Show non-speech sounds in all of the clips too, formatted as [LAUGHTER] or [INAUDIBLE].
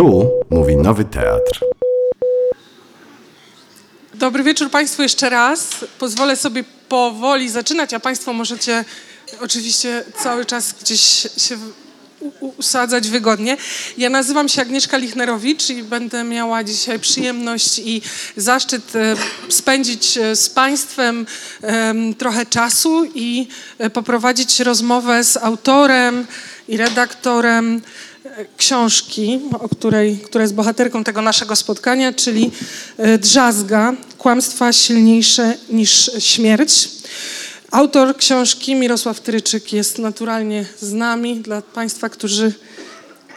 Tu mówi Nowy Teatr. Dobry wieczór Państwu jeszcze raz. Pozwolę sobie powoli zaczynać, a Państwo możecie oczywiście cały czas gdzieś się usadzać wygodnie. Ja nazywam się Agnieszka Lichnerowicz i będę miała dzisiaj przyjemność i zaszczyt e, spędzić e, z Państwem trochę czasu i e, poprowadzić rozmowę z autorem i redaktorem książki, o której, która jest bohaterką tego naszego spotkania, czyli Drzazga, Kłamstwa silniejsze niż śmierć. Autor książki Mirosław Tryczyk jest naturalnie z nami. Dla Państwa, którzy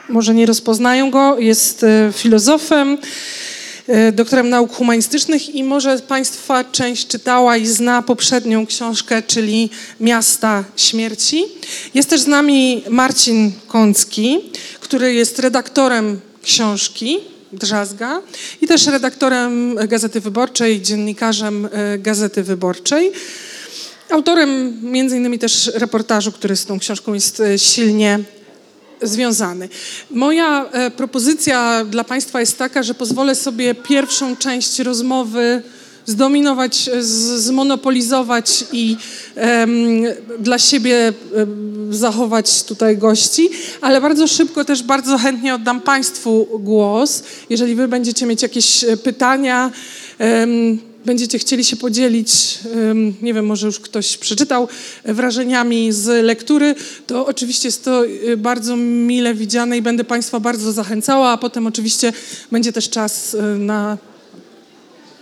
może nie rozpoznają go, jest e, filozofem, e, doktorem nauk humanistycznych i może Państwa część czytała i zna poprzednią książkę, czyli Miasta Śmierci. Jest też z nami Marcin Kącki, który jest redaktorem książki Drzazga i też redaktorem Gazety Wyborczej, dziennikarzem e, Gazety Wyborczej. Autorem między innymi też reportażu, który z tą książką jest e, silnie związany. Moja e, propozycja dla Państwa jest taka, że pozwolę sobie pierwszą część rozmowy zdominować, zmonopolizować i dla siebie um, zachować tutaj gości, ale bardzo szybko też bardzo chętnie oddam Państwu głos. Jeżeli Wy będziecie mieć jakieś e, pytania, będziecie chcieli się podzielić, nie wiem, może już ktoś przeczytał wrażeniami z lektury, to oczywiście jest to y, bardzo mile widziane i będę Państwa bardzo zachęcała, a potem oczywiście będzie też czas y, na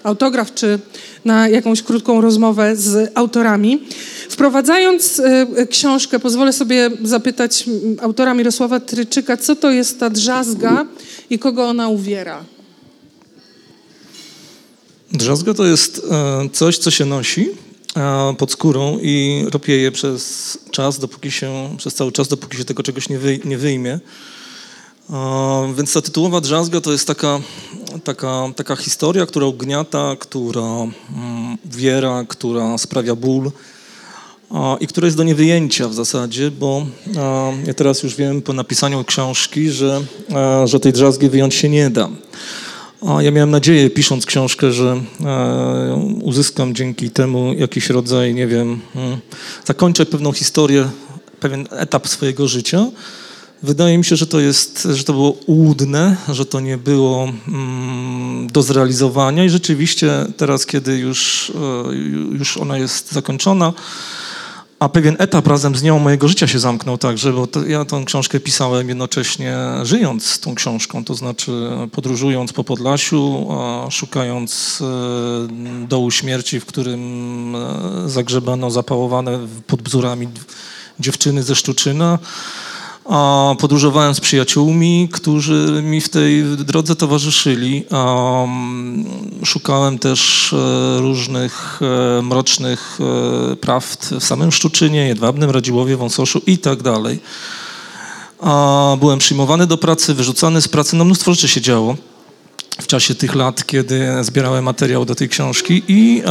autograf czy na jakąś krótką rozmowę z autorami. Wprowadzając y, książkę, pozwolę sobie zapytać autora Mirosława Tryczyka, co to jest ta drzazga i kogo ona uwiera? Drzazga to jest e, coś, co się nosi e, pod skórą i ropieje przez czas, dopóki się, przez cały czas, dopóki się tego czegoś nie, wy, nie wyjmie. E, więc ta tytułowa drzazga to jest taka, taka, taka historia, która ugniata, która mm, wiera, która sprawia ból i która jest do niewyjęcia w zasadzie, bo ja teraz już wiem po napisaniu książki, że, że tej drzazgi wyjąć się nie da. Ja miałem nadzieję, pisząc książkę, że e, uzyskam dzięki temu jakiś rodzaj, nie wiem, hmm, zakończę pewną historię, pewien etap swojego życia. Wydaje mi się, że to jest, że to było ułudne, że to nie było mm, do zrealizowania i rzeczywiście teraz, kiedy już, e, już ona jest zakończona, a pewien etap razem z nią mojego życia się zamknął także, bo to, ja tę książkę pisałem jednocześnie żyjąc z tą książką, to znaczy podróżując po Podlasiu, szukając e, dołu śmierci, w którym e, zagrzebano zapałowane pod bzurami dziewczyny ze Szczuczyna, podróżowałem z przyjaciółmi, którzy mi w tej drodze towarzyszyli. Szukałem też e, różnych e, mrocznych e, prawd w samym Szczuczynie, Jedwabnym, Radziłowie, Wąsoszu i tak dalej. Byłem przyjmowany do pracy, wyrzucany z pracy, no mnóstwo rzeczy się działo w czasie tych lat, kiedy zbierałem materiał do tej książki i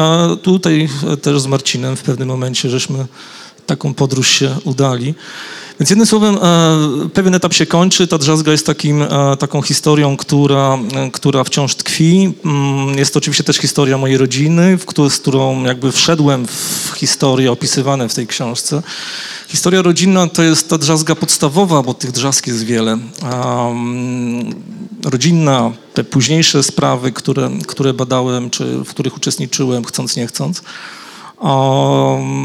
tutaj też z Marcinem w pewnym momencie żeśmy taką podróż się udali. Więc jednym słowem, e, pewien etap się kończy. Ta drzazga jest takim, e, taką historią, która, e, która wciąż tkwi. Mm, jest to oczywiście też historia mojej rodziny, z którą jakby wszedłem w historię opisywane w tej książce. Historia rodzinna to jest ta drzazga podstawowa, bo tych drzazg jest wiele. Rodzinna, te późniejsze sprawy, które, które badałem, czy w których uczestniczyłem, chcąc, nie chcąc.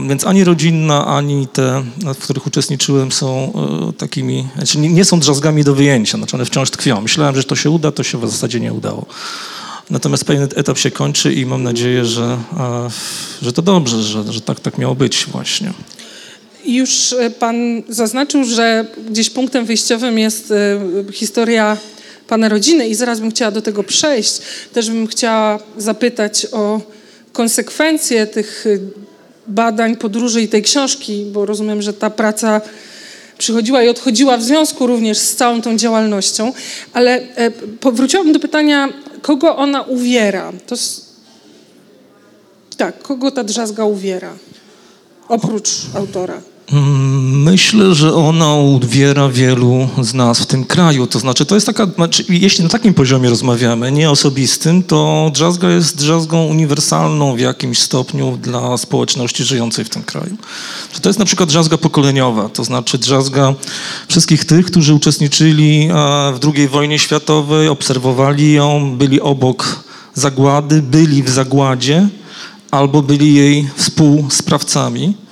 Więc ani rodzinna, ani te, w których uczestniczyłem, są e, takimi, znaczy nie, nie, są drzazgami do wyjęcia, znaczy one wciąż tkwią. Myślałem, że to się uda, to się w zasadzie nie udało. Natomiast pewien etap się kończy i mam nadzieję, że, e, że to dobrze, że, że tak, tak miało być właśnie. Już e, pan zaznaczył, że gdzieś punktem wyjściowym jest historia pana rodziny i zaraz bym chciała do tego przejść. Też bym chciała zapytać o konsekwencje tych y, badań, podróży i tej książki, bo rozumiem, że ta praca przychodziła i odchodziła w związku również z całą tą działalnością, ale e, powróciłabym do pytania, kogo ona uwiera? To tak, kogo ta drzazga uwiera? Oprócz autora. Mm, Myślę, że ona uwiera wielu z nas w tym kraju. To znaczy, to jest taka, znaczy, jeśli na takim poziomie rozmawiamy, nie osobistym, to drzazga jest drzazgą uniwersalną w jakimś stopniu dla społeczności żyjącej w tym kraju. To jest na przykład drzazga pokoleniowa, to znaczy drzazga wszystkich tych, którzy uczestniczyli e, w II wojnie światowej, obserwowali ją, byli obok zagłady, byli w zagładzie albo byli jej współsprawcami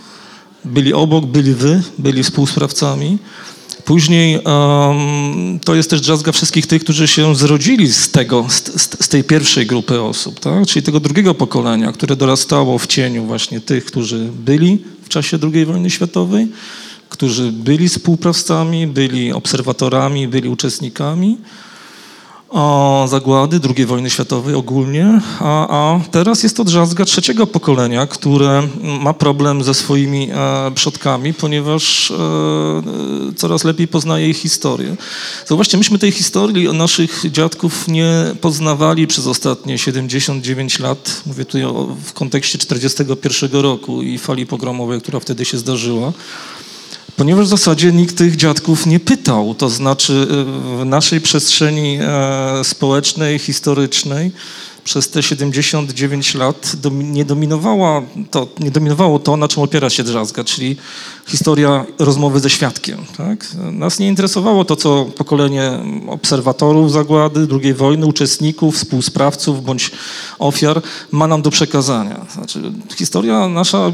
byli obok, byli wy, byli współsprawcami. Później em, to jest też drzazga wszystkich tych, którzy się zrodzili z, tego, z, z, tej pierwszej grupy osób, tak? czyli tego drugiego pokolenia, które dorastało w cieniu właśnie tych, którzy byli w czasie II wojny światowej, którzy byli współprawcami, byli obserwatorami, byli uczestnikami zagłady II wojny światowej ogólnie, a, a teraz jest to drzazga trzeciego pokolenia, które ma problem ze swoimi e, przodkami, ponieważ e, e, coraz lepiej poznaje ich historię. Zauważcie, myśmy tej historii naszych dziadków nie poznawali przez ostatnie 79 lat. Mówię o, w kontekście 41 roku i fali pogromowej, która wtedy się zdarzyła. Ponieważ w zasadzie nikt tych dziadków nie pytał, to znaczy y, w naszej przestrzeni e, społecznej, historycznej przez te 79 lat nie, dominowała to, nie dominowało to, na czym opiera się drzazga, czyli historia rozmowy ze świadkiem. Tak? Nas nie interesowało to, co pokolenie obserwatorów zagłady, II wojny, uczestników, współsprawców bądź ofiar ma nam do przekazania. Znaczy, historia nasza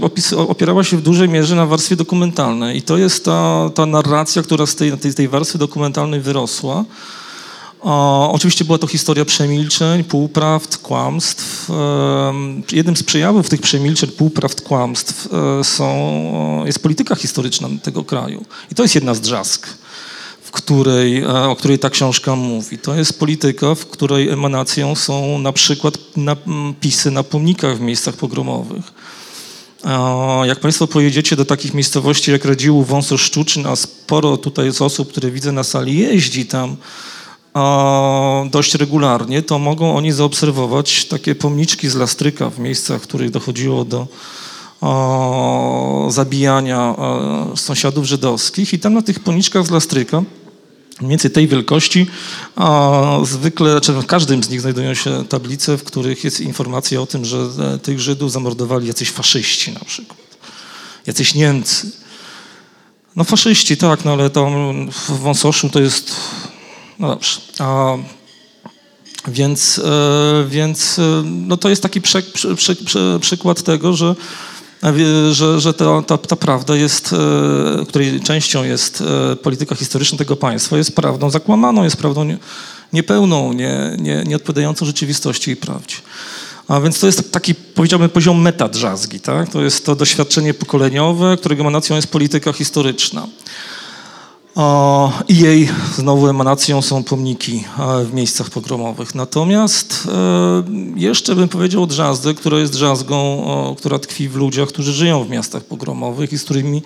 opierała się w dużej mierze na warstwie dokumentalnej i to jest ta, ta narracja, która z tej, tej, tej warstwy dokumentalnej wyrosła. O, oczywiście była to historia przemilczeń, półprawd, kłamstw. Jednym z przejawów tych przemilczeń, półprawd, kłamstw e, są, jest polityka historyczna tego kraju. I to jest jedna z drzazg, w której, e, o której ta książka mówi. To jest polityka, w której emanacją są na przykład napisy na pomnikach w miejscach pogromowych. Jak Państwo pojedziecie do takich miejscowości jak Radziłów, Wąsosz, Szczuczyn, a sporo tutaj jest osób, które widzę na sali, jeździ tam dość regularnie, to mogą oni zaobserwować takie pomniczki z lastryka w miejscach, w których dochodziło do zabijania a, sąsiadów żydowskich. I tam na tych pomniczkach z lastryka mniej więcej tej wielkości, zwykle, znaczy w każdym z nich znajdują się tablice, w których jest informacja o tym, że e, tych Żydów zamordowali jacyś faszyści na przykład, jacyś Niemcy. No faszyści, tak, no ale tam w Wąsoszu to jest, no dobrze. A, więc, e, więc e, no to jest taki przy, przy, przy, przykład tego, że wie- że, że ta, ta, ta prawda jest, e, której częścią jest e, polityka historyczna tego państwa, jest prawdą zakłamaną, jest prawdą nie, niepełną, nie, nie, nieodpowiadającą rzeczywistości i prawdzie. A więc to jest taki, powiedziałbym, poziom metadrzazgi, tak? To jest to doświadczenie pokoleniowe, którego emanacją jest polityka historyczna. I jej znowu emanacją są pomniki e, w miejscach pogromowych. Natomiast e, jeszcze bym powiedział o drzazdze, która jest drzazgą, która tkwi w ludziach, którzy żyją w miastach pogromowych i z którymi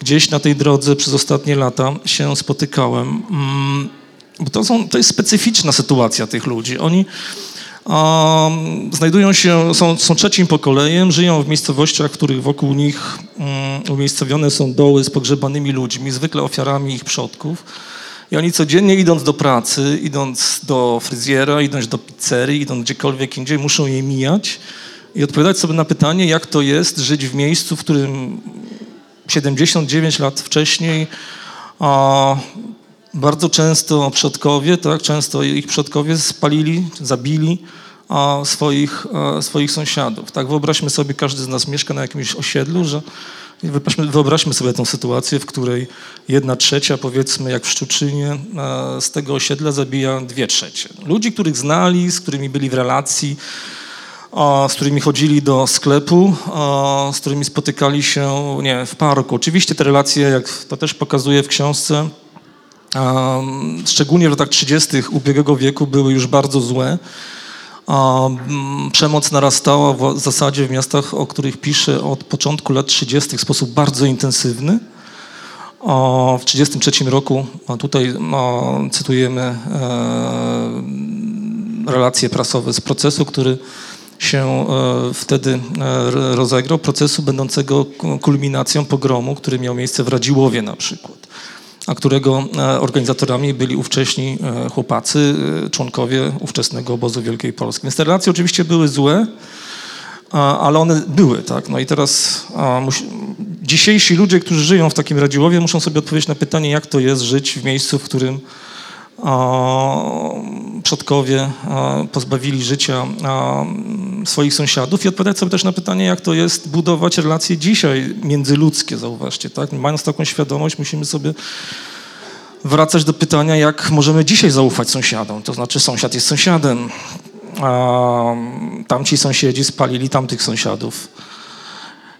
gdzieś na tej drodze przez ostatnie lata się spotykałem. Mm, Bo to, są, to jest specyficzna sytuacja tych ludzi. Oni um, znajdują się, są, są trzecim pokoleniem, żyją w miejscowościach, w których wokół nich um, umiejscowione są doły z pogrzebanymi ludźmi, zwykle ofiarami ich przodków. I oni codziennie idąc do pracy, idąc do fryzjera, idąc do pizzerii, idąc gdziekolwiek indziej, muszą je mijać i odpowiadać sobie na pytanie, jak to jest żyć w miejscu, w którym 79 lat wcześniej a, bardzo często przodkowie, tak, często ich przodkowie spalili, zabili a, swoich, a, swoich sąsiadów. Tak, wyobraźmy sobie, każdy z nas mieszka na jakimś osiedlu, że wyobraźmy, wyobraźmy sobie tę sytuację, w której jedna trzecia, powiedzmy jak w Szczuczynie, a, z tego osiedla zabija dwie trzecie. Ludzi, których znali, z którymi byli w relacji, z którymi chodzili do sklepu, z którymi spotykali się nie, w parku. Oczywiście te relacje, jak to też pokazuje w książce, szczególnie w latach 30. ubiegłego wieku były już bardzo złe. Przemoc narastała w zasadzie w miastach, o których piszę od początku lat 30. w sposób bardzo intensywny. W 1933 roku, tutaj cytujemy relacje prasowe z procesu, który się e, wtedy e, rozegrał, procesu będącego kulminacją pogromu, który miał miejsce w Radziłowie na przykład, a którego e, organizatorami byli ówcześni chłopacy, członkowie ówczesnego obozu Wielkiej Polski. Więc te relacje oczywiście były złe, ale one były, tak. No i teraz musi, dzisiejsi ludzie, którzy żyją w takim Radziłowie, muszą sobie odpowiedzieć na pytanie, jak to jest żyć w miejscu, w którym przodkowie pozbawili życia swoich sąsiadów i odpowiadać sobie też na pytanie, jak to jest budować relacje dzisiaj międzyludzkie, zauważcie, tak? Mając taką świadomość, musimy sobie wracać do pytania, jak możemy dzisiaj zaufać sąsiadom. To znaczy sąsiad jest sąsiadem, tamci sąsiedzi spalili tamtych sąsiadów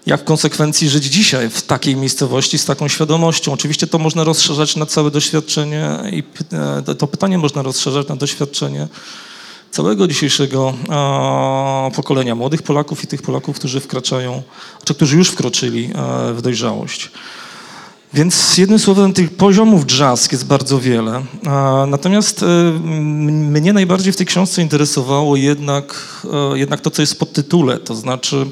jak w konsekwencji żyć dzisiaj w takiej miejscowości z taką świadomością. Oczywiście to można rozszerzać na całe doświadczenie i e, to pytanie można rozszerzać na doświadczenie całego dzisiejszego pokolenia młodych Polaków i tych Polaków, którzy wkraczają, czy którzy już wkroczyli e, w dojrzałość. Więc jednym słowem tych poziomów drzazg jest bardzo wiele. Natomiast e, mnie najbardziej w tej książce interesowało jednak, jednak to, co jest w podtytule, to znaczy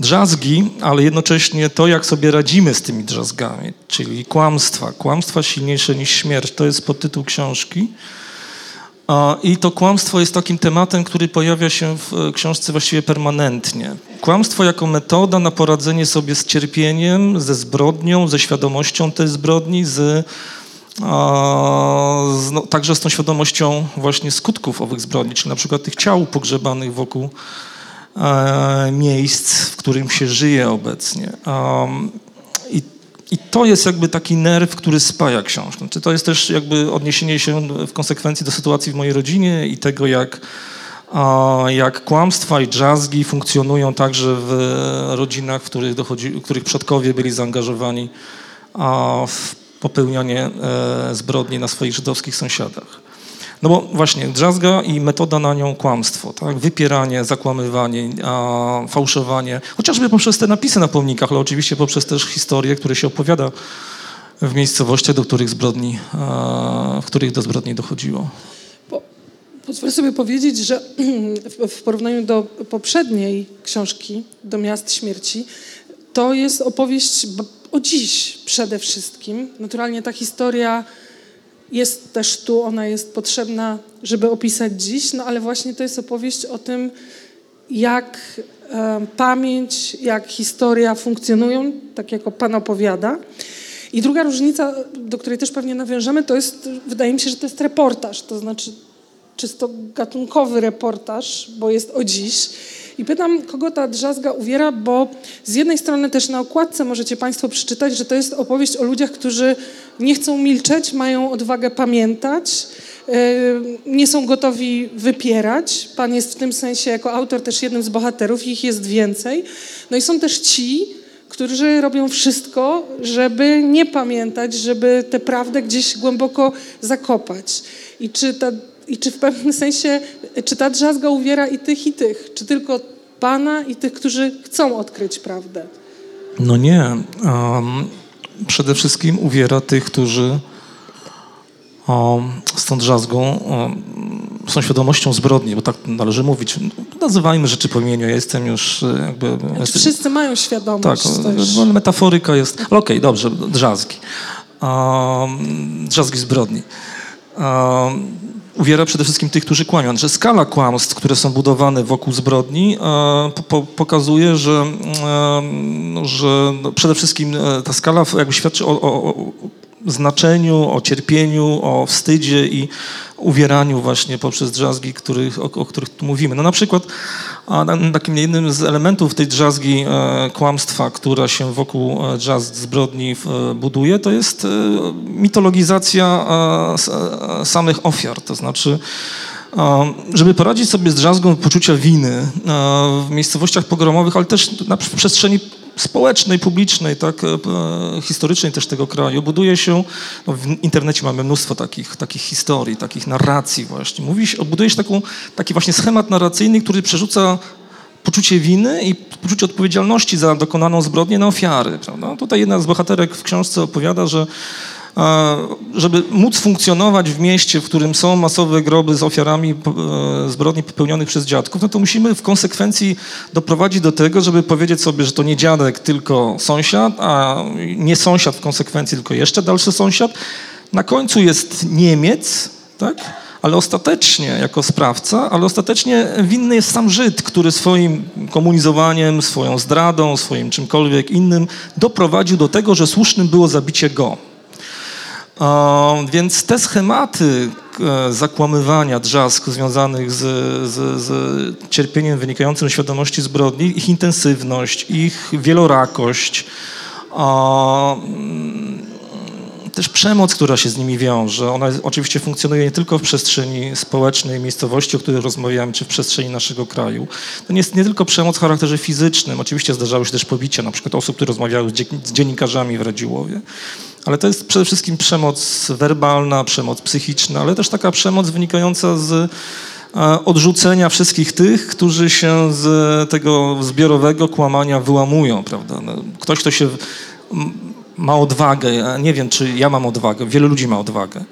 drzazgi, ale jednocześnie to, jak sobie radzimy z tymi drzazgami, czyli kłamstwa. Kłamstwa silniejsze niż śmierć. To jest podtytuł książki. I to kłamstwo jest takim tematem, który pojawia się w e, książce właściwie permanentnie. Kłamstwo jako metoda na poradzenie sobie z cierpieniem, ze zbrodnią, ze świadomością tej zbrodni, z, z no, także z tą świadomością właśnie skutków owych zbrodni, czyli na przykład tych ciał pogrzebanych wokół miejsc, w którym się żyje obecnie. I, I to jest jakby taki nerw, który spaja książkę. To jest też jakby odniesienie się w konsekwencji do sytuacji w mojej rodzinie i tego, jak, jak kłamstwa i drzazgi funkcjonują także w rodzinach, w których, dochodzi, w których przodkowie byli zaangażowani w popełnianie e, zbrodni na swoich żydowskich sąsiadach. No bo właśnie drzazga i metoda na nią kłamstwo, tak? wypieranie, zakłamywanie, a, fałszowanie, chociażby poprzez te napisy na pomnikach, ale oczywiście poprzez też historie, które się opowiada w miejscowościach, do których zbrodni, a, w których do zbrodni dochodziło. Po, pozwolę sobie powiedzieć, że [CLEARS THROAT] w porównaniu do poprzedniej książki, do Miast Śmierci, to jest opowieść o dziś przede wszystkim. Naturalnie ta historia jest też tu, ona jest potrzebna, żeby opisać dziś, no ale właśnie to jest opowieść o tym, jak e, pamięć, jak historia funkcjonują, tak jak Pan opowiada. I druga różnica, do której też pewnie nawiążemy, to jest, wydaje mi się, że to jest reportaż, to znaczy czysto gatunkowy reportaż, bo jest o dziś. I pytam, kogo ta drzazga uwiera, bo z jednej strony też na okładce możecie Państwo przeczytać, że to jest opowieść o ludziach, którzy nie chcą milczeć, mają odwagę pamiętać, e, nie są gotowi wypierać. Pan jest w tym sensie jako autor też jednym z bohaterów, ich jest więcej. No i są też ci, którzy robią wszystko, żeby nie pamiętać, żeby tę prawdę gdzieś głęboko zakopać. I czy ta i czy w pewnym sensie, czy ta drzazga uwiera i tych, i tych? Czy tylko Pana i tych, którzy chcą odkryć prawdę? No nie. Um, przede wszystkim uwiera tych, którzy um, z tą drzazgą um, są świadomością zbrodni, bo tak należy mówić. Nazywajmy rzeczy po imieniu, ja jestem już e, jakby... Znaczy, wszyscy mają świadomość. Tak, metaforyka jest... Okej, okay, dobrze, drzazgi. Um, drzazgi zbrodni. Uwiera przede wszystkim tych, którzy kłamią, że skala kłamstw, które są budowane wokół zbrodni, e, po, pokazuje, że, że przede wszystkim e, ta skala jakby świadczy o, o, o znaczeniu, o cierpieniu, o wstydzie i uwieraniu właśnie poprzez drzazgi, których, o, o, których tu mówimy. No na przykład a takim jednym z elementów tej drzazgi e, kłamstwa, która się wokół e, drzazg zbrodni e, buduje, to jest mitologizacja samych ofiar. To znaczy, żeby poradzić sobie z drzazgą poczucia winy w miejscowościach pogromowych, ale też na przestrzeni społecznej, publicznej, tak, e, historycznej też tego kraju, buduje się, no w internecie mamy mnóstwo takich, takich historii, takich narracji właśnie. Mówi się, buduje się taką, taki właśnie schemat narracyjny, który przerzuca poczucie winy i poczucie odpowiedzialności za dokonaną zbrodnię na ofiary. Prawda? Tutaj jedna z bohaterek w książce opowiada, że żeby móc funkcjonować w mieście, w którym są masowe groby z ofiarami e, zbrodni popełnionych przez dziadków, no to musimy w konsekwencji doprowadzić do tego, żeby powiedzieć sobie, że to nie dziadek, tylko sąsiad, a nie sąsiad w konsekwencji, tylko jeszcze dalszy sąsiad. Na końcu jest Niemiec, tak? ale ostatecznie jako sprawca, ale ostatecznie winny jest sam Żyd, który swoim komunizowaniem, swoją zdradą, swoim czymkolwiek innym doprowadził do tego, że słusznym było zabicie go. Więc te schematy e, zakłamywania drzazg związanych z, z, z cierpieniem wynikającym z świadomości zbrodni, ich intensywność, ich wielorakość, też przemoc, która się z nimi wiąże. Ona oczywiście funkcjonuje nie tylko w przestrzeni społecznej, miejscowości, o której rozmawiamy, czy w przestrzeni naszego kraju. To nie jest nie tylko przemoc w charakterze fizycznym. Oczywiście zdarzały się też pobicia, na przykład osób, które rozmawiały z dziennikarzami w Radziłowie. Ale to jest przede wszystkim przemoc werbalna, przemoc psychiczna, ale też taka przemoc wynikająca z e, odrzucenia wszystkich tych, którzy się z tego zbiorowego kłamania wyłamują, prawda? No, ktoś, kto się ma odwagę, nie wiem, czy ja mam odwagę, wielu ludzi ma odwagę,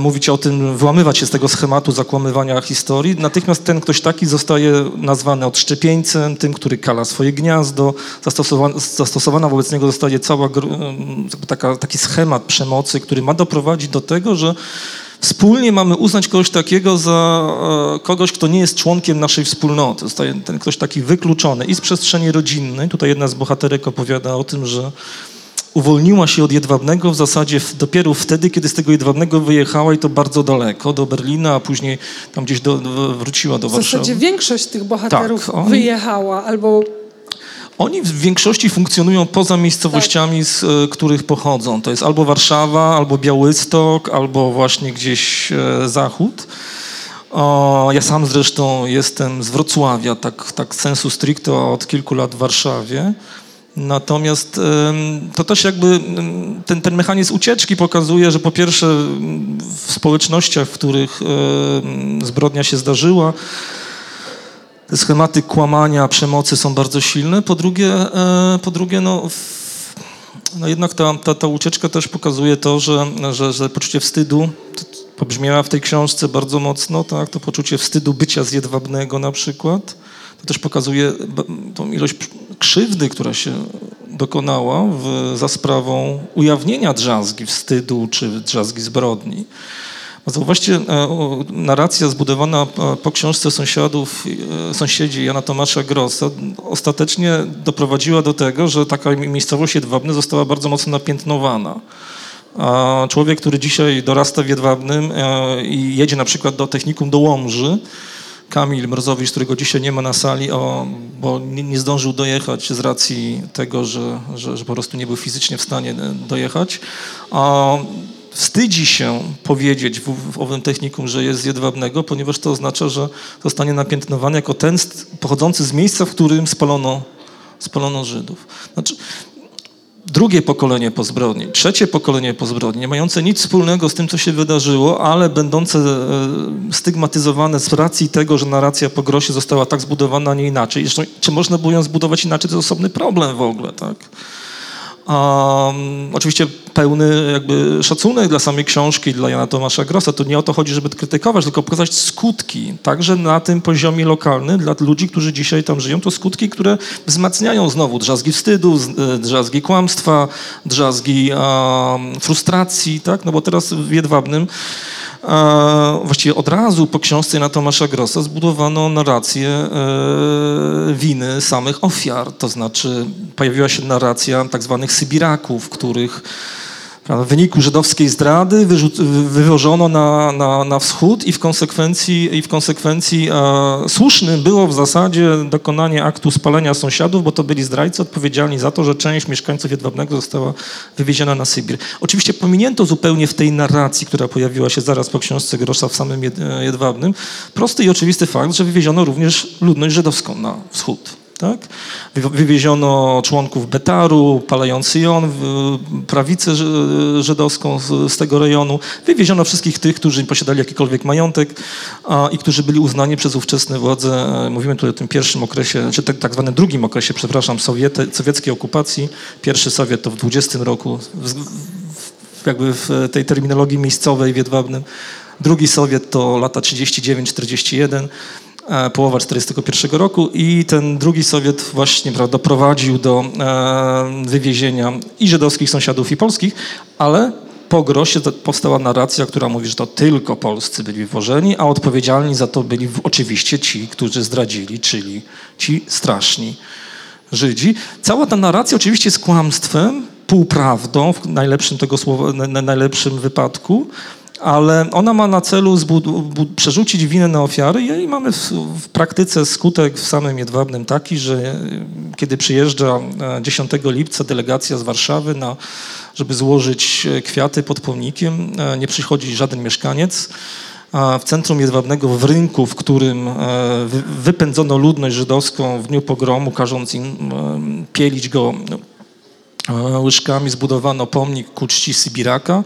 mówić o tym, wyłamywać się z tego schematu zakłamywania historii, natychmiast ten ktoś taki zostaje nazwany odszczepieńcem, tym, który kala swoje gniazdo, zastosowana, zastosowana wobec niego zostaje cała taka, taki schemat przemocy, który ma doprowadzić do tego, że wspólnie mamy uznać kogoś takiego za e, kogoś, kto nie jest członkiem naszej wspólnoty. Zostaje ten ktoś taki wykluczony i z przestrzeni rodzinnej. Tutaj jedna z bohaterek opowiada o tym, że uwolniła się od Jedwabnego w zasadzie dopiero wtedy, kiedy z tego Jedwabnego wyjechała i to bardzo daleko, do Berlina, a później tam gdzieś do, wróciła do Warszawy. W zasadzie większość tych bohaterów tak, oni, wyjechała albo... Oni w większości funkcjonują poza miejscowościami, tak. z e, których pochodzą. To jest albo Warszawa, albo Białystok, albo właśnie gdzieś e, Zachód. Ja sam zresztą jestem z Wrocławia, tak, tak sensu stricto od kilku lat w Warszawie. Natomiast to też jakby ten, ten mechanizm ucieczki pokazuje, że po pierwsze w społecznościach, w których zbrodnia się zdarzyła, te schematy kłamania, przemocy są bardzo silne. Po drugie, e, po drugie no, no jednak ta, ta, ta ucieczka też pokazuje to, że, że, że poczucie wstydu pobrzmiała w tej książce bardzo mocno, tak? to poczucie wstydu bycia zjedwabnego na przykład to też pokazuje tą ilość krzywdy, która się dokonała w, za sprawą ujawnienia drzazgi wstydu czy drzazgi zbrodni. Zauważcie, e, narracja zbudowana e, po książce sąsiadów, e, sąsiedzi Jana Tomasza Grossa ostatecznie doprowadziła do tego, że taka miejscowość Jedwabny została bardzo mocno napiętnowana. Człowiek, który dzisiaj dorasta w Jedwabnym i jedzie na przykład do technikum do Łomży, Kamil Mrozowicz, którego dzisiaj nie ma na sali, o, bo nie, nie, zdążył dojechać z racji tego, że, że, że, po prostu nie był fizycznie w stanie e, dojechać. A wstydzi się powiedzieć w, w owym technikum, że jest z Jedwabnego, ponieważ to oznacza, że zostanie napiętnowany jako ten pochodzący z miejsca, w którym spalono, spalono Żydów. Znaczy, drugie pokolenie po zbrodni, trzecie pokolenie po zbrodni, nie mające nic wspólnego z tym, co się wydarzyło, ale będące e, stygmatyzowane z racji tego, że narracja po grosie została tak zbudowana, a nie inaczej. Zresztą, czy można było ją zbudować inaczej, to jest osobny problem w ogóle, tak? Um, oczywiście pełny jakby szacunek dla samej książki, dla Jana Tomasza Grossa. To nie o to chodzi, żeby krytykować, tylko pokazać skutki, także na tym poziomie lokalnym dla ludzi, którzy dzisiaj tam żyją. To skutki, które wzmacniają znowu drzazgi wstydu, e, drzazgi kłamstwa, drzazgi um, frustracji, tak? No bo teraz w Jedwabnym właściwie od razu po książce na Tomasza Grossa zbudowano narrację e, winy samych ofiar. To znaczy pojawiła się narracja tak zwanych Sybiraków, których w wyniku żydowskiej zdrady wywożono na, na, na wschód i w konsekwencji, i w konsekwencji e, słusznym było w zasadzie dokonanie aktu spalenia sąsiadów, bo to byli zdrajcy odpowiedzialni za to, że część mieszkańców Jedwabnego została wywieziona na Sybir. Oczywiście pominięto zupełnie w tej narracji, która pojawiła się zaraz po książce Grosza w samym Jedwabnym, prosty i oczywisty fakt, że wywieziono również ludność żydowską na wschód. Tak? Wywieziono członków Betaru, palający jon, prawicę żydowską z, z, tego rejonu. Wywieziono wszystkich tych, którzy posiadali jakikolwiek majątek a, i którzy byli uznani przez ówczesne władze, e, mówimy tutaj o tym pierwszym okresie, czy tak, tak zwanym drugim okresie, przepraszam, sowiety, sowieckiej okupacji. Pierwszy Sowiet to w 20 roku, w, jakby w tej terminologii miejscowej w Jedwabnym. Drugi Sowiet to lata 39-41, e, połowa 41 roku i ten drugi Sowiet właśnie prawda, doprowadził do e, wywiezienia i żydowskich sąsiadów i polskich, ale po Grosie powstała narracja, która mówi, że to tylko polscy byli włożeni, a odpowiedzialni za to byli oczywiście ci, którzy zdradzili, czyli ci straszni Żydzi. Cała ta narracja oczywiście jest kłamstwem, półprawdą w najlepszym tego słowa, na, na najlepszym wypadku, ale ona ma na celu przerzucić winę na ofiary. I mamy w, w praktyce skutek w samym Jedwabnym taki, że e, kiedy przyjeżdża e, 10 lipca delegacja z Warszawy, na, żeby złożyć e, kwiaty pod pomnikiem, e, nie przychodzi żaden mieszkaniec, a w centrum Jedwabnego, w rynku, w którym e, wy- wypędzono ludność żydowską w dniu pogromu, każąc im e, pielić go e, łyżkami, zbudowano pomnik ku czci Sybiraka,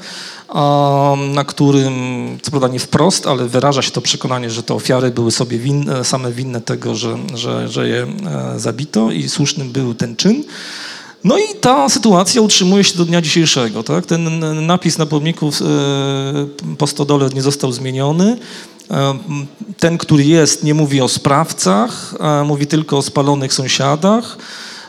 na którym, co prawda nie wprost, ale wyraża się to przekonanie, że te ofiary były sobie winne, same winne tego, że, że, że je e, zabito i słusznym był ten czyn. No i ta sytuacja utrzymuje się do dnia dzisiejszego. Tak? Ten napis na pomniku e, po stodole nie został zmieniony. E, Ten, który jest, nie mówi o sprawcach, mówi tylko o spalonych sąsiadach.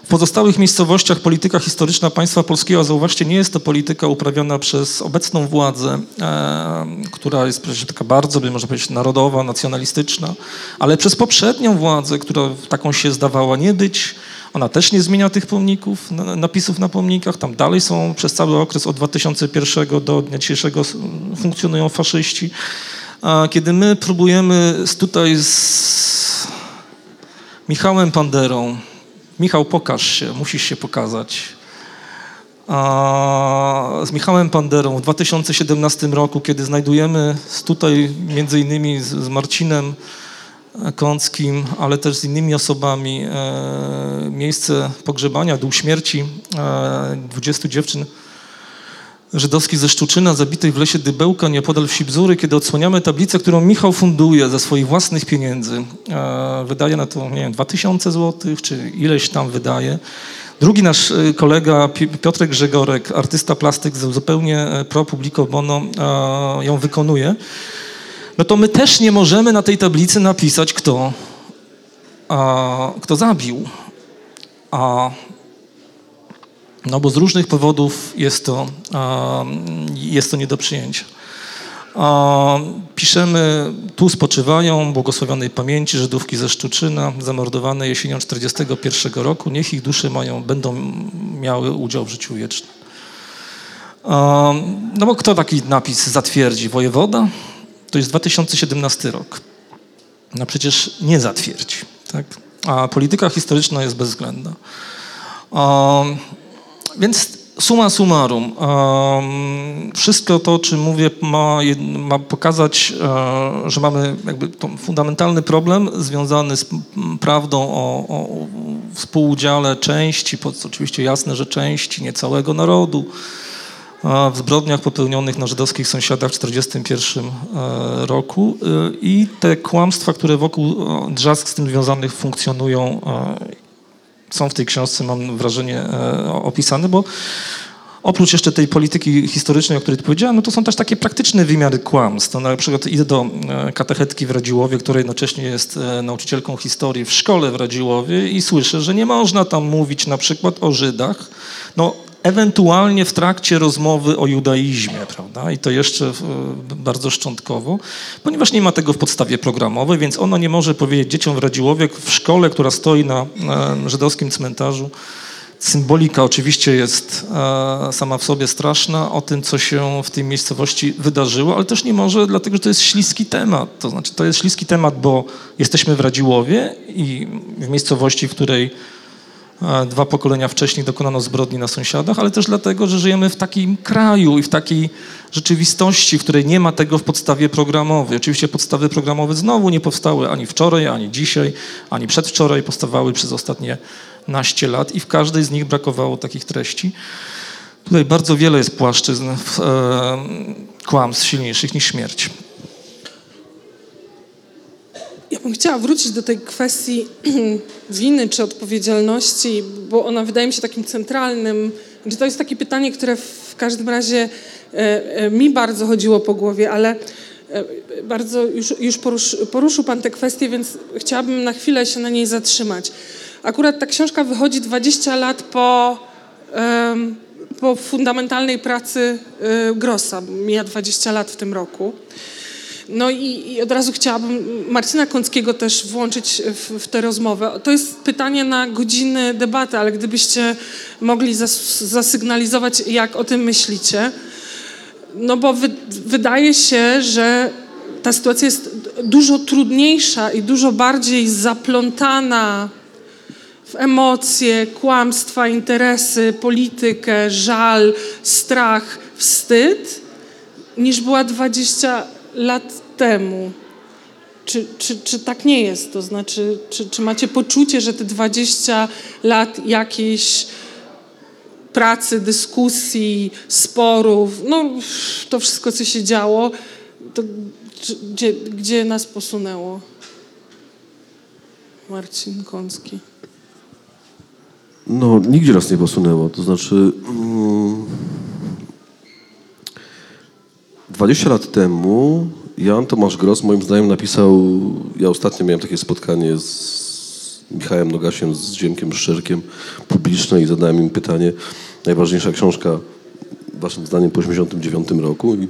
W pozostałych miejscowościach polityka historyczna państwa polskiego, zauważcie, nie jest to polityka uprawiana przez obecną władzę, e, która jest przecież taka bardzo, by można powiedzieć, narodowa, nacjonalistyczna, ale przez poprzednią władzę, która taką się zdawała nie być. Ona też nie zmienia tych pomników, na- napisów na pomnikach. Tam dalej są przez cały okres od 2001 do dnia dzisiejszego funkcjonują faszyści. A kiedy my próbujemy tutaj z Michałem Panderą, Michał, pokaż się, musisz się pokazać. A z Michałem Panderą w 2017 roku, kiedy znajdujemy tutaj między innymi z, z Marcinem Kąckim, ale też z innymi osobami e, miejsce pogrzebania, dół śmierci e, 20 dziewczyn żydowskich ze Szczuczyna, zabitych w lesie Dybełka, nieopodal wsi Bzury, kiedy odsłaniamy tablicę, którą Michał funduje ze swoich własnych pieniędzy. E, wydaje na to, nie wiem, 2000 złotych, czy ileś tam wydaje. Drugi nasz e, kolega, Pi- Piotrek Grzegorek, artysta plastyk, zupełnie e, pro publico bono, ją wykonuje. No to my też nie możemy na tej tablicy napisać, kto, kto zabił. A no bo z różnych powodów jest to, jest to nie do przyjęcia. Piszemy, tu spoczywają błogosławionej pamięci Żydówki ze Szczuczyna, zamordowane jesienią 41 roku. Niech ich dusze mają, będą miały udział w życiu wiecznym. No bo kto taki napis zatwierdzi? Wojewoda? To jest 2017 rok. No przecież nie zatwierdzi. Tak? A polityka historyczna jest bezwzględna. Więc summa summarum, um, wszystko to, o czym mówię, ma, ma pokazać, e, że mamy jakby fundamentalny problem związany z prawdą o, o współudziale części, po- oczywiście jasne, że części, nie całego narodu, w zbrodniach popełnionych na żydowskich sąsiadach w 1941 e, roku e, i te kłamstwa, które wokół drzask z tym związanych funkcjonują, są w tej książce, mam wrażenie, e, opisane, bo oprócz jeszcze tej polityki historycznej, o której tu powiedziałem, no to są też takie praktyczne wymiary kłamstw. No, na przykład idę do e, katechetki w Radziłowie, która jednocześnie jest e, nauczycielką historii w szkole w Radziłowie i słyszę, że nie można tam mówić na przykład o Żydach, no ewentualnie w trakcie rozmowy o judaizmie, prawda? I to jeszcze e, bardzo szczątkowo, ponieważ nie ma tego w podstawie programowej, więc ona nie może powiedzieć dzieciom w Radziłowie w szkole, która stoi na żydowskim cmentarzu, Symbolika oczywiście jest e, sama w sobie straszna o tym, co się w tej miejscowości wydarzyło, ale też nie może, dlatego że to jest śliski temat. To znaczy, to jest śliski temat, bo jesteśmy w Radziłowie i w miejscowości, w której dwa pokolenia wcześniej dokonano zbrodni na sąsiadach, ale też dlatego, że żyjemy w takim kraju i w takiej rzeczywistości, w której nie ma tego w podstawie programowej. Oczywiście podstawy programowe znowu nie powstały ani wczoraj, ani dzisiaj, ani przedwczoraj, powstawały przez ostatnie naście lat i w każdej z nich brakowało takich treści. Tutaj bardzo wiele jest płaszczyzn e, kłamstw silniejszych niż śmierć. Ja bym chciała wrócić do tej kwestii [CLEARS THROAT] winy czy odpowiedzialności, bo ona wydaje mi się takim centralnym. Znaczy to jest takie pytanie, które w każdym razie e, e, mi bardzo chodziło po głowie, ale e, bardzo już, już porusz, poruszył Pan tę kwestię, więc chciałabym na chwilę się na niej zatrzymać. Akurat ta książka wychodzi 20 lat po, po fundamentalnej pracy Grossa. Mija 20 lat w tym roku. No i, i od razu chciałabym Marcina Kąckiego też włączyć w, w tę rozmowę. To jest pytanie na godziny debaty, ale gdybyście mogli zas, zasygnalizować, jak o tym myślicie. No bo wy, wydaje się, że ta sytuacja jest dużo trudniejsza i dużo bardziej zaplątana w emocje, kłamstwa, interesy, politykę, żal, strach, wstyd, niż była 20 lat temu. Czy, czy, czy tak nie jest? To znaczy, czy, czy macie poczucie, że te 20 lat jakiejś pracy, dyskusji, sporów, no to wszystko, co się działo, to gdzie, gdzie nas posunęło? Marcin Kącki. No, nigdzie nas nie posunęło. To znaczy, mm, 20 lat temu Jan Tomasz Gross moim zdaniem napisał, ja ostatnio miałem takie spotkanie z Michałem Nogasiem, z Ziemkiem Szczerkiem publiczne i zadałem im pytanie, najważniejsza książka waszym zdaniem po 89 roku i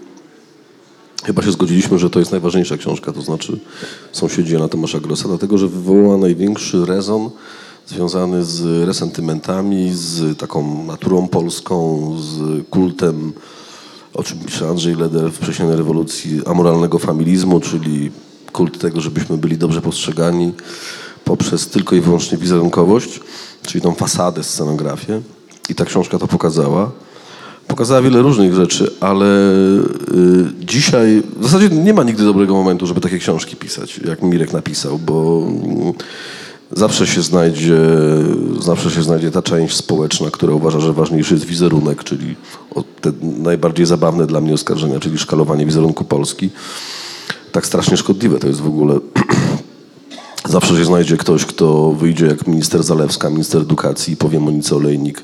chyba się zgodziliśmy, że to jest najważniejsza książka, to znaczy Sąsiedzi Jana Tomasza Grossa, dlatego że wywołała największy rezon związany z resentymentami, z taką naturą polską, z kultem, o czym pisze Andrzej Leder w Prześnej rewolucji, amoralnego familizmu, czyli kult tego, żebyśmy byli dobrze postrzegani poprzez tylko i wyłącznie wizerunkowość, czyli tą fasadę, scenografię. I ta książka to pokazała. Pokazała wiele różnych rzeczy, ale y, dzisiaj w zasadzie nie ma nigdy dobrego momentu, żeby takie książki pisać, jak Mirek napisał, bo mm, zawsze się znajdzie, zawsze się znajdzie ta część społeczna, która uważa, że ważniejszy jest wizerunek, czyli te najbardziej zabawne dla mnie oskarżenia, czyli szkalowanie wizerunku Polski. Tak strasznie szkodliwe to jest w ogóle. [CLEARS THROAT] Zawsze się znajdzie ktoś, kto wyjdzie jak minister Zalewska, minister edukacji i powie Monice Olejnik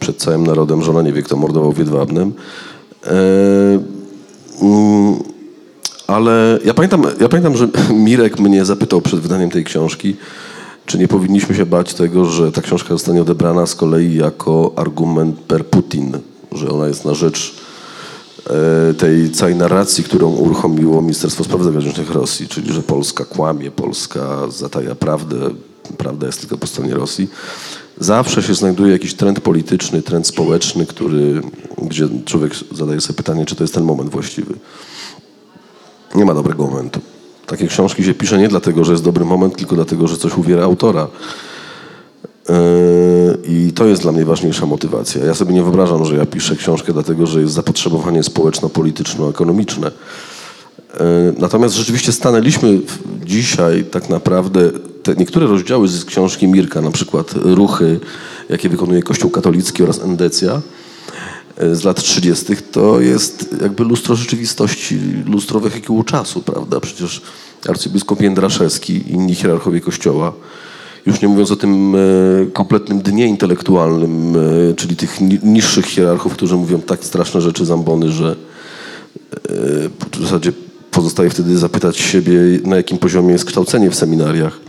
przed całym narodem, że ona nie wie, kto mordował w Jedwabnem. E, mm, ale ja pamiętam, ja pamiętam, że [CLEARS THROAT] Mirek mnie zapytał przed wydaniem tej książki, czy nie powinniśmy się bać tego, że ta książka zostanie odebrana z kolei jako argument per Putin, że ona jest na rzecz e, tej całej narracji, którą uruchomiło Ministerstwo Spraw Zagranicznych Rosji, czyli że Polska kłamie, Polska zataja prawdę, prawda jest tylko po stronie Rosji. Zawsze się znajduje jakiś trend polityczny, trend społeczny, który, gdzie człowiek zadaje sobie pytanie, czy to jest ten moment właściwy. Nie ma dobrego momentu. Takie książki się pisze nie dlatego, że jest dobry moment, tylko dlatego, że coś uwiera autora. Yy, I to jest dla mnie ważniejsza motywacja. Ja sobie nie wyobrażam, że ja piszę książkę dlatego, że jest zapotrzebowanie społeczno-polityczno-ekonomiczne. Yy, Natomiast rzeczywiście stanęliśmy dzisiaj tak naprawdę, te niektóre rozdziały z książki Mirka, na przykład ruchy, jakie wykonuje Kościół katolicki oraz endecja z lat 30., to jest jakby lustro rzeczywistości, lustro wehikułu czasu, prawda? Przecież arcybiskup Jędraszewski i inni hierarchowie Kościoła, już nie mówiąc o tym e, kompletnym dnie intelektualnym, e, czyli tych ni- niższych hierarchów, którzy mówią tak straszne rzeczy zambony, że w zasadzie pozostaje wtedy zapytać siebie, na jakim poziomie jest kształcenie w seminariach.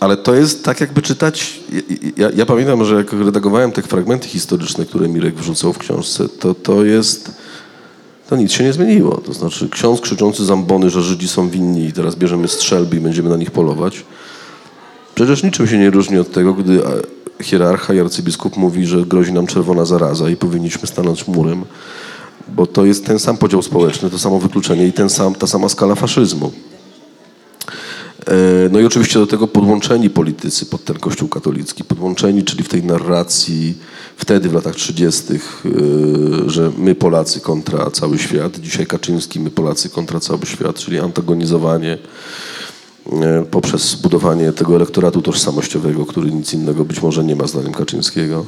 Ale to jest tak, jakby czytać. Ja, ja pamiętam, że jak redagowałem te fragmenty historyczne, które Mirek wrzucał w książce, to to jest. To nic się nie zmieniło. To znaczy, ksiądz krzyczący zambony, że Żydzi są winni i teraz bierzemy strzelby i będziemy na nich polować. Przecież niczym się nie różni od tego, gdy e, hierarcha i arcybiskup mówi, że grozi nam czerwona zaraza i powinniśmy stanąć murem, bo to jest ten sam podział społeczny, to samo wykluczenie i ten sam, ta sama skala faszyzmu. E, No i oczywiście do tego podłączeni politycy pod ten kościół katolicki, podłączeni, czyli w tej narracji wtedy w latach 30., e, że my Polacy kontra cały świat, dzisiaj Kaczyński, my Polacy kontra cały świat, czyli antagonizowanie e, poprzez zbudowanie tego elektoratu tożsamościowego, który nic innego być może nie ma zdaniem Kaczyńskiego.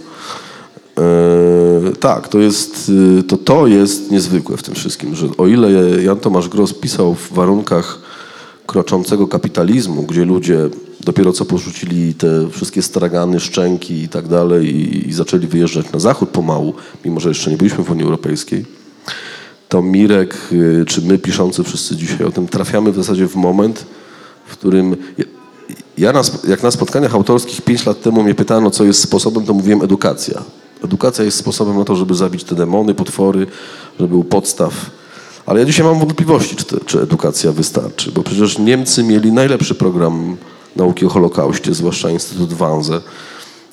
E, tak, to jest, to, to jest niezwykłe w tym wszystkim, że o ile Jan Tomasz Gross pisał w warunkach kroczącego kapitalizmu, gdzie ludzie dopiero co porzucili te wszystkie stragany, szczęki i tak dalej i, zaczęli wyjeżdżać na zachód pomału, mimo że jeszcze nie byliśmy w Unii Europejskiej, to Mirek, y, czy my piszący wszyscy dzisiaj o tym, trafiamy w zasadzie w moment, w którym ja, na, jak na spotkaniach autorskich pięć lat temu mnie pytano, co jest sposobem, to mówiłem edukacja. Edukacja jest sposobem na to, żeby zabić te demony, potwory, żeby u podstaw. Ale ja dzisiaj mam wątpliwości, czy, te, czy edukacja wystarczy, bo przecież Niemcy mieli najlepszy program nauki o Holokauście, zwłaszcza Instytut Wanze,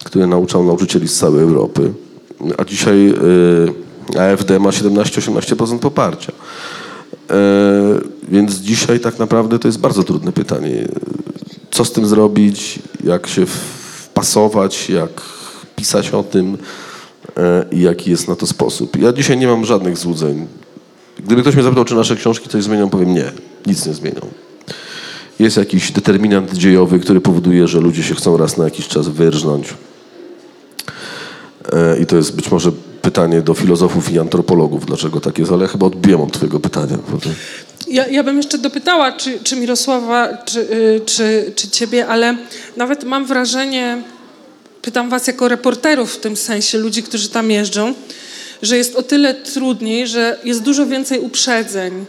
który nauczał nauczycieli z całej Europy. A dzisiaj y, AfD ma 17-18% poparcia. E, więc dzisiaj tak naprawdę to jest bardzo trudne pytanie. Co z tym zrobić, jak się wpasować, jak pisać o tym e, i jaki jest na to sposób. Ja dzisiaj nie mam żadnych złudzeń. Gdyby ktoś mnie zapytał, czy nasze książki coś zmienią, powiem nie, nic nie zmienią. Jest jakiś determinant dziejowy, który powoduje, że ludzie się chcą raz na jakiś czas wyrżnąć. E, I to jest być może pytanie do filozofów i antropologów, dlaczego tak jest, ale chyba odbiłem od twojego pytania. Ja, ja bym jeszcze dopytała, czy, czy Mirosława, czy, y, czy, czy ciebie, ale nawet mam wrażenie, pytam was jako reporterów w tym sensie, ludzi, którzy tam jeżdżą, że jest o tyle trudniej, że jest dużo więcej uprzedzeń.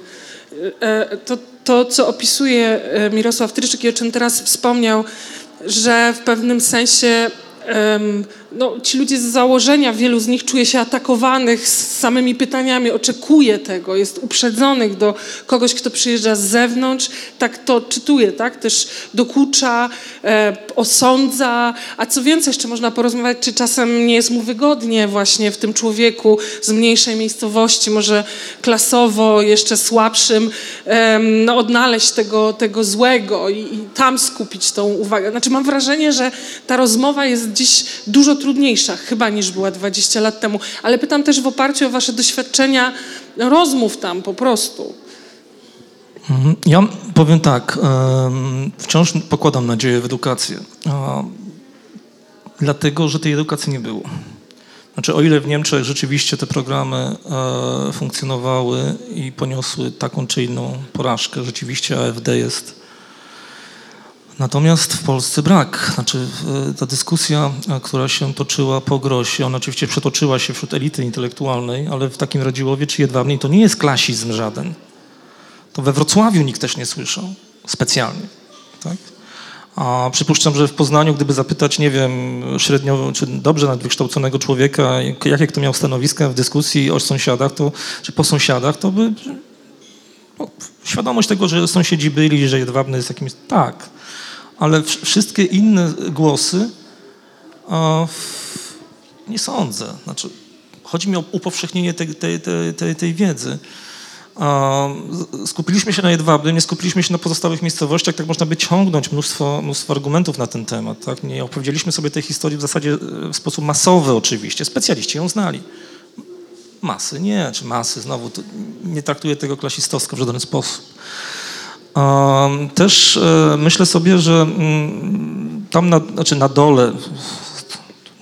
E, To, to co opisuje e, Mirosław Tryczyk i o czym teraz wspomniał, że w pewnym sensie em, no, ci ludzie z założenia, wielu z nich czuje się atakowanych z samymi pytaniami, oczekuje tego, jest uprzedzonych do kogoś, kto przyjeżdża z zewnątrz, tak to czytuje, tak? Też dokucza, e, osądza, a co więcej, jeszcze można porozmawiać, czy czasem nie jest mu wygodnie właśnie w tym człowieku z mniejszej miejscowości, może klasowo jeszcze słabszym, em, no, odnaleźć tego, tego złego i, i tam skupić tą uwagę. Znaczy mam wrażenie, że ta rozmowa jest dziś dużo trudniejsza chyba niż była 20 lat temu, ale pytam też w oparciu o wasze doświadczenia rozmów tam po prostu. Mhm. Ja powiem tak, wciąż pokładam nadzieję w edukację, dlatego, że tej edukacji nie było. Znaczy, o ile w Niemczech rzeczywiście te programy e, funkcjonowały i poniosły taką czy inną porażkę, rzeczywiście AfD jest. Natomiast w Polsce brak. Znaczy, ta dyskusja, e, która się toczyła po Grosie, ona oczywiście przetoczyła się wśród elity intelektualnej, ale w takim Radziłowie czy Jedwabnej to nie jest klasizm żaden to we Wrocławiu nikt też nie słyszał specjalnie. Tak? A przypuszczam, że w Poznaniu, gdyby zapytać, nie wiem, średnio czy dobrze nawet wykształconego człowieka, jak- jakie kto miał stanowiska w dyskusji o sąsiadach, to, czy po sąsiadach, to by no, świadomość tego, że sąsiedzi byli, że jedwabny jest jakimś. Tak. Ale wsz- wszystkie inne głosy a, w- nie sądzę. Znaczy, chodzi mi o upowszechnienie tej, tej, tej, tej, wiedzy. A, z- Skupiliśmy się na Jedwabnym, nie skupiliśmy się na pozostałych miejscowościach, tak można by ciągnąć mnóstwo, mnóstwo argumentów na ten temat. Tak? Nie opowiedzieliśmy sobie tej historii w zasadzie e, w sposób masowy oczywiście. Specjaliści ją znali. Masy nie, czy masy, znowu, nie traktuję tego klasistowsko w żaden sposób. Też e, myślę sobie, że mm, tam na, znaczy na dole,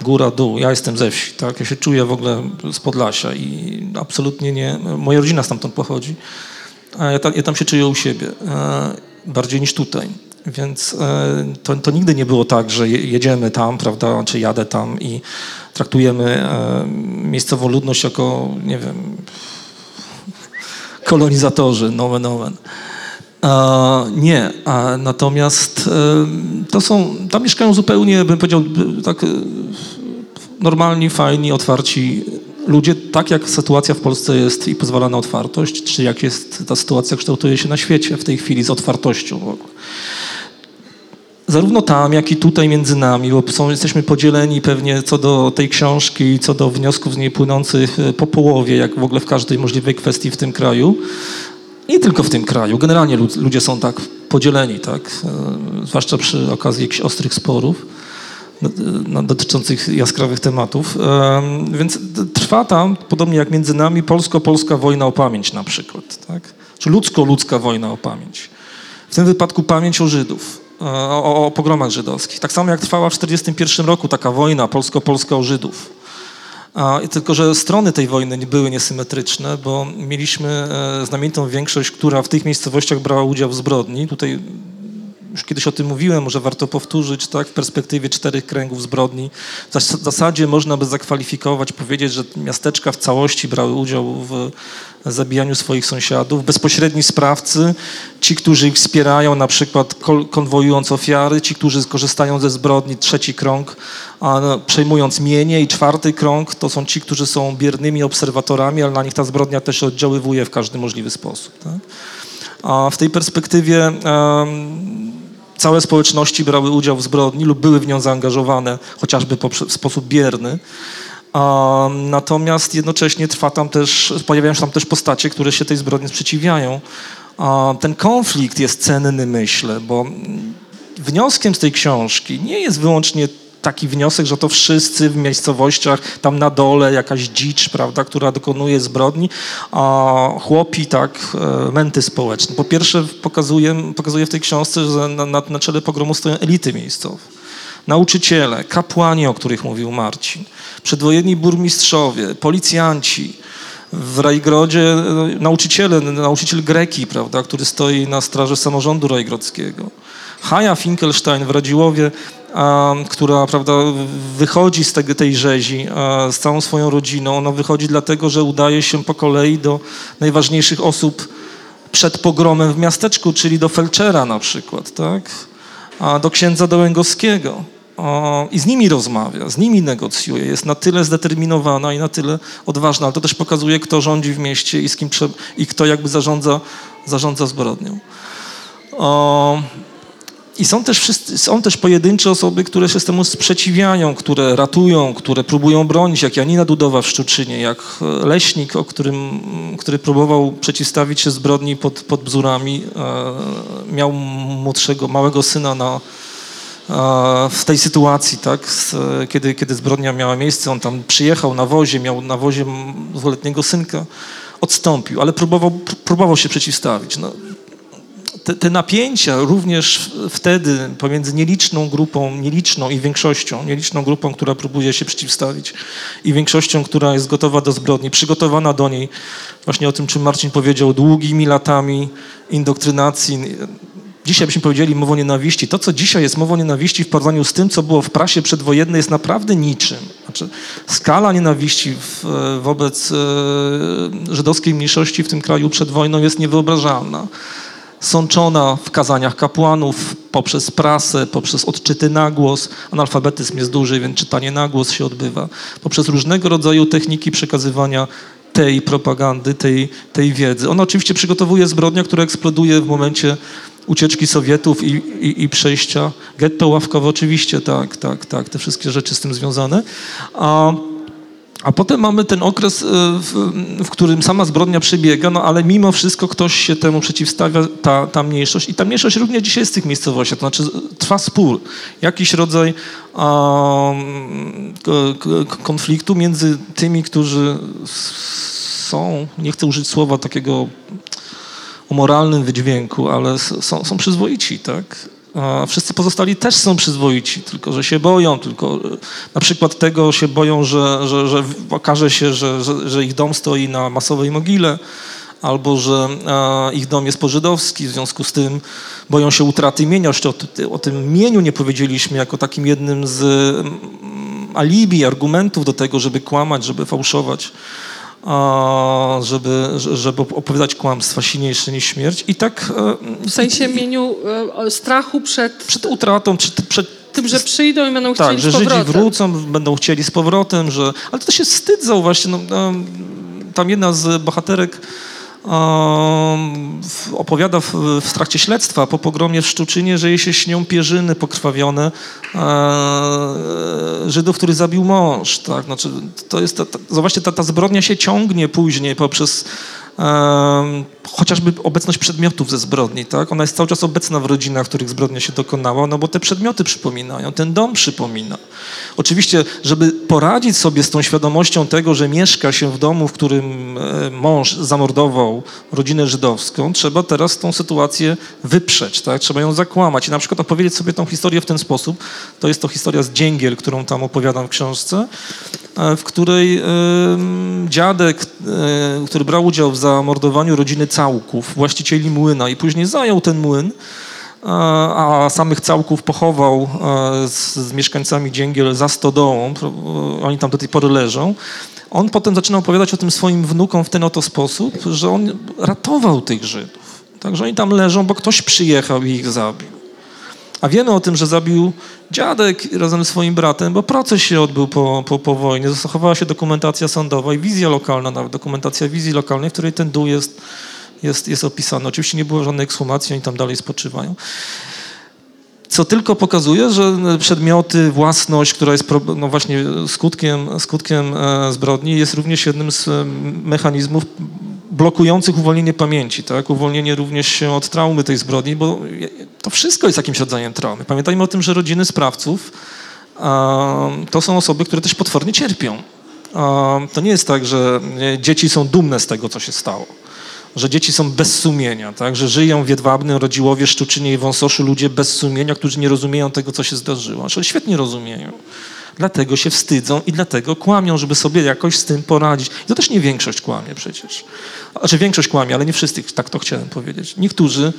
góra, dół, ja jestem ze wsi, tak? Ja się czuję w ogóle z Podlasia i absolutnie nie, moja rodzina stamtąd pochodzi, ja, ta, ja tam się czuję u siebie, e, bardziej niż tutaj. Więc e, to, to nigdy nie było tak, że je- jedziemy tam, prawda, czy jadę tam i traktujemy miejscową ludność jako, nie wiem, [LAUGHS] kolonizatorzy, nomen omen. Nie, natomiast em, to są, tam mieszkają zupełnie, bym powiedział, b- tak e, normalni, fajni, otwarci ludzie, tak jak sytuacja w Polsce jest i pozwala na otwartość, czy jak jest ta sytuacja kształtuje się na świecie w tej chwili z otwartością. Zarówno tam, jak i tutaj między nami, bo są, jesteśmy podzieleni pewnie co do tej książki, co do wniosków z niej płynących e, po połowie, jak w ogóle w każdej możliwej kwestii w tym kraju. Nie tylko w tym kraju, generalnie lud- ludzie są tak podzieleni, tak? E, zwłaszcza przy okazji jakichś ostrych sporów dotyczących jaskrawych tematów. Em, Więc trwa tam, podobnie jak między nami, polsko-polska wojna o pamięć na przykład, tak? Czy ludzko-ludzka wojna o pamięć. W tym wypadku pamięć o Żydów, e, o, o pogromach żydowskich. Tak samo jak trwała w 1941 roku taka wojna polsko-polska o Żydów. A, tylko, że strony tej wojny były niesymetryczne, bo mieliśmy e, znamienitą większość, która w tych miejscowościach brała udział w zbrodni. Tutaj już kiedyś o tym mówiłem, może warto powtórzyć, tak, w perspektywie czterech kręgów zbrodni. W zas- w zasadzie można by zakwalifikować, powiedzieć, że miasteczka w całości brały udział w zabijaniu swoich sąsiadów. Bezpośredni sprawcy, ci, którzy ich wspierają, na przykład konwojując ofiary, ci, którzy korzystają ze zbrodni, trzeci krąg, no, przejmując mienie i czwarty krąg, to są ci, którzy są biernymi obserwatorami, ale na nich ta zbrodnia też oddziaływuje w każdy możliwy sposób. Tak? A w tej perspektywie em, całe społeczności brały udział w zbrodni lub były w nią zaangażowane, chociażby w sposób bierny. Natomiast jednocześnie trwa tam też, pojawiają się tam też postacie, które się tej zbrodni sprzeciwiają. Ten konflikt jest cenny, myślę, bo mm, wnioskiem z tej książki nie jest wyłącznie taki wniosek, że to wszyscy w miejscowościach, tam na dole jakaś dzicz, prawda, która dokonuje zbrodni, a chłopi, tak, e, męty społeczne. Po pierwsze pokazuje, pokazuje w tej książce, że na, na, na czele pogromu stoją elity miejscowe. Nauczyciele, kapłani, o których mówił Marcin, przedwojenni burmistrzowie, policjanci, w Rajgrodzie e, nauczyciele, nauczyciel greki, prawda, który stoi na straży samorządu rajgrodzkiego. Haja Finkelstein w Radziłowie, która prawda, wychodzi z tego, tej rzezi a, z całą swoją rodziną. Ona wychodzi dlatego, że udaje się po kolei do najważniejszych osób przed pogromem w miasteczku, czyli do felczera na przykład, tak? a do księdza Dołęgowskiego. I z nimi rozmawia, z nimi negocjuje. Jest na tyle zdeterminowana i na tyle odważna, ale to też pokazuje, kto rządzi w mieście i z kim i kto jakby zarządza, zarządza zbrodnią. O, i są też, wszyscy, są też pojedyncze osoby, które się temu sprzeciwiają, które ratują, które próbują bronić, jak Janina Dudowa w Szczuczynie, jak e, Leśnik, o którym, który próbował przeciwstawić się zbrodni pod, pod Bzurami. E, miał młodszego, małego syna na, e, w tej sytuacji, tak, z, kiedy, kiedy zbrodnia miała miejsce. On tam przyjechał na wozie, miał na wozie dwuletniego synka, odstąpił, ale próbował, próbował się przeciwstawić. No, te, te napięcia również wtedy pomiędzy nieliczną grupą, nieliczną i większością, nieliczną grupą, która próbuje się przeciwstawić i większością, która jest gotowa do zbrodni, przygotowana do niej, właśnie o tym, czym Marcin powiedział, długimi latami indoktrynacji. Dzisiaj byśmy powiedzieli mową nienawiści. To, co dzisiaj jest mową nienawiści w porównaniu z tym, co było w prasie przedwojennej, jest naprawdę niczym. Znaczy, skala nienawiści w, wobec e, żydowskiej mniejszości w tym kraju przed wojną jest niewyobrażalna sączona w kazaniach kapłanów, poprzez prasę, poprzez odczyty na głos. Analfabetyzm jest duży, więc czytanie na głos się odbywa. Poprzez różnego rodzaju techniki przekazywania tej propagandy, tej, tej wiedzy. Ona oczywiście przygotowuje zbrodnię, która eksploduje w momencie ucieczki Sowietów i, i, i przejścia. Getto ławkowe oczywiście, tak, tak, tak, te wszystkie rzeczy z tym związane. A a potem mamy ten okres, y, w, w, którym sama zbrodnia przebiega, no ale mimo wszystko ktoś się temu przeciwstawia, ta, ta mniejszość. I ta mniejszość również dzisiaj jest w tych miejscowościach, to znaczy trwa spór, jakiś rodzaj um, konfliktu między tymi, którzy są, nie chcę użyć słowa takiego o moralnym wydźwięku, ale są, są przyzwoici, tak? A wszyscy pozostali też są przyzwoici, tylko że się boją, tylko na przykład tego się boją, że, że, że okaże się, że, że, że ich dom stoi na masowej mogile, albo że a, ich dom jest pożydowski, w związku z tym boją się utraty mienia. Jeszcze o, o tym mieniu nie powiedzieliśmy jako takim jednym z mm, alibi, argumentów do tego, żeby kłamać, żeby fałszować żeby, żeby opowiadać kłamstwa silniejsze niż śmierć. I tak... W sensie mieniu e, strachu przed... Przed utratą, przed, przed tym, że przyjdą i będą tak, chcieli że z powrotem. Żydzi wrócą, będą chcieli z powrotem, że... Ale to też jest wstyd zauważcie, no, tam jedna z bohaterek opowiada w, w, trakcie śledztwa po pogromie w Szczuczynie, że jej się śnią pierzyny pokrwawione e, Żydów, który zabił mąż. Tak? Znaczy, to jest ta, ta, zobaczcie, ta, ta zbrodnia się ciągnie później poprzez chociażby obecność przedmiotów ze zbrodni, tak? Ona jest cały czas obecna w rodzinach, w których zbrodnia się dokonała, no bo te przedmioty przypominają, ten dom przypomina. Oczywiście, żeby poradzić sobie z tą świadomością tego, że mieszka się w domu, w którym e, mąż zamordował rodzinę żydowską, trzeba teraz tą sytuację wyprzeć, tak? Trzeba ją zakłamać i na przykład opowiedzieć sobie tą historię w ten sposób. To jest to historia z Dzięgiel, którą tam opowiadam w książce, e, w której dziadek, e, który brał udział w zamordowaniu rodziny Całków, właścicieli młyna i później zajął ten młyn, a a samych całków pochował e, z, z mieszkańcami Dzięgiel za stodołą. E, Oni tam do tej pory leżą. On potem zaczyna opowiadać o tym swoim wnukom w ten oto sposób, że on ratował tych Żydów. Także oni tam leżą, bo ktoś przyjechał i ich zabił. A wiemy o tym, że zabił dziadek razem z swoim bratem, bo proces się odbył po, po, po wojnie. Zachowała się dokumentacja sądowa i wizja lokalna, nawet dokumentacja wizji lokalnej, w której ten dół jest, jest, jest opisany. Oczywiście nie było żadnej ekshumacji, oni tam dalej spoczywają. Co tylko pokazuje, że przedmioty, własność, która jest no właśnie skutkiem, skutkiem e, zbrodni, jest również jednym z mechanizmów blokujących uwolnienie pamięci, tak? uwolnienie również się od traumy tej zbrodni, bo to wszystko jest jakimś rodzajem traumy. Pamiętajmy o tym, że rodziny sprawców to są osoby, które też potwornie cierpią. To nie jest tak, że dzieci są dumne z tego, co się stało że dzieci są bez sumienia, tak? że żyją w Jedwabnym, Rodziłowie, Szczuczynie i Wąsoszu ludzie bez sumienia, którzy nie rozumieją tego, co się zdarzyło. Że świetnie rozumieją. Dlatego się wstydzą i dlatego kłamią, żeby sobie jakoś z tym poradzić. I to też nie większość kłamie przecież. Znaczy większość kłamie, ale nie wszyscy, tak to chciałem powiedzieć. Niektórzy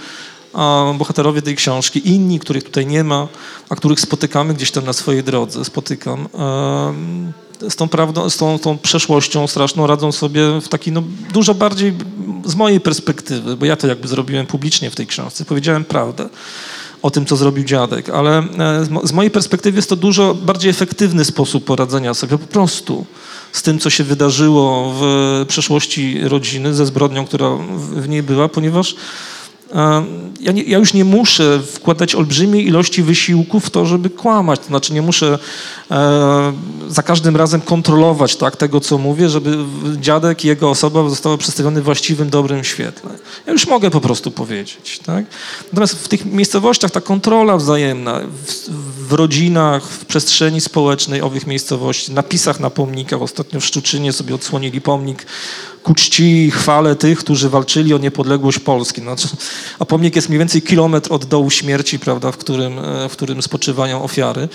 bohaterowie tej książki, inni, których tutaj nie ma, a których spotykamy gdzieś tam na swojej drodze, spotykam, z tą prawdą, z tą, tą przeszłością straszną radzą sobie w taki, no, dużo bardziej z mojej perspektywy, bo ja to jakby zrobiłem publicznie w tej książce, powiedziałem prawdę o tym, co zrobił dziadek, ale e, z mo- z mojej perspektywy jest to dużo bardziej efektywny sposób poradzenia sobie po prostu z tym, co się wydarzyło w przeszłości rodziny, ze zbrodnią, która w- niej była, ponieważ ja, nie, ja już nie muszę wkładać olbrzymiej ilości wysiłku w to, żeby kłamać. To znaczy nie muszę e, za każdym razem kontrolować tak, tego, co mówię, żeby dziadek i jego osoba zostały przedstawione w właściwym, dobrym świetle. Ja już mogę po prostu powiedzieć. Tak? Natomiast w tych miejscowościach ta kontrola wzajemna, w, w rodzinach, w przestrzeni społecznej owych miejscowości, napisach na pomnikach, ostatnio w Szczuczynie sobie odsłonili pomnik ku czci i chwale tych, którzy walczyli o niepodległość Polski. Znaczy, a pomnik jest mniej więcej kilometr od dołu śmierci, prawda, w którym, e, w którym spoczywają ofiary.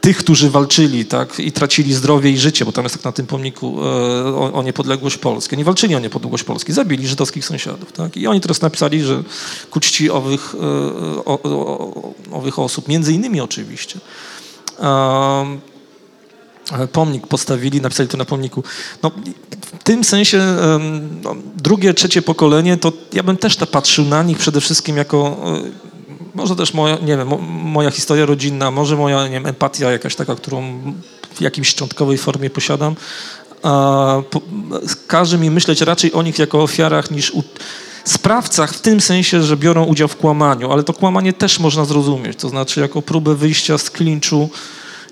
Tych, którzy walczyli tak, i tracili zdrowie i życie, bo tam jest tak na tym pomniku e, o, o niepodległość Polski. Oni walczyli o niepodległość Polski, zabili żydowskich sąsiadów. Tak? I oni teraz napisali, że ku czci owych, e, o, o, owych osób, między innymi oczywiście. Pomnik postawili, napisali to na pomniku. No, w tym sensie no, drugie, trzecie pokolenie, to ja bym też tak patrzył na nich przede wszystkim jako, e, może też moja, nie wiem, mo, moja historia rodzinna, może moja, nie wiem, empatia jakaś taka, którą w jakimś szczątkowej formie posiadam, a, po, każe mi myśleć raczej o nich jako ofiarach niż u, sprawcach w tym sensie, że biorą udział w kłamaniu, ale to kłamanie też można zrozumieć, to znaczy jako próbę wyjścia z klinczu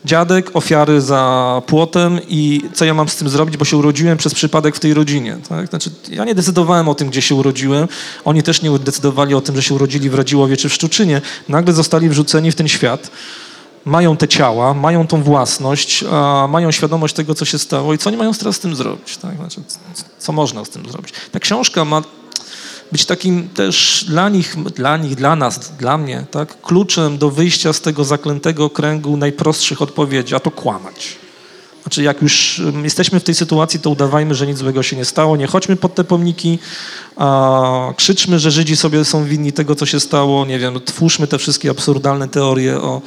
dziadek, ofiary za płotem i co ja mam z tym zrobić, bo się urodziłem przez przypadek w tej rodzinie. Tak? Znaczy, ja nie decydowałem o tym, gdzie się urodziłem. Oni też nie decydowali o tym, że się urodzili w Radziłowie czy w Szczuczynie. Nagle zostali wrzuceni w ten świat. Mają te ciała, mają tą własność, mają świadomość tego, co się stało i co oni mają teraz z tym zrobić. Tak? Znaczy, co można z tym zrobić. Ta książka ma być takim też dla nich, dla nich, dla nas, dla mnie, tak, kluczem do wyjścia z tego zaklętego kręgu najprostszych odpowiedzi, a to kłamać. Znaczy, jak już jesteśmy w tej sytuacji, to udawajmy, że nic złego się nie stało, nie chodźmy pod te pomniki, a krzyczmy, że Żydzi sobie są winni tego, co się stało, nie wiem, twórzmy te wszystkie absurdalne teorie o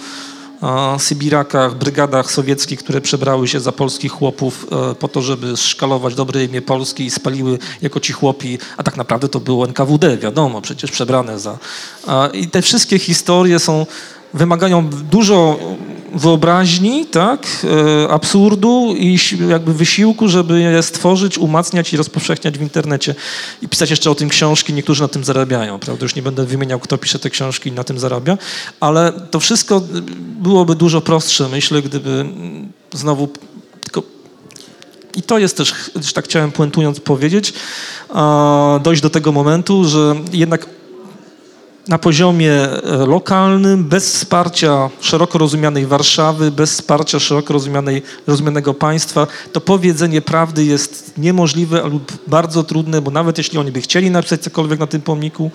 Sybirakach, brygadach sowieckich, które przebrały się za polskich chłopów e, po to, żeby szkalować dobre imię Polski i spaliły jako ci chłopi, a tak naprawdę to było NKWD, wiadomo, przecież przebrane za... I te wszystkie historie są, wymagają dużo wyobraźni, tak, e, absurdu i jakby wysiłku, żeby je stworzyć, umacniać i rozpowszechniać w internecie i pisać jeszcze o tym książki. Niektórzy na tym zarabiają, prawda? Już nie będę wymieniał, kto pisze te książki i na tym zarabia, ale to wszystko byłoby dużo prostsze, myślę, gdyby mm, znowu tylko I to jest też, że tak chciałem puentując powiedzieć, dojść do tego momentu, że jednak na poziomie e, lokalnym, bez wsparcia szeroko rozumianej Warszawy, bez wsparcia szeroko rozumianej, rozumianego państwa, to powiedzenie prawdy jest niemożliwe lub bardzo trudne, bo nawet jeśli oni by chcieli napisać cokolwiek na tym pomniku,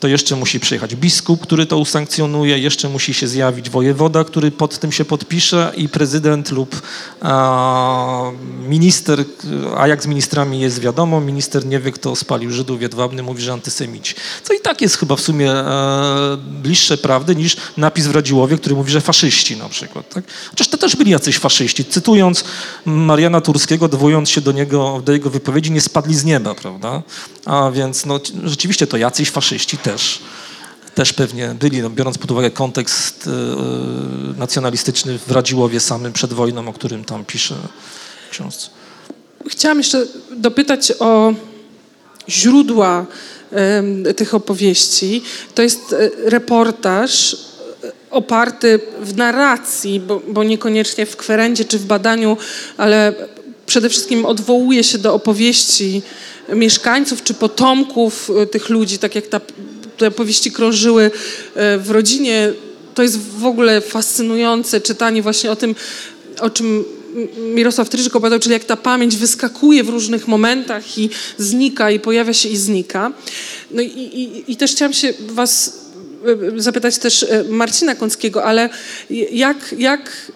to jeszcze musi przyjechać biskup, który to usankcjonuje, jeszcze musi się zjawić wojewoda, który pod tym się podpisze i prezydent lub a, minister, a jak z ministrami jest wiadomo, minister nie wie, kto spalił Żydów Jedwabny, mówi, że antysemici. Co i tak jest chyba w sumie e, bliższe prawdy niż napis w Radziłowie, który mówi, że faszyści na przykład. Tak? Chociaż to też byli jacyś faszyści. Cytując Mariana Turskiego, odwołując się do niego, do jego wypowiedzi, nie spadli z nieba, prawda? A więc no, rzeczywiście to jacyś faszyści też, też pewnie byli, no, biorąc pod uwagę kontekst e, nacjonalistyczny w Radziłowie samym przed wojną, o którym tam pisze w książce. Chciałam jeszcze dopytać o źródła em, tych opowieści. To jest e, reportaż e, oparty w narracji, bo, bo niekoniecznie w kwerendzie czy w badaniu, ale przede wszystkim odwołuje się do opowieści mieszkańców czy potomków tych ludzi, tak jak ta, te opowieści krążyły e, w rodzinie. To jest w ogóle fascynujące czytanie właśnie o tym, o czym Mirosław Tryżyk opowiadał, czyli jak ta pamięć wyskakuje w różnych momentach i znika, i pojawia się i znika. No i, i, i też chciałam się was e, zapytać też e, Marcina Kąckiego, ale jak, jak,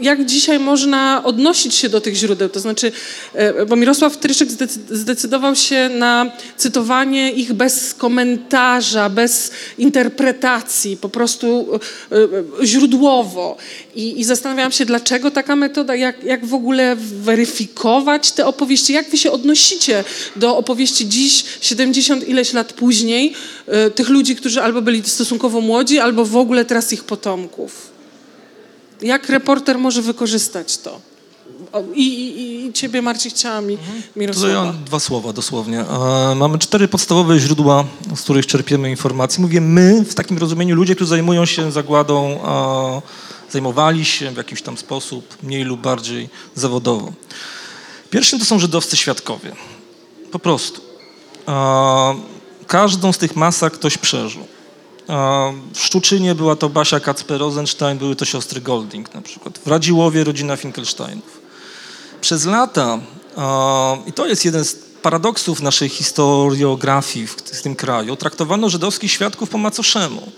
jak dzisiaj można odnosić się do tych źródeł? To znaczy, e, bo Mirosław Tryszyk zdecy- zdecydował się na cytowanie ich bez komentarza, bez interpretacji, po prostu e, e, źródłowo. I, i zastanawiałam się, dlaczego taka metoda, jak, jak w ogóle weryfikować te opowieści, jak wy się odnosicie do opowieści dziś, 70 ileś lat później, tych ludzi, którzy albo byli stosunkowo młodzi, albo w ogóle teraz ich potomków. Jak reporter może wykorzystać to? I, i, i ciebie, Marcin, chciałam i To Mirosława. ja dwa słowa dosłownie. E, Mamy cztery podstawowe źródła, z których czerpiemy informacje. Mówię my, w takim rozumieniu ludzie, którzy zajmują się zagładą, e, zajmowali się w jakiś tam sposób, mniej lub bardziej zawodowo. Pierwszym to są żydowscy świadkowie. Po prostu. E, Każdą z tych masek ktoś przeżył. W Szczuczynie była to Basia Kacper-Rosenstein, były to siostry Golding na przykład. W Radziłowie rodzina Finkelsteinów przez lata, i to jest jeden z paradoksów naszej historiografii w tym kraju, traktowano żydowskich świadków po macoszemu.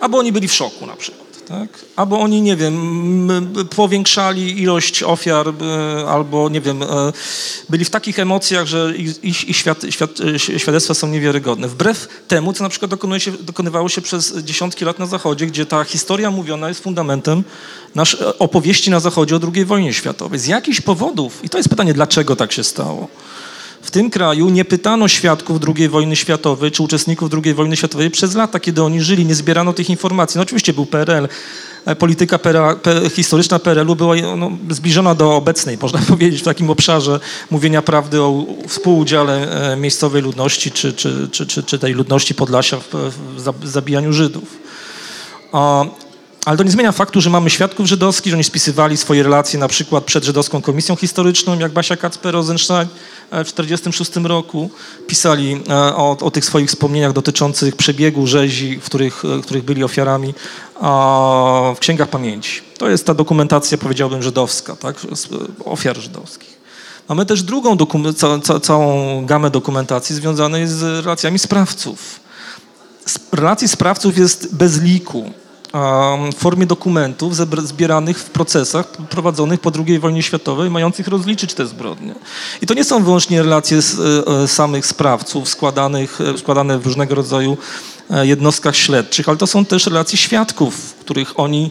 Albo oni byli w szoku na przykład, tak? Albo oni, nie wiem, powiększali ilość ofiar, e, albo, nie wiem, e, byli w takich emocjach, że ich, ich, e, świadectwa są niewiarygodne. Wbrew temu, co na przykład się, dokonywało się przez dziesiątki lat na Zachodzie, gdzie ta historia mówiona jest fundamentem nasz, opowieści na Zachodzie o II wojnie światowej. Z jakichś powodów, i to jest pytanie, dlaczego tak się stało, w tym kraju nie pytano świadków II wojny światowej czy uczestników II wojny światowej przez lata, kiedy oni żyli, nie zbierano tych informacji. No oczywiście był PRL, e, polityka PRL, historyczna PRL-u była no, zbliżona do obecnej, można [LAUGHS] powiedzieć, w takim obszarze mówienia prawdy o współudziale e, miejscowej ludności czy, czy, czy, czy, czy tej ludności Podlasia w, w zab- zabijaniu Żydów. Ale to nie zmienia faktu, że mamy świadków żydowskich, że oni spisywali swoje relacje na przykład przed Żydowską Komisją Historyczną, jak Basia Kacper-Rosenstein e, w 1946 roku. Pisali e, o, o tych swoich wspomnieniach dotyczących przebiegu rzezi, w których, e, których byli ofiarami w księgach pamięci. To jest ta dokumentacja, powiedziałbym, żydowska, tak? ofiar żydowskich. Mamy też drugą ca, ca, całą gamę dokumentacji związanej z relacjami sprawców relacji sprawców jest bez liku w formie dokumentów zbieranych w procesach prowadzonych po II wojnie światowej, mających rozliczyć te zbrodnie. I to nie są wyłącznie relacje e, e, samych sprawców składanych, e, składane w różnego rodzaju jednostkach śledczych, ale to są też relacje świadków, których oni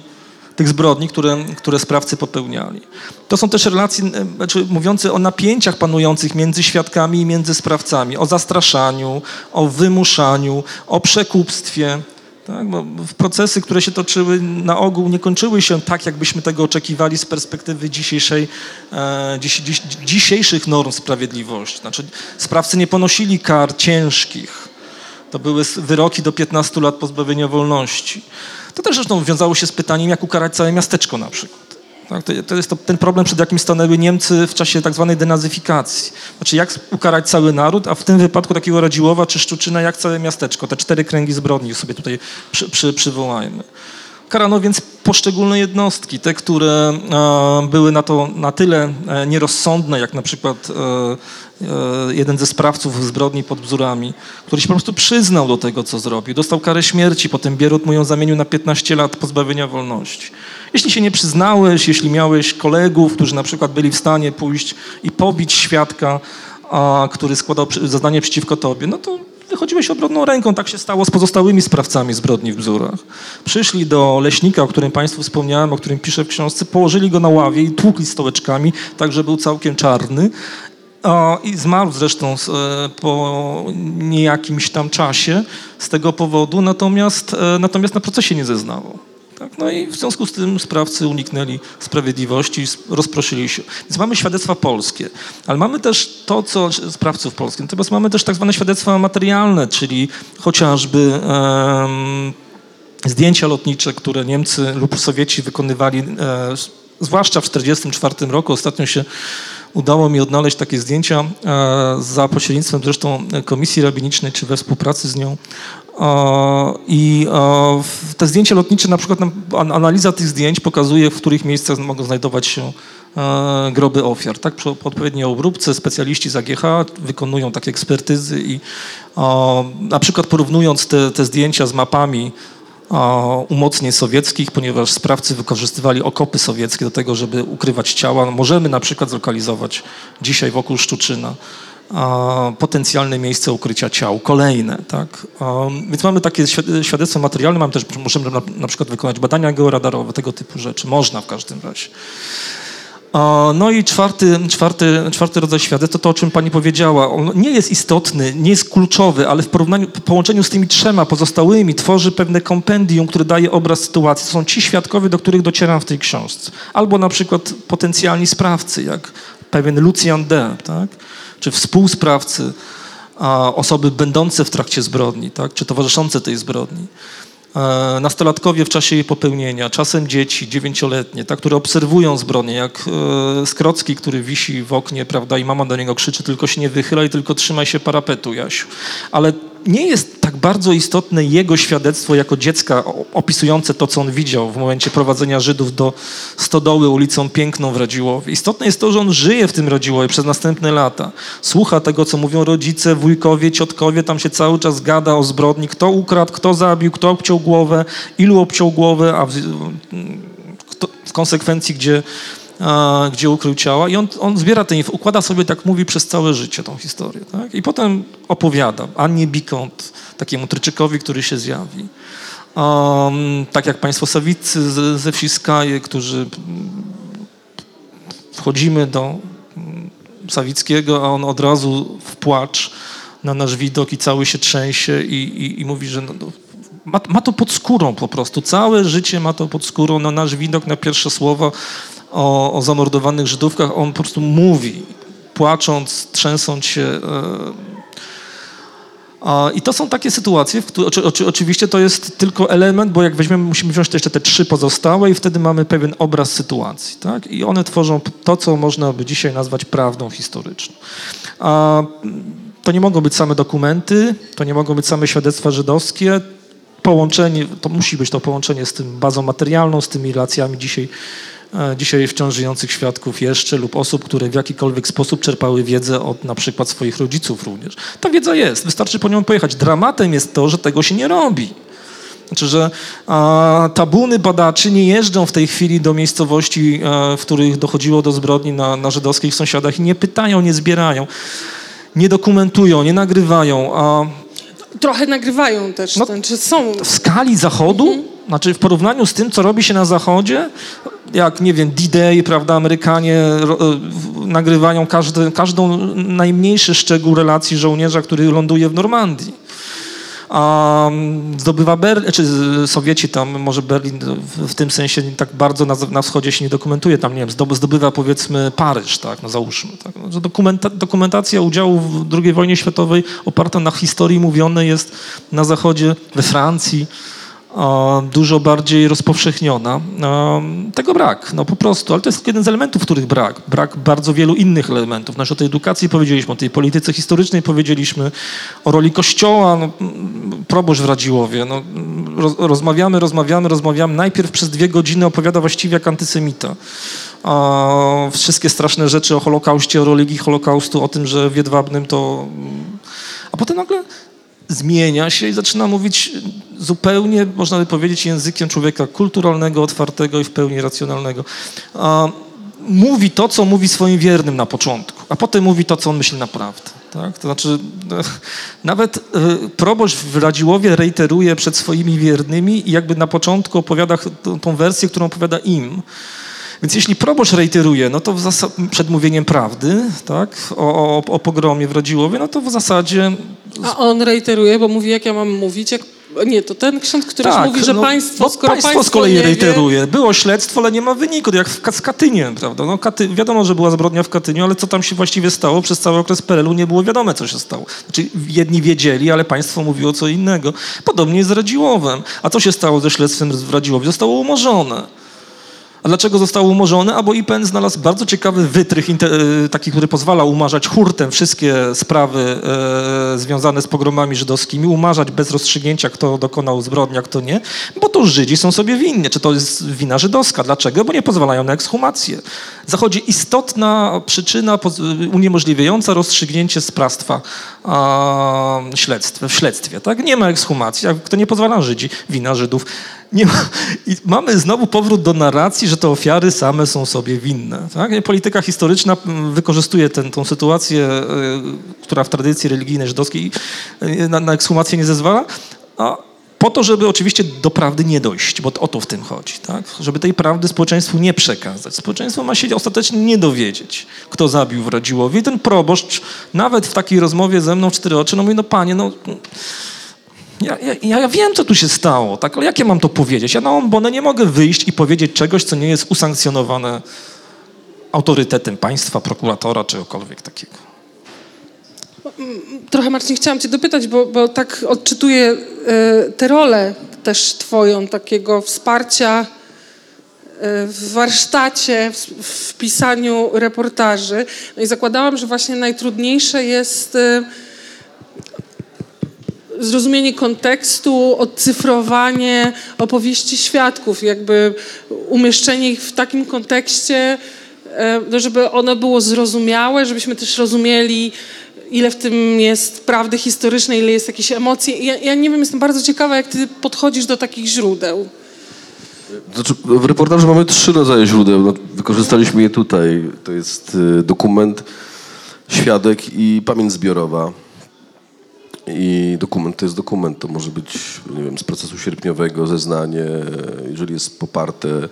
tych zbrodni, które, które sprawcy popełniali. To są też relacje znaczy, mówiące o napięciach panujących między świadkami i między sprawcami, o zastraszaniu, o wymuszaniu, o przekupstwie. Tak? Bo procesy, które się toczyły, na ogół nie kończyły się tak, jakbyśmy tego oczekiwali z perspektywy dzisiejszej, e, dziś, dziś, dzisiejszych norm sprawiedliwości. Znaczy, sprawcy nie ponosili kar ciężkich. To były wyroki do 15 lat pozbawienia wolności. To też zresztą wiązało się z pytaniem, jak ukarać całe miasteczko na przykład. Tak, to, to jest to, ten problem, przed jakim stanęły Niemcy w czasie tak zwanej denazyfikacji. Znaczy, jak ukarać cały naród, a w tym wypadku takiego Radziłowa czy Szczuczyna, jak całe miasteczko. Te cztery kręgi zbrodni sobie tutaj przy, przy, przywołajmy. Karano więc poszczególne jednostki, te, które e, były na to na tyle e, nierozsądne, jak na przykład e, e, jeden ze sprawców zbrodni pod Bzurami, który się po prostu przyznał do tego, co zrobił. Dostał karę śmierci, potem Bierut mu ją zamienił na 15 lat pozbawienia wolności. Jeśli się nie przyznałeś, jeśli miałeś kolegów, którzy na przykład byli w stanie pójść i pobić świadka, a, który składał zeznanie przeciwko tobie, no to wychodziłeś obronną ręką. Tak się stało z pozostałymi sprawcami zbrodni w Bzurach. Przyszli do leśnika, o którym Państwu wspomniałem, o którym piszę w książce, położyli go na ławie i tłukli stołeczkami, tak że był całkiem czarny. I zmarł zresztą e, po niejakimś tam czasie z tego powodu, natomiast, e, natomiast na procesie nie zeznawał. Tak, no i w związku z tym sprawcy uniknęli sprawiedliwości, rozproszyli się. Więc mamy świadectwa polskie, ale mamy też to, co sprawców polskich. Natomiast mamy też tak zwane świadectwa materialne, czyli chociażby zdjęcia lotnicze, które Niemcy lub Sowieci wykonywali, e, zwłaszcza w 1944 roku. Ostatnio się udało mi odnaleźć takie zdjęcia e, za pośrednictwem zresztą Komisji Rabinicznej, czy we współpracy z nią. I te zdjęcia lotnicze, na przykład analiza tych zdjęć pokazuje, w których miejscach mogą znajdować się e, groby ofiar. Tak, przy odpowiedniej obróbce specjaliści z AGH wykonują takie ekspertyzy i na przykład porównując te, te zdjęcia z mapami umocnień sowieckich, ponieważ sprawcy wykorzystywali okopy sowieckie do tego, żeby ukrywać ciała. Możemy na przykład zlokalizować dzisiaj wokół Szczuczyna potencjalne miejsce ukrycia ciał, kolejne. Tak? Więc mamy takie świ- świadectwo materialne, mamy też, możemy na, przykład wykonać badania georadarowe, tego typu rzeczy. Można w każdym razie. No i czwarty, czwarty, czwarty rodzaj świadectw to to, o czym pani powiedziała. On nie jest istotny, nie jest kluczowy, ale w porównaniu, w połączeniu z tymi trzema pozostałymi tworzy pewne kompendium, które daje obraz sytuacji. To są ci świadkowie, do których docieram w tej książce. Albo na przykład potencjalni sprawcy, jak pewien Lucian D., tak? Czy współsprawcy, osoby będące w trakcie zbrodni, tak? czy towarzyszące tej zbrodni. E, nastolatkowie w czasie jej popełnienia, czasem dzieci dziewięcioletnie, tak, które obserwują zbrodnię, jak e, Skrocki, który wisi w oknie, prawda, i mama do niego krzyczy, tylko się nie wychylaj, tylko trzymaj się parapetu, Jasiu. Ale nie jest tak bardzo istotne jego świadectwo jako dziecka opisujące to, co on widział w momencie prowadzenia Żydów do stodoły ulicą Piękną w Radziłowie. Istotne jest to, że on żyje w tym Radziłowie przez następne lata. Słucha tego, co mówią rodzice, wujkowie, ciotkowie, tam się cały czas gada o zbrodni, kto ukradł, kto zabił, kto obciął głowę, ilu obciął głowę, a w, w konsekwencji gdzie, gdzie ukrył ciała. I on, on zbiera te, inf- układa sobie, tak mówi, przez całe życie tą historię. Tak? I potem opowiada Annie Bikont, takiemu Tryczykowi, który się zjawi. Um, tak jak państwo Sawicy z- ze wsi Skaje, którzy wchodzimy do mm, Sawickiego, a on od razu w płacz na nasz widok i cały się trzęsie i, i, i mówi, że no, no, ma, ma to pod skórą po prostu. Całe życie ma to pod skórą na nasz widok, na pierwsze słowa o, o zamordowanych Żydówkach. On po prostu mówi, płacząc, trzęsąc się. E, I to są takie sytuacje, w których oczy, oczy, oczywiście to jest tylko element, bo jak weźmiemy, musimy wziąć jeszcze te trzy pozostałe i wtedy mamy pewien obraz sytuacji. Tak? I one tworzą to, co można by dzisiaj nazwać prawdą historyczną. A, to nie mogą być same dokumenty, to nie mogą być same świadectwa żydowskie. Połączenie, to musi być to połączenie z tym bazą materialną, z tymi relacjami dzisiaj, dzisiaj wciąż żyjących świadków jeszcze lub osób, które w jakikolwiek sposób czerpały wiedzę od na przykład swoich rodziców również. Ta wiedza jest, wystarczy po nią pojechać. Dramatem jest to, że tego się nie robi. Znaczy, że a, tabuny badaczy nie jeżdżą w tej chwili do miejscowości, e, w których dochodziło do zbrodni na, na żydowskich sąsiadach i nie pytają, nie zbierają, nie dokumentują, nie nagrywają. A Trochę nagrywają też, No, znaczy są. w skali Zachodu, znaczy w porównaniu z tym, co robi się na Zachodzie, jak, nie wiem, D-Day, prawda, Amerykanie ro, e, nagrywają każdy, każdą najmniejszy szczegół relacji żołnierza, który ląduje w Normandii. A zdobywa Berlin, czy Sowieci tam, może Berlin w, w tym sensie tak bardzo na, na wschodzie się nie dokumentuje, tam nie wiem, zdoby- zdobywa powiedzmy Paryż, tak, no załóżmy. Tak, no, dokumenta, dokumentacja udziału w II wojnie światowej oparta na historii mówionej jest na zachodzie, we Francji, dużo bardziej rozpowszechniona. Tego brak, no po prostu, ale to jest jeden z elementów, których brak. Brak bardzo wielu innych elementów. Znaczy o tej edukacji powiedzieliśmy, o tej polityce historycznej powiedzieliśmy, o roli Kościoła, no, proboszcz w Radziłowie. No, roz, rozmawiamy, rozmawiamy, rozmawiamy. Najpierw przez dwie godziny opowiada właściwie jak antysemita. Wszystkie straszne rzeczy o Holokauście, o religii Holokaustu, o tym, że w Jedwabnym to... A potem nagle zmienia się i zaczyna mówić zupełnie, można by powiedzieć, językiem człowieka kulturalnego, otwartego i w pełni racjonalnego. A, mówi to, co mówi swoim wiernym na początku, a potem mówi to, co on myśli naprawdę. Tak? To znaczy, [LAUGHS] nawet y, proboszcz w Radziłowie reiteruje przed swoimi wiernymi i jakby na początku opowiada tą wersję, którą opowiada im. Więc jeśli proboszcz reiteruje, no to w zasa- przed mówieniem prawdy, tak, o, o, o pogromie w Radziłowie, no to w zasadzie A on reiteruje, bo mówi, jak ja mam mówić. Jak... Nie, to ten ksiądz, który mówi, że no, państwo, skoro państwo, państwo z kolei nie wie, reiteruje. Było śledztwo, ale nie ma wyniku, jak w, Ka- z Katyniem, prawda? No, Katy, wiadomo, że była zbrodnia w Katyniu, ale co tam się właściwie stało przez cały okres PRL-u nie było wiadome, co się stało. Znaczy, jedni wiedzieli, ale państwo mówiło co innego. Podobnie jest z Radziłowem. A co się stało ze śledztwem w Radziłowie? Zostało umorzone. A dlaczego zostało umorzone? A bo IPN znalazł bardzo ciekawy wytrych, e, taki, który pozwala umarzać hurtem wszystkie sprawy e, związane z pogromami żydowskimi, umarzać bez rozstrzygnięcia, kto dokonał zbrodni, a kto nie, bo to Żydzi są sobie winni. Czy to jest wina żydowska? Dlaczego? Bo nie pozwalają na ekshumację. Zachodzi istotna przyczyna uniemożliwiająca rozstrzygnięcie sprawstwa w śledztwie. Tak? Nie ma ekshumacji, a kto nie pozwala Żydzi, wina Żydów. Nie ma. I mamy znowu powrót do narracji, że te ofiary same są sobie winne. Tak? Polityka historyczna mm, wykorzystuje tę tą sytuację, y, która w tradycji religijnej żydowskiej y, na, na ekshumację nie zezwala, a po to, żeby oczywiście do prawdy nie dojść, bo o to w tym chodzi, tak? Żeby tej prawdy społeczeństwu nie przekazać. Społeczeństwo ma się ostatecznie nie dowiedzieć, kto zabił w Radziłowie. I ten proboszcz, nawet w takiej rozmowie ze mną w cztery oczy, no mówi, no panie, no... Ja, ja, ja wiem, co tu się stało, tak? ale jak ja mam to powiedzieć? Ja na ombonę nie mogę wyjść i powiedzieć czegoś, co nie jest usankcjonowane autorytetem państwa, prokuratora, czegokolwiek takiego. Trochę Marcin chciałam cię dopytać, bo, bo tak odczytuję e, tę rolę też twoją, takiego wsparcia e, w warsztacie, w, w pisaniu reportaży. No i zakładałam, że właśnie najtrudniejsze jest e, zrozumienie kontekstu, odcyfrowanie opowieści świadków, jakby umieszczenie ich w takim kontekście, e, no żeby ono było zrozumiałe, żebyśmy też rozumieli, ile w tym jest prawdy historycznej, ile jest jakiejś emocji. Ja, ja nie wiem, jestem bardzo ciekawa, jak ty podchodzisz do takich źródeł. Znaczy, w reportażu mamy trzy rodzaje źródeł. No, wykorzystaliśmy je tutaj. To jest y, dokument, świadek i pamięć zbiorowa. I dokument to jest dokument. To może być, nie wiem, z procesu sierpniowego zeznanie, jeżeli jest poparte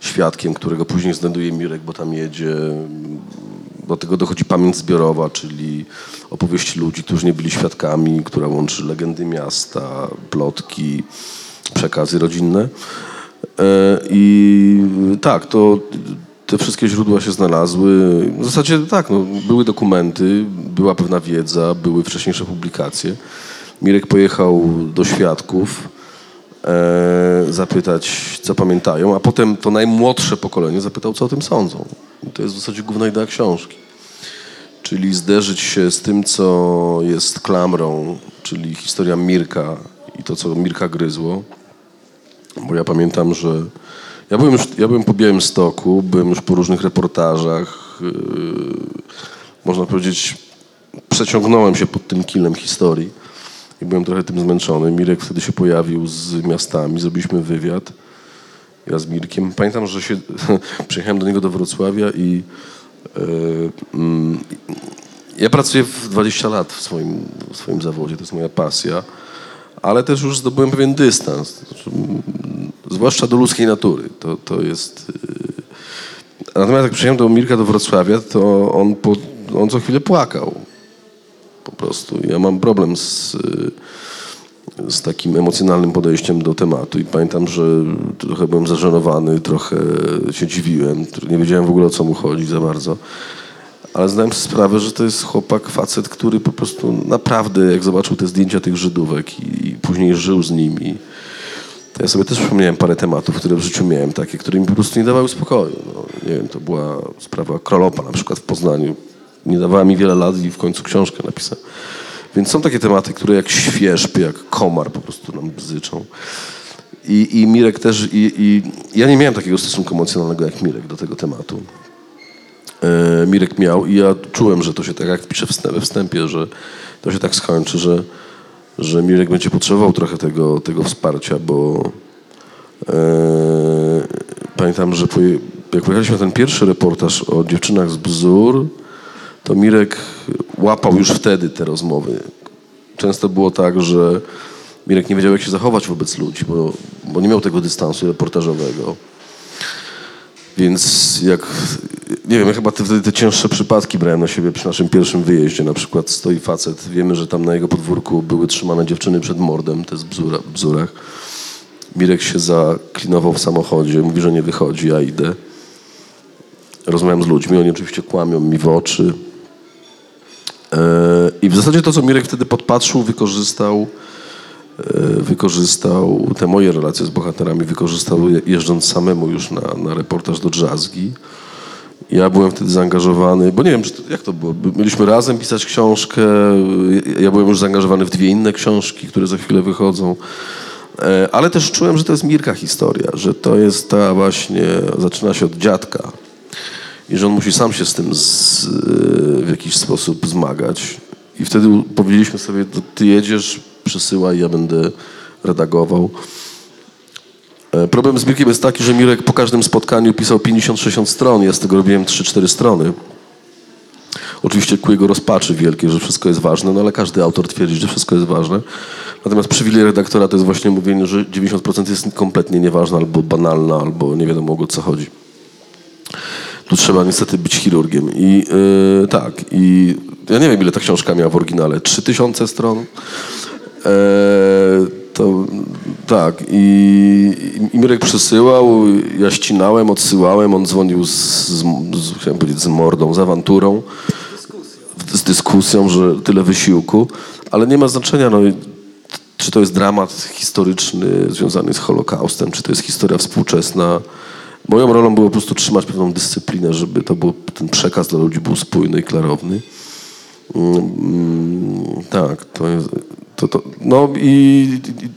świadkiem, którego później znajduje Mirek, bo tam jedzie. Do tego dochodzi pamięć zbiorowa, czyli opowieści ludzi, którzy nie byli świadkami, która łączy legendy miasta, plotki, przekazy rodzinne. E, I tak, to te wszystkie źródła się znalazły. W zasadzie tak, no, były dokumenty, była pewna wiedza, były wcześniejsze publikacje. Mirek pojechał do świadków e, zapytać, co pamiętają, a potem to najmłodsze pokolenie zapytał, co o tym sądzą. I to jest w zasadzie główna idea książki. Czyli zderzyć się z tym, co jest klamrą, czyli historia Mirka i to, co Mirka gryzło. Bo ja pamiętam, że ja byłem, już, ja byłem po Białymstoku, byłem już po różnych reportażach. Yy, można powiedzieć, przeciągnąłem się pod tym kilem historii i byłem trochę tym zmęczony. Mirek wtedy się pojawił z miastami, zrobiliśmy wywiad. Ja z Mirkiem. Pamiętam, że się, [LAUGHS] przyjechałem do niego do Wrocławia i yy, mm, ja pracuję w 20 lat w swoim, w swoim zawodzie, to jest moja pasja, ale też już zdobyłem pewien dystans, znaczy, mm, zwłaszcza do ludzkiej natury. To, to jest... yy, Natomiast jak przyjechałem do Mirka do Wrocławia, to on, po, on co chwilę płakał. Po prostu. Ja mam problem z, yy, z takim emocjonalnym podejściem do tematu i pamiętam, że trochę byłem zażenowany, trochę się dziwiłem, nie wiedziałem w ogóle o co mu chodzi za bardzo. Ale zdałem sobie sprawę, że to jest chłopak, facet, który po prostu naprawdę, jak zobaczył te zdjęcia tych Żydówek i, i później żył z nimi, ja sobie też przypomniałem parę tematów, które w życiu miałem, takie, które mi po prostu nie dawały spokoju. No, nie wiem, to była sprawa Krolopa na przykład w Poznaniu. Nie dawała mi wiele lat i w końcu książkę napisałem. Więc są takie tematy, które jak świeżby, jak komar po prostu nam bzyczą. I, i Mirek też, i, i ja nie miałem takiego stosunku emocjonalnego jak Mirek do tego tematu. E, Mirek miał i ja czułem, że to się tak, jak piszę we wstępie, że to się tak skończy, że, że Mirek będzie potrzebował trochę tego, tego wsparcia, bo e, pamiętam, że poje, jak pojechaliśmy na ten pierwszy reportaż o dziewczynach z bzdur, to Mirek łapał już wtedy te rozmowy. Często było tak, że Mirek nie wiedział, jak się zachować wobec ludzi, bo, bo nie miał tego dystansu reportażowego. Więc jak, nie wiem, ja chyba te, te cięższe przypadki brałem na siebie przy naszym pierwszym wyjeździe. Na przykład stoi facet, wiemy, że tam na jego podwórku były trzymane dziewczyny przed mordem, te z bzura. Mirek się zaklinował w samochodzie, mówi, że nie wychodzi, ja idę. Rozmawiam z ludźmi, oni oczywiście kłamią mi w oczy. E, I w zasadzie to, co Mirek wtedy podpatrzył, wykorzystał, e, wykorzystał te moje relacje z bohaterami, wykorzystał je- jeżdżąc samemu już na, na reportaż do Drzazgi. Ja byłem wtedy zaangażowany, bo nie wiem, to, jak to było. By- Mieliśmy razem pisać książkę. Ja- byłem już zaangażowany w dwie inne książki, które za chwilę wychodzą. E, Ale też czułem, że to jest Mirka historia, że to jest ta właśnie, zaczyna się od dziadka i że on musi sam się z tym z, w jakiś sposób zmagać. I wtedy powiedzieliśmy sobie, ty jedziesz, przesyłaj, ja będę redagował. E, Problem z Mirkiem jest taki, że Mirek po każdym spotkaniu pisał 50-60 stron, ja z tego robiłem 3-4 strony. Oczywiście ku jego rozpaczy wielkie, że wszystko jest ważne, no ale każdy autor twierdzi, że wszystko jest ważne. Natomiast przywilej redaktora to jest właśnie mówienie, że 90% jest kompletnie nieważne, albo banalne, albo nie wiadomo o co chodzi. Tu trzeba niestety być chirurgiem. I yy, tak, i ja nie wiem, ile ta książka miała w oryginale. 3000 stron. E, to tak, i, i Mirek przesyłał, ja ścinałem, odsyłałem, on dzwonił z, z, z, powiedzieć, z mordą, z awanturą, z dyskusją, że tyle wysiłku, ale nie ma znaczenia, no, czy to jest dramat historyczny związany z Holokaustem, czy to jest historia współczesna. Moją rolą było po prostu trzymać pewną dyscyplinę, żeby to był, ten przekaz dla ludzi był spójny i klarowny. Mm, tak, to jest. To, to, no i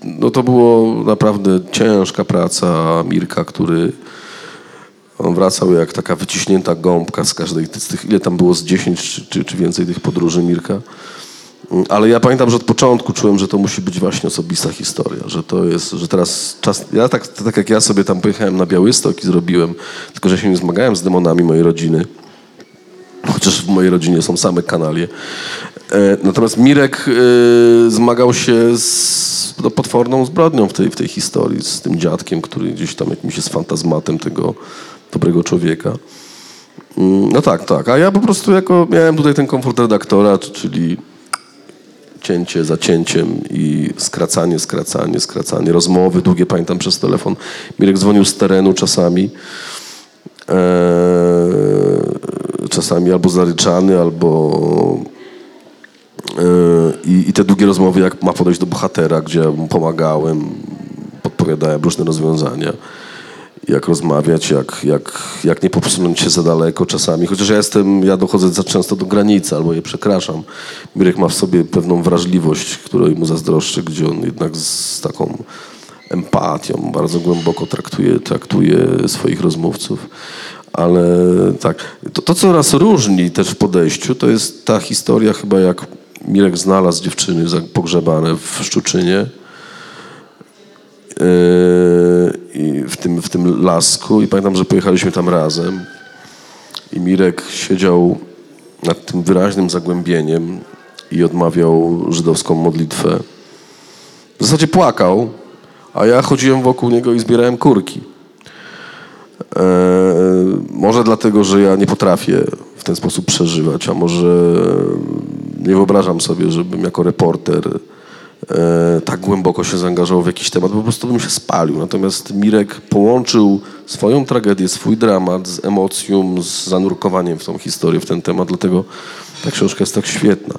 no to było naprawdę ciężka praca Mirka, który on wracał jak taka wyciśnięta gąbka z każdej z tych, ile tam było z 10 czy, czy, czy więcej tych podróży Mirka. Mm, Ale ja pamiętam, że od początku czułem, że to musi być właśnie osobista historia, że to jest, że teraz czas, ja tak, tak jak ja sobie tam pojechałem na Białystok i zrobiłem, tylko że się nie zmagałem z demonami mojej rodziny, chociaż w mojej rodzinie są same kanalie. E, Natomiast Mirek e, zmagał się z no, potworną zbrodnią w tej, w tej historii, z tym dziadkiem, który gdzieś tam jakimś jest fantazmatem tego dobrego człowieka. Mm, No tak, tak. A ja po prostu jako miałem tutaj ten komfort redaktora, czyli cięcie za cięciem i skracanie, skracanie, skracanie. Rozmowy długie, pamiętam przez telefon. Mirek dzwonił z terenu czasami. Eee, czasami albo zaryczany, albo i, i te długie rozmowy, jak ma podejść do bohatera, gdzie pomagałem, podpowiadałem różne rozwiązania, jak rozmawiać, jak, jak, jak nie popsunąć się za daleko czasami. Chociaż ja jestem, ja dochodzę za często do granicy albo je przekraczam. Mirek ma w sobie pewną wrażliwość, której mu zazdroszczę, gdzie on jednak z taką empatią bardzo głęboko traktuje, traktuje swoich rozmówców. Ale tak, to, to co nas różni też w podejściu, to jest ta historia chyba jak Mirek znalazł dziewczyny pogrzebane w Szczuczynie. Yy, w tym, w tym lasku i pamiętam, że pojechaliśmy tam razem i Mirek siedział nad tym wyraźnym zagłębieniem i odmawiał żydowską modlitwę. W zasadzie płakał, a ja chodziłem wokół niego i zbierałem kurki. Eee, może dlatego, że ja nie potrafię w ten sposób przeżywać, a może nie wyobrażam sobie, żebym jako reporter e, tak głęboko się zaangażował w jakiś temat, po prostu bym się spalił. Natomiast Mirek połączył swoją tragedię, swój dramat z emocją, z zanurkowaniem w tą historię, w ten temat, dlatego ta książka jest tak świetna.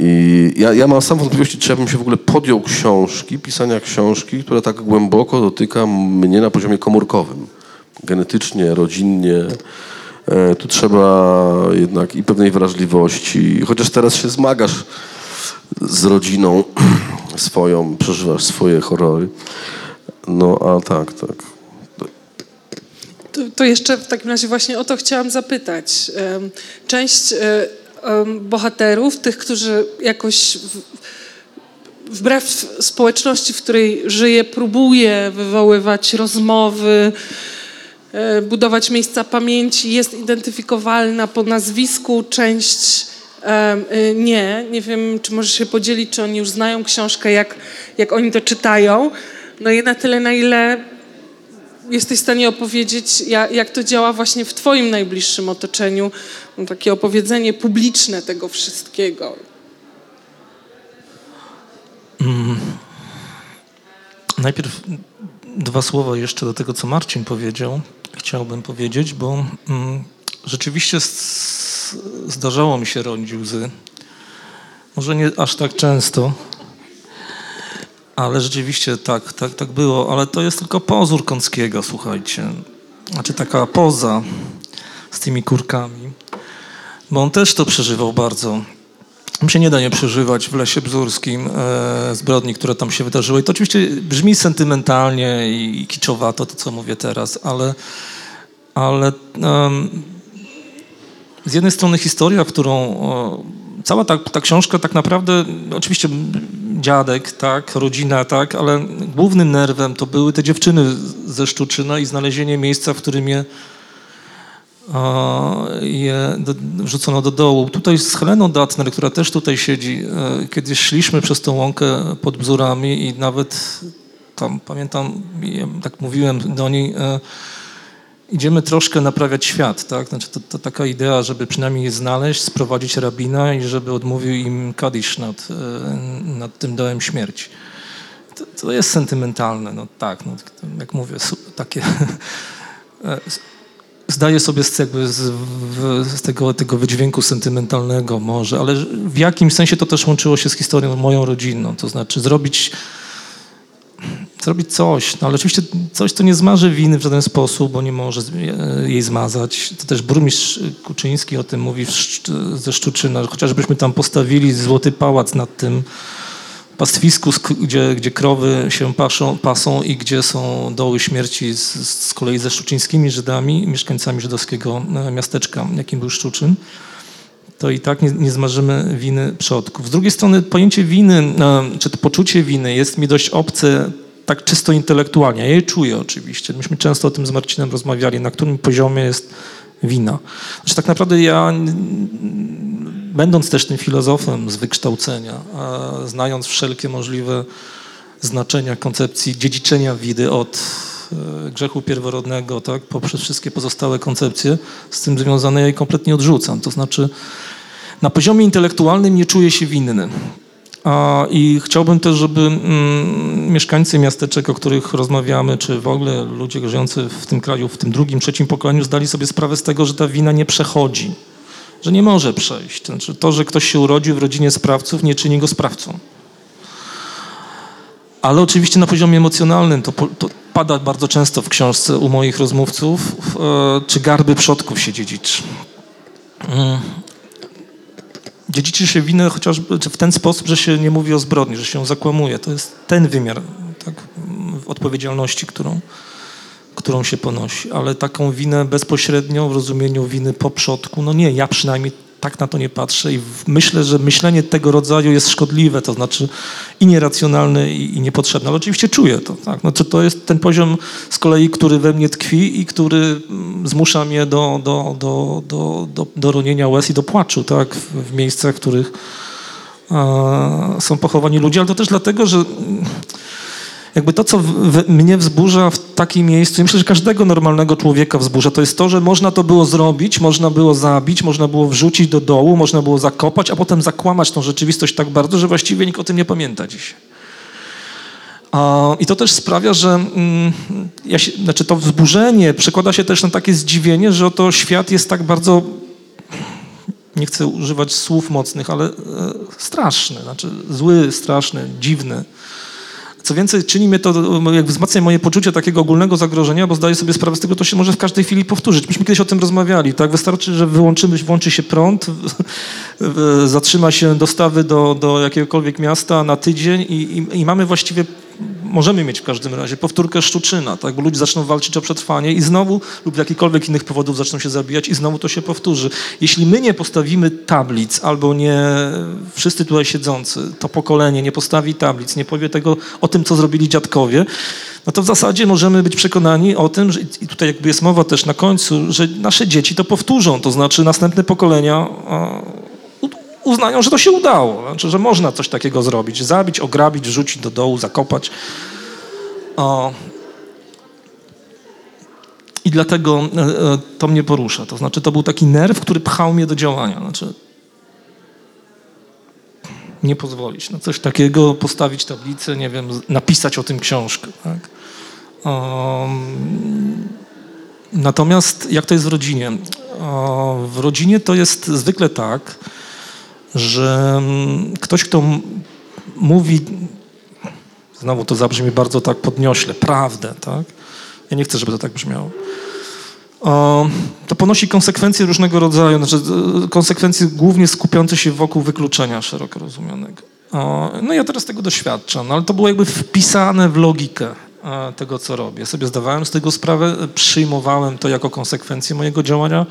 I ja, ja mam sam wątpliwości, czy ja bym się w ogóle podjął książki, pisania książki, która tak głęboko dotyka mnie na poziomie komórkowym. Genetycznie, rodzinnie. E, tu trzeba jednak i pewnej wrażliwości, chociaż teraz się zmagasz z rodziną [CLEARS THROAT] swoją, przeżywasz swoje horrory. No, a tak, tak. To, to jeszcze w takim razie właśnie o to chciałam zapytać. Część e, bohaterów, tych, którzy jakoś wbrew społeczności, w której żyje, próbuje wywoływać rozmowy, budować miejsca pamięci, jest identyfikowalna po nazwisku, część em, y, nie. Nie wiem, czy możesz się podzielić, czy oni już znają książkę, jak, jak oni to czytają. No i na tyle, na ile jesteś w stanie opowiedzieć, jak, to działa właśnie w Twoim najbliższym otoczeniu, no, takie opowiedzenie publiczne tego wszystkiego. Najpierw dwa słowa jeszcze do tego, co Marcin powiedział. Chciałbym powiedzieć, bo mm, rzeczywiście zdarzało mi się rodzić łzy. Może nie aż tak często, ale rzeczywiście tak, tak, tak było. Ale to jest tylko pozór Kąckiego, słuchajcie. Znaczy taka poza z tymi kurkami. Bo on też to przeżywał bardzo. Się nie da nie przeżywać w Lesie Bzurskim e, zbrodni, które tam się wydarzyły. I to oczywiście brzmi sentymentalnie i, i kiczowato, to co mówię teraz, ale, ale z jednej strony historia, którą cała ta, ta książka tak naprawdę, oczywiście dziadek, tak, rodzina, tak, ale głównym nerwem to były te dziewczyny ze Szczuczyna i znalezienie miejsca, w którym je je do, wrzucono do dołu. Tutaj z Heleną Datner, która też tutaj siedzi, e, kiedyś szliśmy przez tą łąkę pod bzurami i nawet tam, pamiętam, tak mówiłem do niej, e, idziemy troszkę naprawiać świat, tak? Znaczy to, to taka idea, żeby przynajmniej je znaleźć, sprowadzić rabina i żeby odmówił im kadisz nad, e, nad tym dołem śmierci. To, to jest sentymentalne, no tak, no, jak mówię, takie... [LAUGHS] zdaję sobie z, jakby z, w, z tego, tego wydźwięku sentymentalnego może, ale w jakimś sensie to też łączyło się z historią moją rodzinną, to znaczy zrobić zrobić coś, no ale oczywiście coś, co nie zmarzy winy w żaden sposób, bo nie może jej zmazać. To też burmistrz Kuczyński o tym mówi ze Szczuczyna, chociażbyśmy tam postawili złoty pałac nad tym pastwisku, sk- gdzie, gdzie krowy się paszą, pasą i gdzie są doły śmierci z, z kolei ze szczuczyńskimi Żydami, mieszkańcami żydowskiego e, miasteczka, jakim był Szczuczyn, to i tak nie, nie zmarzymy winy przodków. Z drugiej strony pojęcie winy, e, czy to poczucie winy jest mi dość obce tak czysto intelektualnie. Ja je czuję oczywiście. Myśmy często o tym z Marcinem rozmawiali, na którym poziomie jest wina. Znaczy tak naprawdę ja będąc też tym filozofem z wykształcenia, a znając wszelkie możliwe znaczenia koncepcji dziedziczenia widy od e, grzechu pierworodnego, tak, poprzez wszystkie pozostałe koncepcje z tym związane, ja je kompletnie odrzucam. To znaczy na poziomie intelektualnym nie czuję się winny. I chciałbym też, żeby mm, mieszkańcy miasteczek, o których rozmawiamy, czy w ogóle ludzie żyjący w tym kraju, w tym drugim, trzecim pokoleniu, zdali sobie sprawę z tego, że ta wina nie przechodzi że nie może przejść. Znaczy to, że ktoś się urodził w rodzinie sprawców, nie czyni go sprawcą. Ale oczywiście na poziomie emocjonalnym to, to pada bardzo często w książce u moich rozmówców, e, czy garby przodków się dziedziczy. Dziedziczy się winę chociażby w ten sposób, że się nie mówi o zbrodni, że się ją zakłamuje. To jest ten wymiar tak, odpowiedzialności, którą, którą się ponosi, ale taką winę bezpośrednią w rozumieniu winy po przodku, no nie, ja przynajmniej tak na to nie patrzę i myślę, że myślenie tego rodzaju jest szkodliwe, to znaczy i nieracjonalne, i, i niepotrzebne, ale oczywiście czuję to, tak, znaczy to jest ten poziom z kolei, który we mnie tkwi i który mm, zmusza mnie do, do, do, do, do, do ronienia łez i do płaczu, tak, w, w miejscach, w których e, są pochowani ludzie, ale to też dlatego, że mm, jakby to, co w, w, mnie wzburza w takim miejscu, myślę, że każdego normalnego człowieka wzburza, to jest to, że można to było zrobić, można było zabić, można było wrzucić do dołu, można było zakopać, a potem zakłamać tą rzeczywistość tak bardzo, że właściwie nikt o tym nie pamięta dzisiaj. I to też sprawia, że mm, ja się, znaczy to wzburzenie przekłada się też na takie zdziwienie, że oto świat jest tak bardzo nie chcę używać słów mocnych, ale e, straszny, znaczy zły, straszny, dziwny. Co więcej, czyni mnie to, jakby wzmacnia moje poczucie takiego ogólnego zagrożenia, bo zdaję sobie sprawę z tego, to się może w każdej chwili powtórzyć. Myśmy kiedyś o tym rozmawiali, tak? Wystarczy, że wyłączymy, włączy się prąd, [LAUGHS] zatrzyma się dostawy do, do jakiegokolwiek miasta na tydzień i, i, i mamy właściwie, możemy mieć w każdym razie powtórkę Szczuczyna, tak? Bo ludzie zaczną walczyć o przetrwanie i znowu, lub z jakichkolwiek innych powodów zaczną się zabijać i znowu to się powtórzy. Jeśli my nie postawimy tablic, albo nie wszyscy tutaj siedzący, to pokolenie nie postawi tablic, nie powie tego o tym, co zrobili dziadkowie, no to w zasadzie możemy być przekonani o tym, że, i tutaj jakby jest mowa też na końcu, że nasze dzieci to powtórzą, to znaczy następne pokolenia uznają, że to się udało, znaczy, że można coś takiego zrobić, zabić, ograbić, wrzucić do dołu, zakopać. O, i dlatego e, e, to mnie porusza. To znaczy, to był taki nerw, który pchał mnie do działania. Znaczy, nie pozwolić na coś takiego, postawić tablicę, nie wiem, napisać o tym książkę. Tak? Um, natomiast jak to jest w rodzinie? O, w rodzinie to jest zwykle tak, że mm, ktoś, kto mówi, znowu to zabrzmi bardzo tak podniośle, prawdę, tak? Ja nie chcę, żeby to tak brzmiało. To ponosi konsekwencje różnego rodzaju, znaczy e, konsekwencje głównie skupiające się wokół wykluczenia szeroko rozumianego. No ja teraz tego doświadczam, no, ale to było jakby wpisane w logikę e, tego, co robię. Sobie zdawałem z tego sprawę, przyjmowałem to jako konsekwencję mojego działania.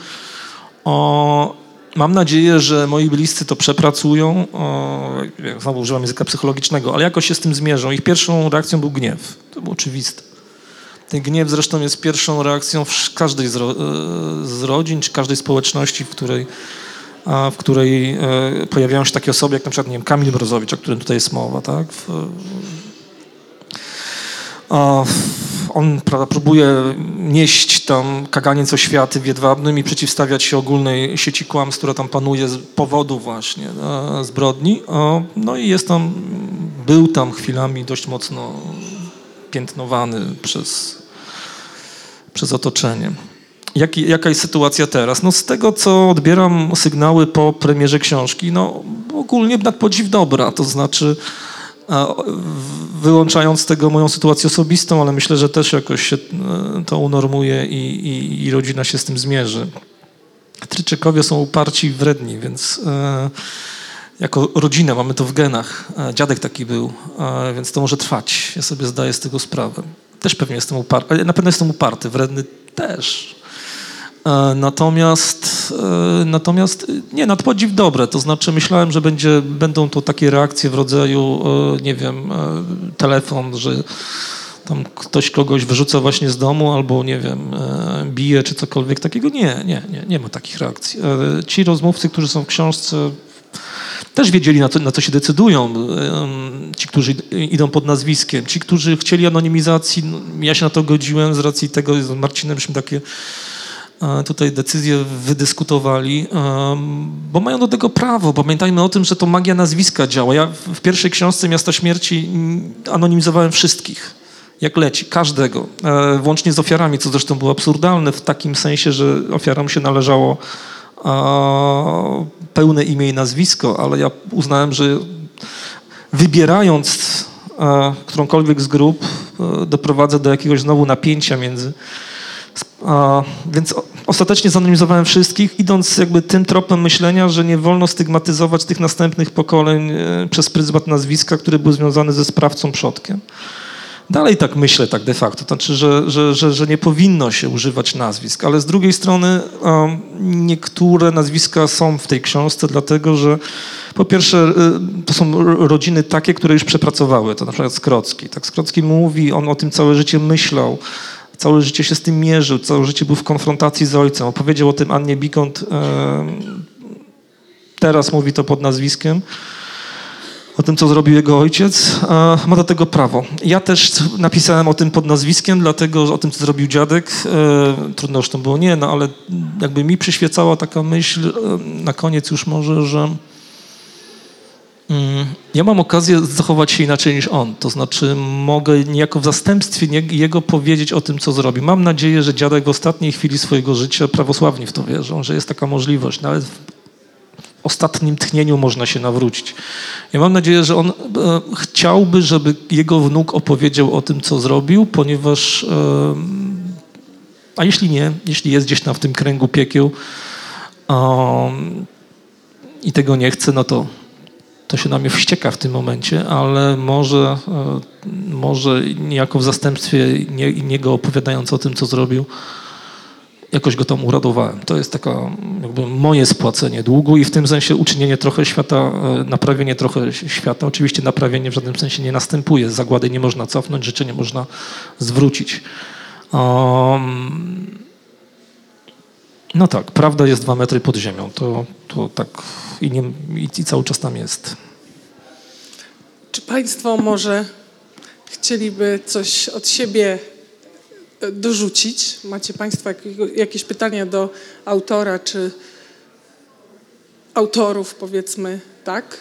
Mam nadzieję, że moi bliscy to przepracują. O, znowu używam języka psychologicznego, ale jakoś się z tym zmierzą. Ich pierwszą reakcją był gniew. To było oczywiste. Ten gniew zresztą jest pierwszą reakcją w każdej z, ro, e, z rodzin, czy każdej społeczności, w której, w której e, pojawiają się takie osoby, jak na przykład nie wiem, Kamil Brozowicz, o którym tutaj jest mowa. Tak? W, on prawda, próbuje nieść tam kaganiec oświaty w Jedwabnym i przeciwstawiać się ogólnej sieci kłamstw, która tam panuje z powodu właśnie e, zbrodni. O, no i jest tam, był tam chwilami dość mocno piętnowany przez, przez otoczenie. Jak, jaka jest sytuacja teraz? No z tego, co odbieram sygnały po premierze książki, no ogólnie nad podziw dobra, to znaczy wyłączając z tego moją sytuację osobistą, ale myślę, że też jakoś się e, to unormuje i, i, i rodzina się z tym zmierzy. Tryczekowie są uparci i wredni, więc e, jako rodzina mamy to w genach. E, Dziadek taki był, więc to może trwać. Ja sobie zdaję z tego sprawę. Też pewnie jestem uparty, ale na pewno jestem uparty, wredny też. E, Natomiast, e, natomiast nie, nad podziw dobre. To znaczy myślałem, że będzie, będą to takie reakcje w rodzaju, e, nie wiem, telefon, że tam ktoś kogoś wyrzuca właśnie z domu albo, nie wiem, bije czy cokolwiek takiego. Nie, nie, nie, nie ma takich reakcji. Ci rozmówcy, którzy są w książce, też wiedzieli, na co, na co się decydują. Ci, którzy id- idą pod nazwiskiem, ci, którzy chcieli anonimizacji, no, ja się na to godziłem z racji tego, z Marcinem takie e, tutaj decyzję wydyskutowali, em, bo mają do tego prawo. Pamiętajmy o tym, że to magia nazwiska działa. Ja w- pierwszej książce Miasta Śmierci mm, anonimizowałem wszystkich. Jak leci, każdego, e, włącznie z ofiarami, co zresztą było absurdalne w takim sensie, że ofiarom się należało e, pełne imię i nazwisko, ale ja uznałem, że wybierając e, którąkolwiek z grup, e, doprowadzę do jakiegoś znowu napięcia między. Więc ostatecznie zanonimizowałem wszystkich, idąc jakby tym tropem myślenia, że nie wolno stygmatyzować tych następnych pokoleń e, przez pryzmat nazwiska, który był związany ze sprawcą przodkiem. Dalej tak myślę, tak de facto, to znaczy, że, że, że, że nie powinno się używać nazwisk, ale z drugiej strony niektóre nazwiska są w tej książce, dlatego że po pierwsze y, to są rodziny takie, które już przepracowały, to na przykład Skrocki. Tak, Skrocki mówi, on o tym całe życie myślał, całe życie się z tym mierzył, całe życie był w konfrontacji z ojcem. Opowiedział o tym Annie Bikont, em, teraz mówi to pod nazwiskiem o tym, co zrobił jego ojciec, ma do tego prawo. Ja też napisałem o tym pod nazwiskiem, dlatego o tym, co zrobił dziadek. E, trudno to było, nie, no ale jakby mi przyświecała taka myśl, e, na koniec już może, że ja mam okazję zachować się inaczej niż on. To znaczy mogę niejako w zastępstwie jego powiedzieć o tym, co zrobi. Mam nadzieję, że dziadek w ostatniej chwili swojego życia prawosławni w to wierzą, że jest taka możliwość. Nawet w ostatnim tchnieniu można się nawrócić. Ja mam nadzieję, że on e, chciałby, żeby jego wnuk opowiedział o tym, co zrobił, ponieważ e, a jeśli nie, jeśli jest gdzieś tam w tym kręgu piekieł um, i tego nie chce, no to, to się na mnie wścieka w tym momencie, ale może, e, może niejako w zastępstwie nie, niego opowiadając o tym, co zrobił, jakoś go tam uradowałem. To jest taka jakby moje spłacenie długu i w tym sensie uczynienie trochę świata, e, naprawienie trochę świata. Oczywiście naprawienie w żadnym sensie nie następuje. Zagłady nie można cofnąć, życzenie można zwrócić. Um, no tak, prawda jest dwa metry pod ziemią. To, to tak i, nie, i, i cały czas tam jest. Czy Państwo może chcieliby coś od siebie e, dorzucić? Macie Państwo jakieś pytania do autora czy autorów, powiedzmy, tak?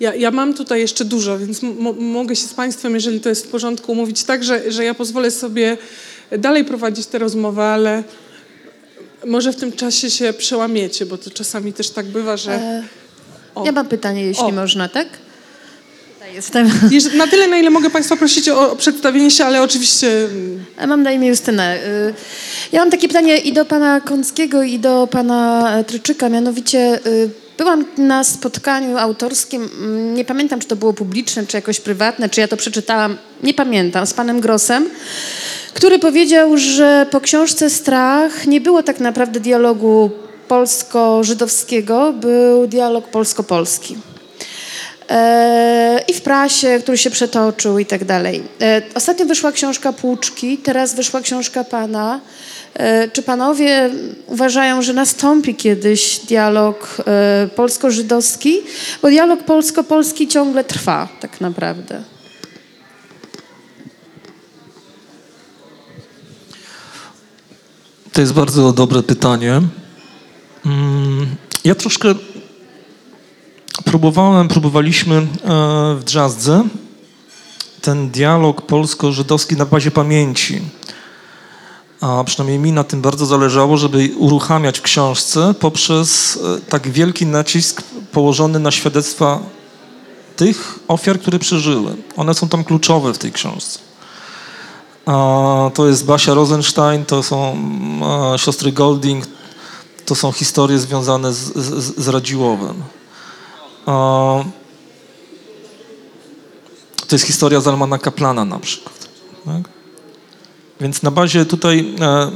Ja, ja mam tutaj jeszcze dużo, więc mo- mogę się z Państwem, jeżeli to jest w porządku, umówić tak, że, że ja pozwolę sobie dalej prowadzić tę rozmowę, ale może w tym czasie się przełamiecie, bo to czasami też tak bywa, że... E, O. Ja mam pytanie, jeśli O. można, tak? Jestem. [LAUGHS] Na tyle, na ile mogę Państwa prosić o, przedstawienie się, ale oczywiście A Mam na imię Justynę. Y, Ja mam takie pytanie i do pana Kąckiego, i do pana e, Tryczyka. Mianowicie byłam na spotkaniu autorskim, mm, nie pamiętam, czy to było publiczne, czy jakoś prywatne, czy ja to przeczytałam, nie pamiętam, z panem Grossem, który powiedział, że po książce Strach nie było tak naprawdę dialogu polsko-żydowskiego, był dialog polsko-polski. E, i w prasie, który się przetoczył i tak dalej. E, Ostatnio wyszła książka Płuczki, teraz wyszła książka Pana. E, Czy panowie uważają, że nastąpi kiedyś dialog e, polsko-żydowski? Bo dialog polsko-polski ciągle trwa tak naprawdę. To jest bardzo dobre pytanie. Mm, Ja troszkę próbowałem, próbowaliśmy e, w Drzazdze ten dialog polsko-żydowski na bazie pamięci. A przynajmniej mi na tym bardzo zależało, żeby uruchamiać w książce poprzez e, tak wielki nacisk położony na świadectwa tych ofiar, które przeżyły. One są tam kluczowe w tej książce. To jest Basia Rosenstein, to są a, siostry Golding, to są historie związane z, z, z Radziłowem. To jest historia Zalmana Kaplana na przykład. Tak? Więc na bazie tutaj e,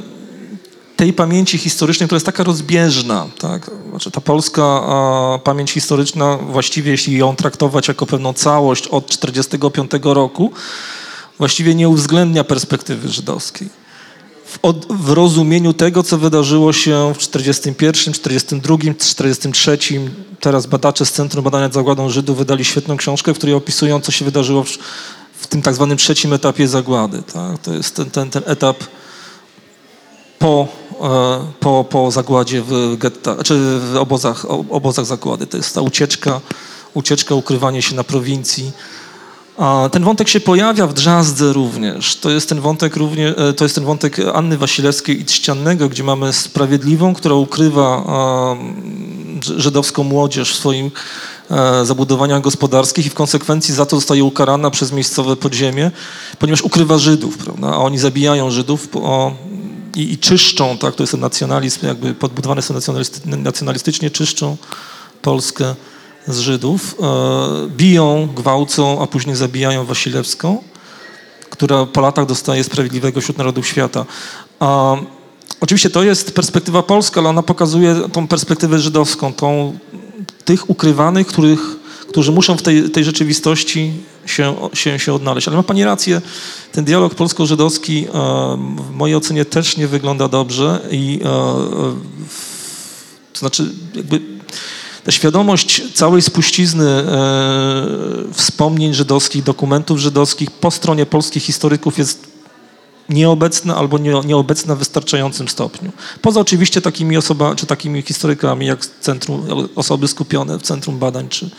tej pamięci historycznej, która jest taka rozbieżna, tak? znaczy ta polska a, pamięć historyczna, właściwie jeśli ją traktować jako pewną całość od 1945 roku, właściwie nie uwzględnia perspektywy żydowskiej. W, od, w rozumieniu tego, co wydarzyło się w 1941, 1942, 1943. Teraz badacze z Centrum Badania Zagładą Żydów wydali świetną książkę, w której opisują, co się wydarzyło w, w tym tak zwanym trzecim etapie zagłady. Tak? To jest ten, ten, ten etap po, e, po, po zagładzie w getta, czy w obozach, obozach zagłady. To jest ta ucieczka, ucieczka, ukrywanie się na prowincji. A ten wątek się pojawia w Drzazdze również. To jest ten wątek również, e, to jest ten wątek Anny Wasilewskiej i Trzciannego, gdzie mamy Sprawiedliwą, która ukrywa e, żydowską młodzież w swoim e, zabudowaniach gospodarskich i w konsekwencji za to zostaje ukarana przez miejscowe podziemie, ponieważ ukrywa Żydów, prawda? A oni zabijają Żydów o, i, i czyszczą, tak? To jest ten nacjonalizm, jakby podbudowane są nacjonalisty, nacjonalistycznie, czyszczą Polskę z Żydów, e, biją, gwałcą, a później zabijają Wasilewską, która po latach dostaje Sprawiedliwego wśród Narodów Świata. A, oczywiście to jest perspektywa polska, ale ona pokazuje tą perspektywę żydowską, tą tych ukrywanych, których, którzy muszą w tej, tej rzeczywistości się, się, się odnaleźć. Ale ma Pani rację, ten dialog polsko-żydowski e, w mojej ocenie też nie wygląda dobrze i e, to znaczy jakby ta świadomość całej spuścizny e, wspomnień żydowskich, dokumentów żydowskich po stronie polskich historyków jest nieobecna albo nie, nieobecna w wystarczającym stopniu. Poza oczywiście takimi osobami, czy takimi historykami jak centrum, osoby skupione w Centrum Badań, czy,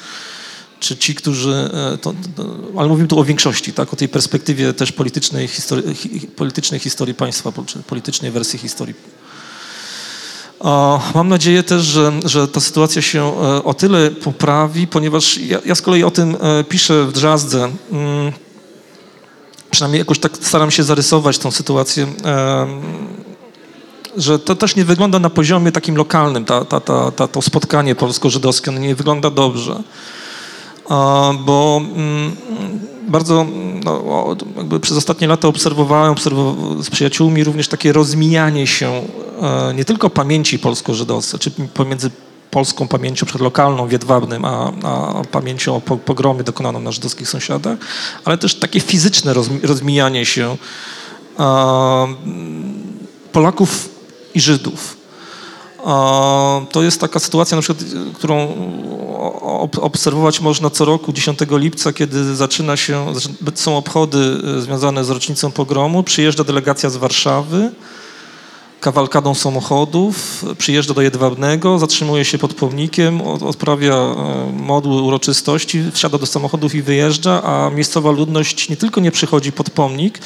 czy ci, którzy, e, to, ale mówimy tu o większości, tak, o tej perspektywie też politycznej, histori, hi, politycznej historii państwa, politycznej wersji historii O, Mam nadzieję też, że, że ta sytuacja się e, o tyle poprawi, ponieważ ja, ja z kolei o tym e, piszę w Drzazdze. Mm, Przynajmniej jakoś tak staram się zarysować tą sytuację, że to też nie wygląda na poziomie takim lokalnym, ta, ta, ta, ta, to spotkanie polsko-żydowskie, nie wygląda dobrze. Bo mm, bardzo no, jakby przez ostatnie lata obserwowałem obserwow- z przyjaciółmi również takie rozmijanie się e, nie tylko pamięci polsko-żydowskiej, czy pomiędzy polską pamięcią przed lokalną w Jedwabnym, a, a pamięcią o po- pogromie dokonaną na żydowskich sąsiadach, ale też takie fizyczne rozmi- rozmijanie się Polaków i Żydów. To jest taka sytuacja, na przykład, którą obserwować można co roku 10 lipca, kiedy zaczyna się, są obchody y, związane z rocznicą pogromu. Przyjeżdża delegacja z Warszawy, kawalkadą samochodów, przyjeżdża do Jedwabnego, zatrzymuje się pod pomnikiem, od- odprawia e, modły uroczystości, wsiada do samochodów i wyjeżdża, a miejscowa ludność nie tylko nie przychodzi pod pomnik,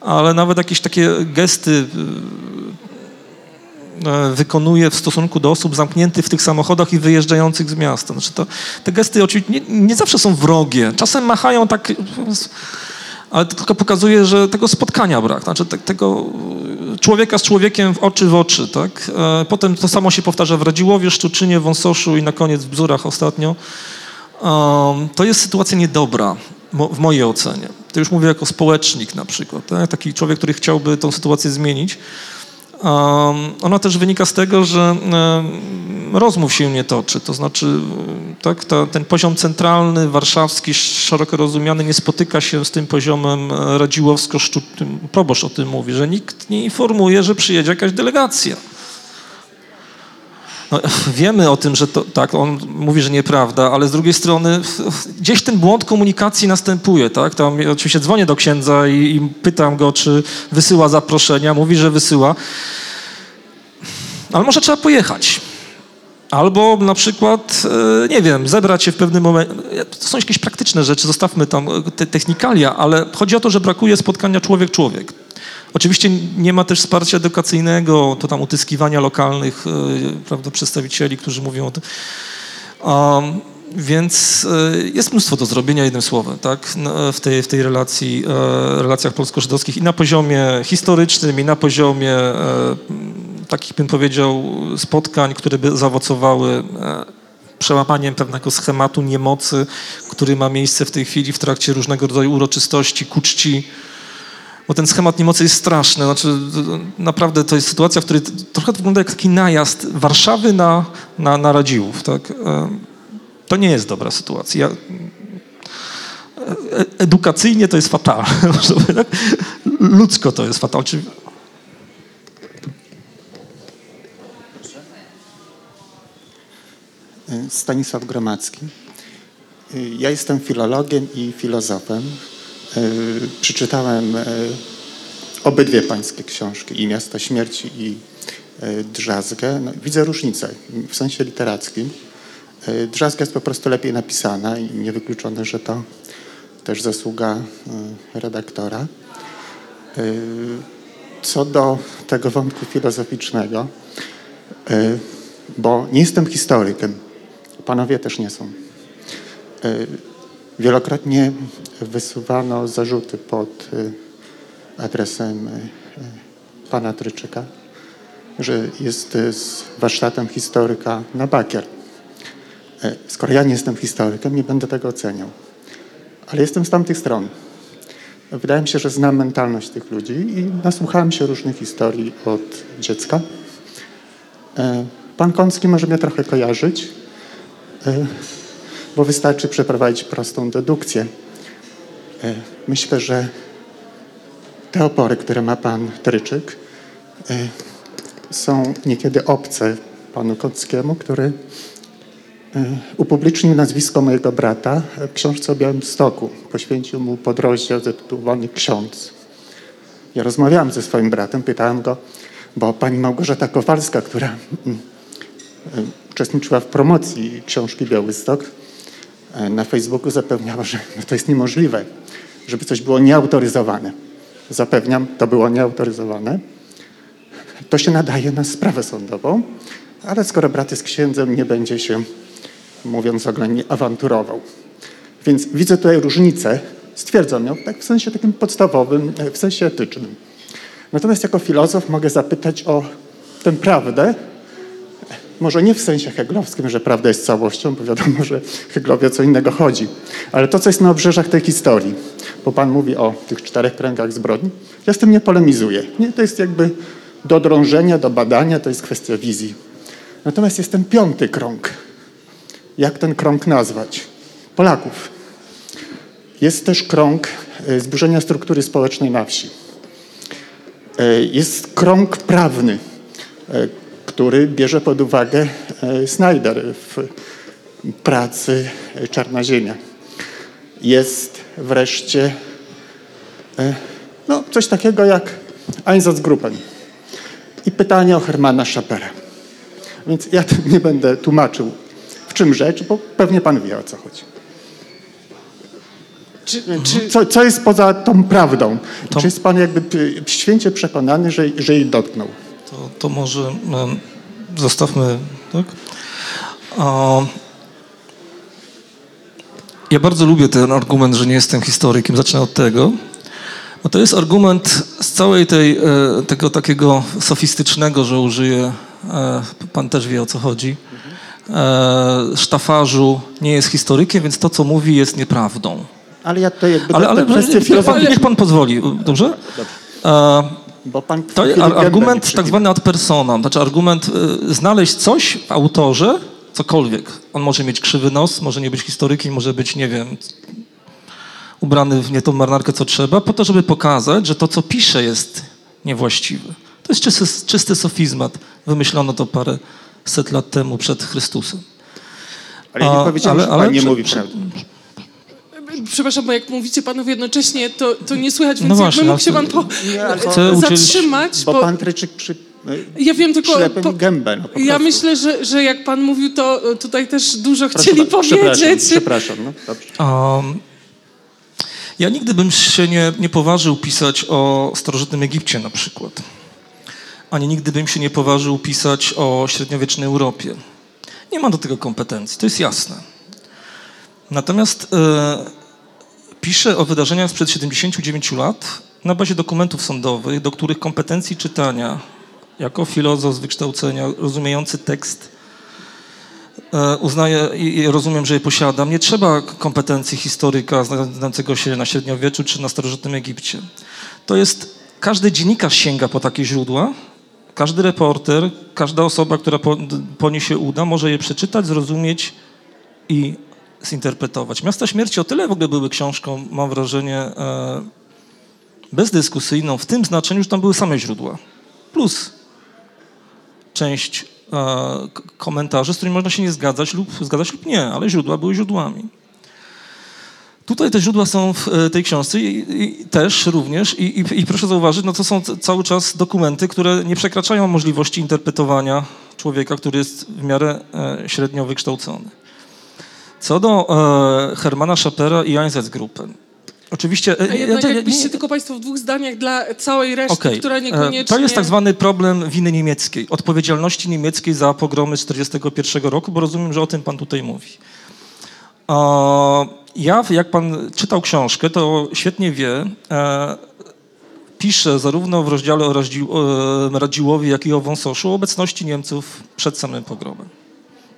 ale nawet jakieś takie gesty y, e, wykonuje w stosunku do osób zamkniętych w tych samochodach i wyjeżdżających z miasta. Znaczy to, te gesty oczywiście nie, nie zawsze są wrogie. Czasem machają tak, ale to tylko pokazuje, że tego spotkania brak. Znaczy te, tego e, człowieka z człowiekiem w oczy w oczy. Tak? E, Potem to samo się powtarza w Radziłowie, Szczuczynie, Wąsoszu i na koniec w Bzurach ostatnio. To jest sytuacja niedobra mo- w mojej ocenie. To już mówię jako społecznik na przykład, tak? taki człowiek, który chciałby tą sytuację zmienić. Ona też wynika z tego, że rozmów się nie toczy, to znaczy tak, ta, ten poziom centralny, warszawski, szeroko rozumiany nie spotyka się z tym poziomem e, radziłowsko proboszcz o tym mówi, że nikt nie informuje, że przyjedzie jakaś delegacja. No, [LAUGHS] wiemy o tym, że to, tak, on mówi, że nieprawda, ale z drugiej strony gdzieś ten błąd komunikacji następuje, tak? Tam oczywiście dzwonię do księdza i, i pytam go, czy wysyła zaproszenia, mówi, że wysyła. Ale może trzeba pojechać. Albo na przykład, e, nie wiem, zebrać się w pewnym momencie. To są jakieś praktyczne rzeczy, zostawmy tam e, te technikalia, ale chodzi o to, że brakuje spotkania człowiek-człowiek. Oczywiście nie ma też wsparcia edukacyjnego, to tam utyskiwania lokalnych e, prawda, przedstawicieli, którzy mówią o tym. Um, więc e, jest mnóstwo do zrobienia, jednym słowem, tak, w tej, w tej relacji, e, relacjach polsko-żydowskich i na poziomie historycznym, i na poziomie takich, bym powiedział, spotkań, które by zaowocowały przełamaniem pewnego schematu niemocy, który ma miejsce w tej chwili w trakcie różnego rodzaju uroczystości, ku czci bo ten schemat niemocy jest straszny. Znaczy, naprawdę to jest sytuacja, w której trochę to wygląda jak taki najazd Warszawy na, na, na Radziłów. Tak? Em, To nie jest dobra sytuacja. Ja, e- edukacyjnie to jest fatalne. [LAUGHS] tak? Ludzko to jest fatalne. Czy- Stanisław Gromacki. Ja jestem filologiem i filozofem. Przeczytałem e, obydwie pańskie książki, i Miasto Śmierci, i e, Drzazgę. No, widzę różnicę w sensie literackim. Drzazga jest po prostu lepiej napisana i niewykluczone, że to też zasługa redaktora. Co do tego wątku filozoficznego, bo nie jestem historykiem, panowie też nie są. Wielokrotnie wysuwano zarzuty pod e, adresem e, pana Tryczyka, że jest e, z warsztatem historyka na bakier. E, Skoro ja nie jestem historykiem, nie będę tego oceniał. Ale jestem z tamtych stron. Wydaje mi się, że znam mentalność tych ludzi i nasłuchałem się różnych historii od dziecka. E, Pan Kącki może mnie trochę kojarzyć, e, bo wystarczy przeprowadzić prostą dedukcję. E, Myślę, że te opory, które ma pan Tryczyk, e, są niekiedy obce panu Kąckiemu, który e, upublicznił nazwisko mojego brata w książce o Białymstoku. Poświęcił mu podrozdział zatytułowany Ksiądz. Ja rozmawiałem ze swoim bratem, pytałem go, bo pani Małgorzata Kowalska, która mm, uczestniczyła w promocji książki Białystok, na Facebooku zapewniała, że no to jest niemożliwe, żeby coś było nieautoryzowane. Zapewniam, to było nieautoryzowane. to się nadaje na sprawę sądową, ale skoro brat jest księdzem, nie będzie się, mówiąc oględnie, awanturował. Więc widzę tutaj różnicę, stwierdzam ją tak w sensie takim podstawowym, e, w sensie etycznym. Natomiast jako filozof mogę zapytać o tę prawdę, może nie w sensie heglowskim, że prawda jest całością, bo wiadomo, że Heglowi co innego chodzi, ale to, co jest na obrzeżach tej historii, bo Pan mówi o tych czterech kręgach zbrodni, ja z tym nie polemizuję. Nie, to jest jakby do drążenia, do badania, to jest kwestia wizji. Natomiast jest ten piąty krąg. Jak ten krąg nazwać? Polaków. Jest też krąg e, zburzenia struktury społecznej na wsi. E, Jest krąg prawny, e, który bierze pod uwagę e, Snyder w pracy Czarna Ziemia. Jest wreszcie e, no, coś takiego jak Einsatzgruppen i pytanie o Hermana Schapera. Więc ja [LAUGHS] nie będę tłumaczył, w czym rzecz, bo pewnie pan wie, o co chodzi. Czy, czy, Co, co jest poza tą prawdą? Czy jest pan jakby święcie przekonany, że, że jej dotknął? To, to może zostawmy, tak? Ja bardzo lubię ten argument, że nie jestem historykiem. Zacznę od tego. Bo to jest argument z całej tej, e, tego takiego sofistycznego, że użyję, e, pan też wie o co chodzi, e, sztafarzu nie jest historykiem, więc to, co mówi, jest nieprawdą. Ale ja to jakby Ale, ale kwestię niech, pan, niech pan pozwoli, dobrze? E, bo pan to argument tak zwany ad personam, znaczy argument y, znaleźć coś w autorze, cokolwiek. On może mieć krzywy nos, może nie być historykiem, może być, nie wiem, ubrany w nie tą marynarkę, co trzeba, po to, żeby pokazać, że to, co pisze, jest niewłaściwe. To jest czysty, czysty sofizmat. Wymyślono to parę set lat temu przed Chrystusem. Ale ja nie powiedziałem, ale- że ale pan nie mówi prawdy. Przepraszam, bo jak mówicie panowie jednocześnie, to, to nie słychać, więc No jakby właśnie, mógł ale się pan po, zatrzymać, Bo bo pan Tryczyk przy, ja wiem tylko... po- gębę. No, po ja prostu. myślę, że, że jak pan mówił, to tutaj też dużo chcieli bardzo, Przepraszam, powiedzieć. przepraszam. No. Um, ja nigdy bym się nie, nie poważył pisać o starożytnym Egipcie na przykład. Ani nigdy bym się nie poważył pisać o średniowiecznej Europie. Nie mam do tego kompetencji, to jest jasne. Natomiast e, piszę o wydarzeniach sprzed 79 lat na bazie dokumentów sądowych, do których kompetencji czytania, jako filozof z wykształcenia, rozumiejący tekst, E, uznaję i i rozumiem, że je posiadam. Nie trzeba kompetencji historyka znającego się na średniowieczu czy na starożytnym Egipcie. To jest, każdy dziennikarz sięga po takie źródła, każdy reporter, każda osoba, która po, po nie się uda, może je przeczytać, zrozumieć i zinterpretować. Miasta Śmierci o tyle w ogóle były książką, mam wrażenie, e, bezdyskusyjną, w tym znaczeniu, że tam były same źródła. Plus część e, komentarzy, z którymi można się nie zgadzać lub zgadzać lub nie, ale źródła były źródłami. Tutaj te źródła są w e, tej książce i, i też również i, i, i proszę zauważyć, no to są cały czas dokumenty, które nie przekraczają możliwości interpretowania człowieka, który jest w miarę średnio wykształcony. Co do e, Hermana Schapera i Einsatzgruppen. Oczywiście... e, A jednak ja- ja- jakbyście nie- tylko państwo w dwóch zdaniach dla całej reszty, Okej. która E, niekoniecznie... To jest tak zwany problem winy niemieckiej, odpowiedzialności niemieckiej za pogromy z 1941 roku, bo rozumiem, że o tym pan tutaj mówi. E, Ja, jak pan czytał książkę, to świetnie wie, e, piszę zarówno w rozdziale o Radził, Radziłowie, jak i o Wąsoszu o obecności Niemców przed samym pogromem.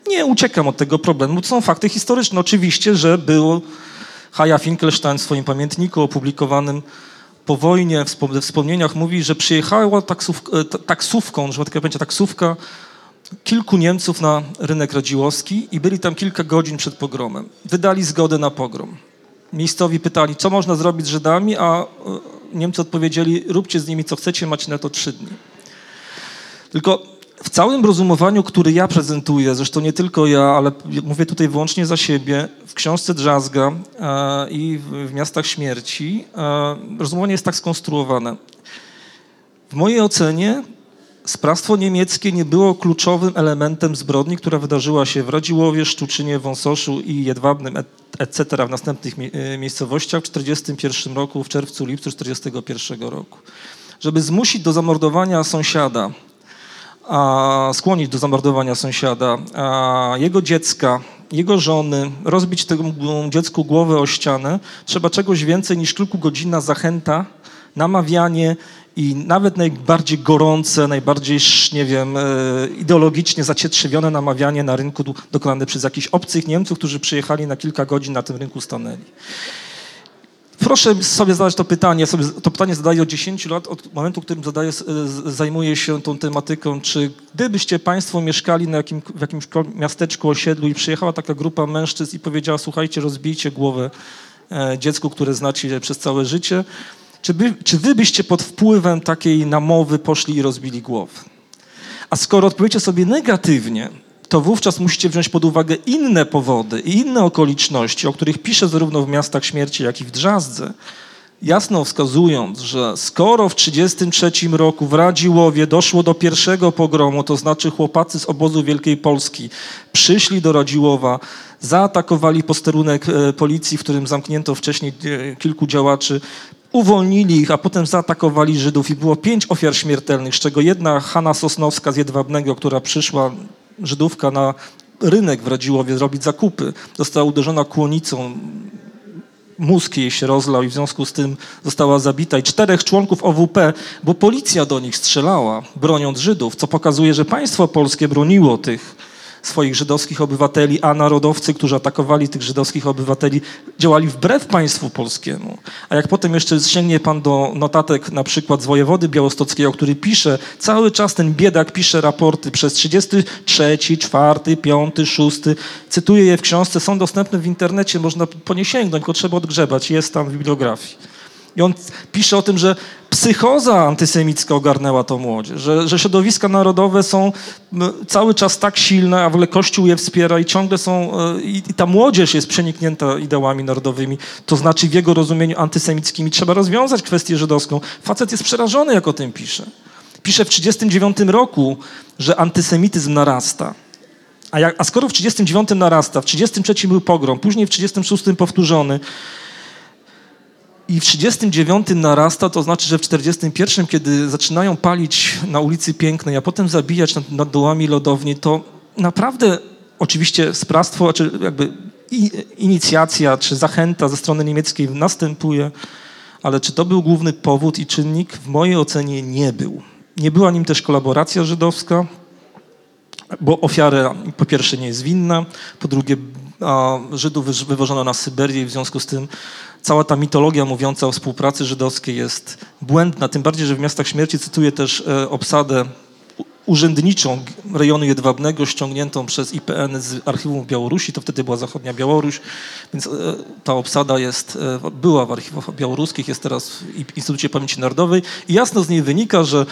Nie uciekam od tego problemu, są fakty historyczne. Oczywiście, że był Haja Finkelstein w swoim pamiętniku opublikowanym po wojnie, we wspomnieniach mówi, że przyjechała e, ta- taksówką, że tak będzie taksówka, kilku Niemców na rynek radziłowski i byli tam kilka godzin przed pogromem. Wydali zgodę na pogrom. Miejscowi pytali, co można zrobić z Żydami, a e, Niemcy odpowiedzieli, róbcie z nimi co chcecie, macie na to trzy dni. Tylko w całym rozumowaniu, który ja prezentuję, zresztą nie tylko ja, ale mówię tutaj wyłącznie za siebie, w książce Drzazga e, i w, Miastach Śmierci, e, rozumowanie jest tak skonstruowane. W mojej ocenie sprawstwo niemieckie nie było kluczowym elementem zbrodni, która wydarzyła się w Radziłowie, Szczuczynie, Wąsoszu i Jedwabnym, et- etc. w następnych e, miejscowościach w 1941 roku, w czerwcu, lipcu 1941 roku. Żeby zmusić do zamordowania sąsiada skłonić do zamordowania sąsiada, jego dziecka, jego żony, rozbić temu dziecku głowę o ścianę, trzeba czegoś więcej niż kilkugodzinna zachęta, namawianie i nawet najbardziej gorące, najbardziej, nie wiem, e, ideologicznie zacietrzewione namawianie na rynku dokonane przez jakichś obcych Niemców, którzy przyjechali na kilka godzin na tym rynku stanęli. Proszę sobie zadać to pytanie. Sobie to pytanie zadaję od 10 lat, od momentu, w którym zadaję, zajmuję się tą tematyką. Czy gdybyście Państwo mieszkali na jakim, w jakimś miasteczku, osiedlu i przyjechała taka grupa mężczyzn i powiedziała, słuchajcie, rozbijcie głowę e, dziecku, które znacie przez całe życie, czy, by, czy Wy byście pod wpływem takiej namowy poszli i rozbili głowę? A skoro odpowiecie sobie negatywnie, to wówczas musicie wziąć pod uwagę inne powody i inne okoliczności, o których piszę zarówno w Miastach Śmierci, jak i w Drzazdze, jasno wskazując, że skoro w 1933 roku w Radziłowie doszło do pierwszego pogromu, to znaczy chłopacy z obozu Wielkiej Polski przyszli do Radziłowa, zaatakowali posterunek e, policji, w którym zamknięto wcześniej e, kilku działaczy, uwolnili ich, a potem zaatakowali Żydów i było pięć ofiar śmiertelnych, z czego jedna Hanna Sosnowska z Jedwabnego, która przyszła, Żydówka, na rynek w Radziłowie zrobić zakupy, została uderzona kłonicą, mózg jej się rozlał i w związku z tym została zabita. I czterech członków OWP, bo policja do nich strzelała, broniąc Żydów, co pokazuje, że państwo polskie broniło tych swoich żydowskich obywateli, a narodowcy, którzy atakowali tych żydowskich obywateli, działali wbrew państwu polskiemu. A jak potem jeszcze sięgnie pan do notatek na przykład z wojewody białostockiego, który pisze, cały czas ten biedak pisze raporty przez 33, 4, 5, 6, cytuję je w książce, są dostępne w internecie, można po nie sięgnąć, trzeba odgrzebać, jest tam w bibliografii. I on pisze o tym, że psychoza antysemicka ogarnęła tą młodzież, że, że środowiska narodowe są cały czas tak silne, a w ogóle Kościół je wspiera i ciągle są, e, i, i ta młodzież jest przeniknięta ideałami narodowymi, to znaczy w jego rozumieniu antysemickimi. Trzeba rozwiązać kwestię żydowską. Facet jest przerażony, jak o tym pisze. Pisze w 1939 roku, że antysemityzm narasta. A, jak, a skoro w 1939 narasta, w 1933 był pogrom, później w 1936 powtórzony, i w 39 narasta, to znaczy, że w 41, kiedy zaczynają palić na ulicy Pięknej, a potem zabijać nad, nad dołami lodowni, to naprawdę oczywiście sprawstwo, czy jakby i, inicjacja, czy zachęta ze strony niemieckiej następuje, ale czy to był główny powód i czynnik? W mojej ocenie nie był. Nie była nim też kolaboracja żydowska, bo ofiara po pierwsze nie jest winna, po drugie Żydów wywożono na Syberię i w związku z tym cała ta mitologia mówiąca o współpracy żydowskiej jest błędna, tym bardziej, że w Miastach Śmierci cytuję też e, obsadę urzędniczą rejonu Jedwabnego ściągniętą przez IPN z archiwum Białorusi, to wtedy była zachodnia Białoruś, więc e, ta obsada jest, e, była w archiwach białoruskich, jest teraz w Instytucie Pamięci Narodowej. I jasno z niej wynika, że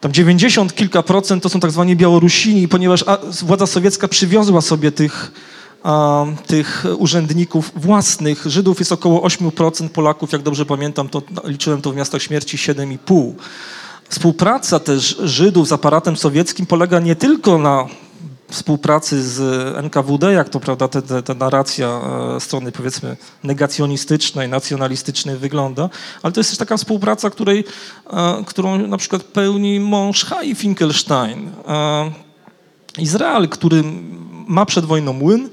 tam 90 kilka procent to są tak zwani Białorusini, ponieważ władza sowiecka przywiozła sobie tych, tych urzędników własnych. Żydów jest około 8%, Polaków, jak dobrze pamiętam, to liczyłem to w miastach śmierci 7,5%. Współpraca też Żydów z aparatem sowieckim polega nie tylko na współpracy z NKWD, jak to prawda ta, ta, ta narracja e, strony powiedzmy negacjonistycznej, nacjonalistycznej wygląda, ale to jest też taka współpraca, której, e, którą na przykład pełni mąż Hai Finkelstein. E, Izrael, który ma przed wojną młyn,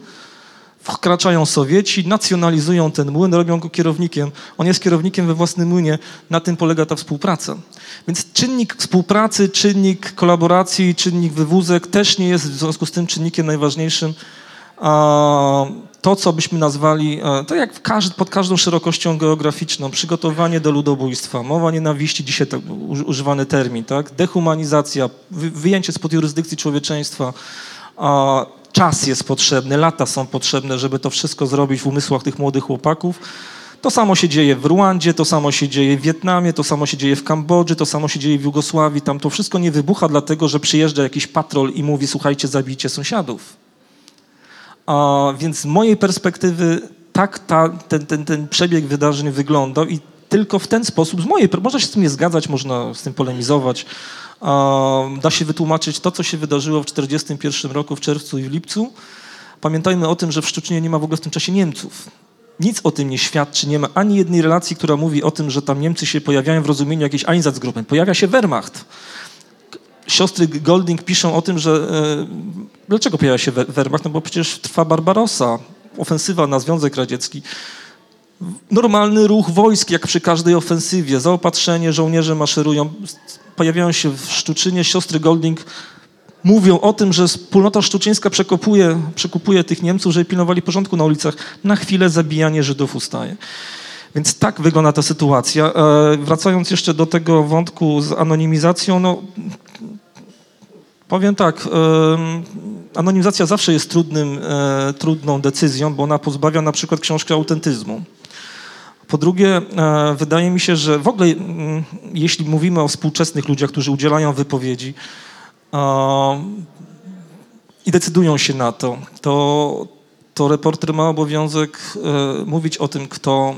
wkraczają Sowieci, nacjonalizują ten młyn, robią go kierownikiem. On jest kierownikiem we własnym młynie. Na tym polega ta współpraca. Więc czynnik współpracy, czynnik kolaboracji, czynnik wywózek też nie jest w związku z tym czynnikiem najważniejszym. To, co byśmy nazwali, e, to jak w każd- pod każdą szerokością geograficzną, przygotowanie do ludobójstwa, mowa nienawiści, dzisiaj tak uży- używany termin, tak? dehumanizacja, wy, wyjęcie spod jurysdykcji człowieczeństwa, czas jest potrzebny, lata są potrzebne, żeby to wszystko zrobić w umysłach tych młodych chłopaków. To samo się dzieje w Ruandzie, to samo się dzieje w Wietnamie, to samo się dzieje w Kambodży, to samo się dzieje w Jugosławii. Tam to wszystko nie wybucha dlatego, że przyjeżdża jakiś patrol i mówi, słuchajcie, zabijcie sąsiadów. A, więc z mojej perspektywy tak ta, ten, ten, ten przebieg wydarzeń wyglądał i tylko w ten sposób, z mojej, można się z tym nie zgadzać, można z tym polemizować, da się wytłumaczyć to, co się wydarzyło w 1941 roku w czerwcu i w lipcu. Pamiętajmy o tym, że w Szczecinie nie ma w ogóle w tym czasie Niemców. Nic o tym nie świadczy, nie ma ani jednej relacji, która mówi o tym, że tam Niemcy się pojawiają w rozumieniu jakiejś Einsatzgruppen. Pojawia się Wehrmacht siostry Golding piszą o tym, że dlaczego pojawia się We- Wehrmacht? No bo przecież trwa Barbarossa, ofensywa na Związek Radziecki. Normalny ruch wojsk, jak przy każdej ofensywie, zaopatrzenie, żołnierze maszerują. Pojawiają się w Szczuczynie, siostry Golding mówią o tym, że wspólnota szczuczyńska przekopuje, przekupuje tych Niemców, żeby pilnowali porządku na ulicach. Na chwilę zabijanie Żydów ustaje. Więc tak wygląda ta sytuacja. E, wracając jeszcze do tego wątku z anonimizacją, no powiem tak, anonimizacja zawsze jest trudnym, e, trudną decyzją, bo ona pozbawia na przykład książki autentyzmu. Po drugie, e, wydaje mi się, że w ogóle mm, jeśli mówimy o współczesnych ludziach, którzy udzielają wypowiedzi e, i decydują się na to, to, to reporter ma obowiązek e, mówić o tym, kto,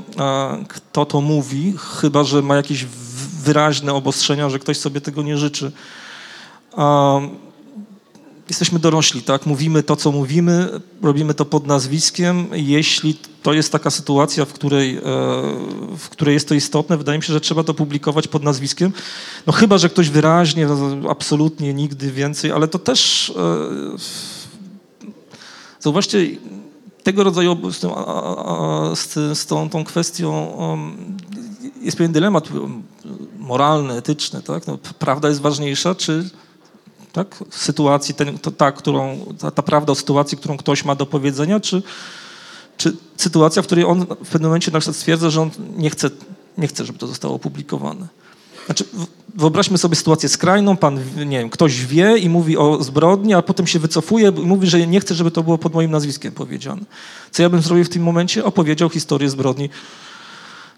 kto to mówi, chyba że ma jakieś wyraźne obostrzenia, że ktoś sobie tego nie życzy. Jesteśmy dorośli, tak? Mówimy to, co mówimy, robimy to pod nazwiskiem. Jeśli to jest taka sytuacja, w której, e, w której jest to istotne, wydaje mi się, że trzeba to publikować pod nazwiskiem. No chyba, że ktoś wyraźnie, no, absolutnie nigdy więcej, ale to też e, zauważcie, tego rodzaju z, tym, z, z tą, tą kwestią um, jest pewien dylemat moralny, etyczny, tak? No, prawda jest ważniejsza, czy tak? sytuacji, ten, to, ta, którą, ta, ta prawda o sytuacji, którą ktoś ma do powiedzenia, czy, czy sytuacja, w której on w pewnym momencie na przykład stwierdza, że on nie chce, nie chce, żeby to zostało opublikowane. Znaczy, wyobraźmy sobie sytuację skrajną, pan, nie wiem, ktoś wie i mówi o zbrodni, a potem się wycofuje i mówi, że nie chce, żeby to było pod moim nazwiskiem powiedziane. Co ja bym zrobił w tym momencie? Opowiedział historię zbrodni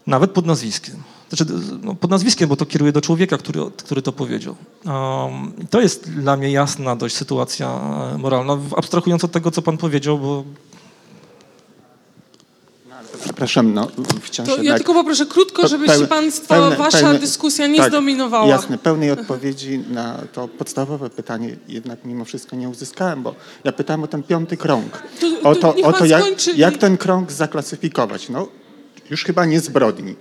nawet pod nazwiskiem. Znaczy, no, pod nazwiskiem, bo to kieruje do człowieka, który, który to powiedział. Um, to jest dla mnie jasna dość sytuacja e, moralna, abstrahując od tego, co pan powiedział, bo Przepraszam, no wciąż To ja jednak... tylko poproszę krótko, żebyście pełne- państwo, pełne- wasza pełne- dyskusja nie tak, zdominowała. Jasne, pełnej odpowiedzi na to podstawowe pytanie jednak mimo wszystko nie uzyskałem, bo ja pytałem o ten piąty krąg. To- o to to, niech o to jak, jak ten krąg zaklasyfikować. No, już chyba nie zbrodni.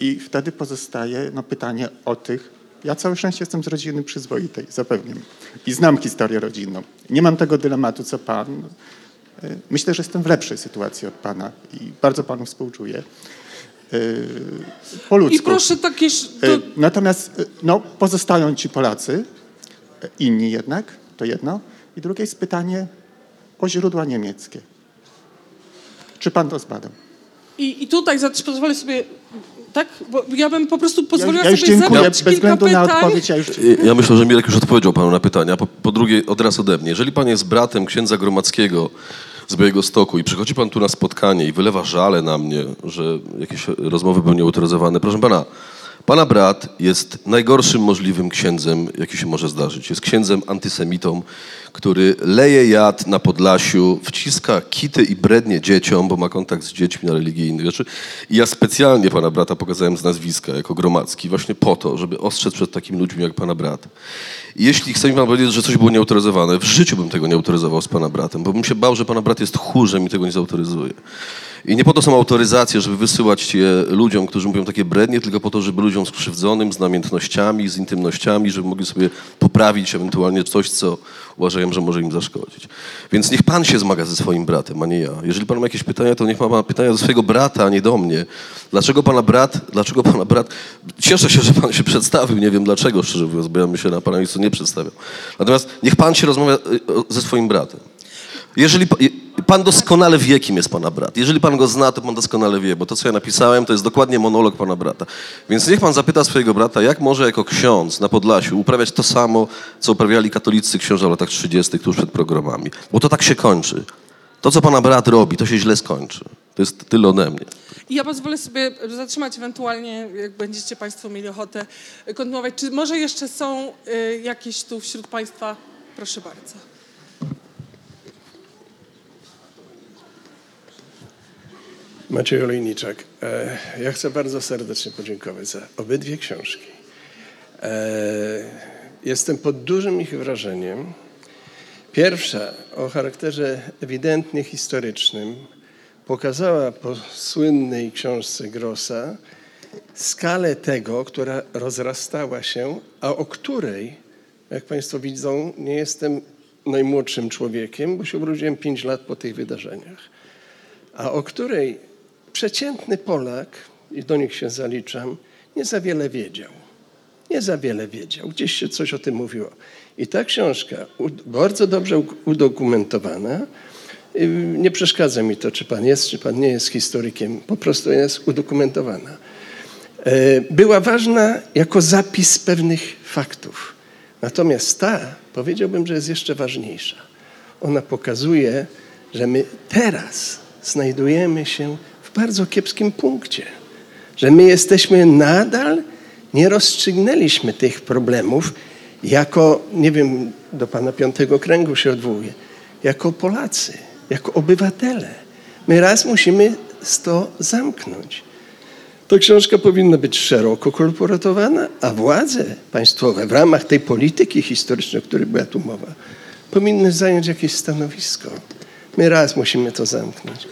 I wtedy pozostaje no, pytanie o tych. Ja całe szczęście jestem z rodziny przyzwoitej, zapewniam. I znam historię rodzinną. Nie mam tego dylematu, co pan. Myślę, że jestem w lepszej sytuacji od pana i bardzo panu współczuję. Y, Po ludzku. I proszę takie... To, Y, Natomiast y, no, pozostają ci Polacy, inni jednak, to jedno. I drugie jest pytanie o źródła niemieckie. Czy pan to zbadał? i, I tutaj pozwolę sobie... Tak? Bo ja bym po prostu Ja, pozwoliła ja już sobie dziękuję, zadać bez kilka względu na pytań. odpowiedź. Ja już, Ja myślę, że Mirek już odpowiedział panu na pytania. Po, po drugie, od razu ode mnie. Jeżeli pan jest bratem księdza Gromackiego z Białego Stoku i przychodzi pan tu na spotkanie i wylewa żale na mnie, że jakieś rozmowy były nieautoryzowane, proszę pana, pana brat jest najgorszym możliwym księdzem, jaki się może zdarzyć. Jest księdzem antysemitą, który leje jad na Podlasiu, wciska kity i brednie dzieciom, bo ma kontakt z dziećmi na religijnych rzeczy. I ja specjalnie pana brata pokazałem z nazwiska jako Gromacki, właśnie po to, żeby ostrzec przed takimi ludźmi jak pana brat. I jeśli chce mi pan powiedzieć, że coś było nieautoryzowane, w życiu bym tego nie autoryzował z pana bratem, bo bym się bał, że pana brat jest tchórzem i tego nie zautoryzuje. I nie po to są autoryzacje, żeby wysyłać je ludziom, którzy mówią takie brednie, tylko po to, żeby ludziom skrzywdzonym, z namiętnościami, z intymnościami, żeby mogli sobie poprawić ewentualnie coś, co uważają, że może im zaszkodzić. Więc niech pan się zmaga ze swoim bratem, a nie ja. Jeżeli pan ma jakieś pytania, to niech ma pan pytania do swojego brata, a nie do mnie. Dlaczego pana brat, dlaczego pana brat... Cieszę się, że pan się przedstawił, nie wiem dlaczego, szczerze mówiąc, bo ja bym się na pana miejscu nie przedstawiał. Natomiast niech pan się rozmawia y, ze swoim bratem. Jeżeli pan doskonale wie, kim jest pana brat. Jeżeli pan go zna, to pan doskonale wie, bo to, co ja napisałem, to jest dokładnie monolog pana brata. Więc niech pan zapyta swojego brata, jak może jako ksiądz na Podlasiu uprawiać to samo, co uprawiali katolicy księża w latach 30. tuż przed programami. Bo to tak się kończy. To, co pana brat robi, to się źle skończy. To jest tyle ode mnie. I ja pozwolę sobie zatrzymać ewentualnie, jak będziecie Państwo mieli ochotę kontynuować. Czy może jeszcze są y, jakieś tu wśród Państwa? Proszę bardzo. Maciej Olejniczak. E, Ja chcę bardzo serdecznie podziękować za obydwie książki. E, Jestem pod dużym ich wrażeniem. Pierwsza o charakterze ewidentnie historycznym pokazała po słynnej książce Grossa skalę tego, która rozrastała się, a o której Jak Państwo widzą, nie jestem najmłodszym człowiekiem, bo się urodziłem 5 lat po tych wydarzeniach, a o której przeciętny Polak, i do nich się zaliczam, nie za wiele wiedział. Nie za wiele wiedział. Gdzieś się coś o tym mówiło. I ta książka, bardzo dobrze udokumentowana, y, nie przeszkadza mi to, czy pan jest, czy pan nie jest historykiem, po prostu jest udokumentowana. E, była ważna jako zapis pewnych faktów. Natomiast ta, powiedziałbym, że jest jeszcze ważniejsza. Ona pokazuje, że my teraz znajdujemy się bardzo kiepskim punkcie. Że my jesteśmy nadal, nie rozstrzygnęliśmy tych problemów jako, nie wiem, do pana piątego kręgu się odwołuję, jako Polacy, jako obywatele. My raz musimy to zamknąć. Ta książka powinna być szeroko korporatowana, a władze państwowe w ramach tej polityki historycznej, o której była tu mowa, powinny zająć jakieś stanowisko. My raz musimy to zamknąć,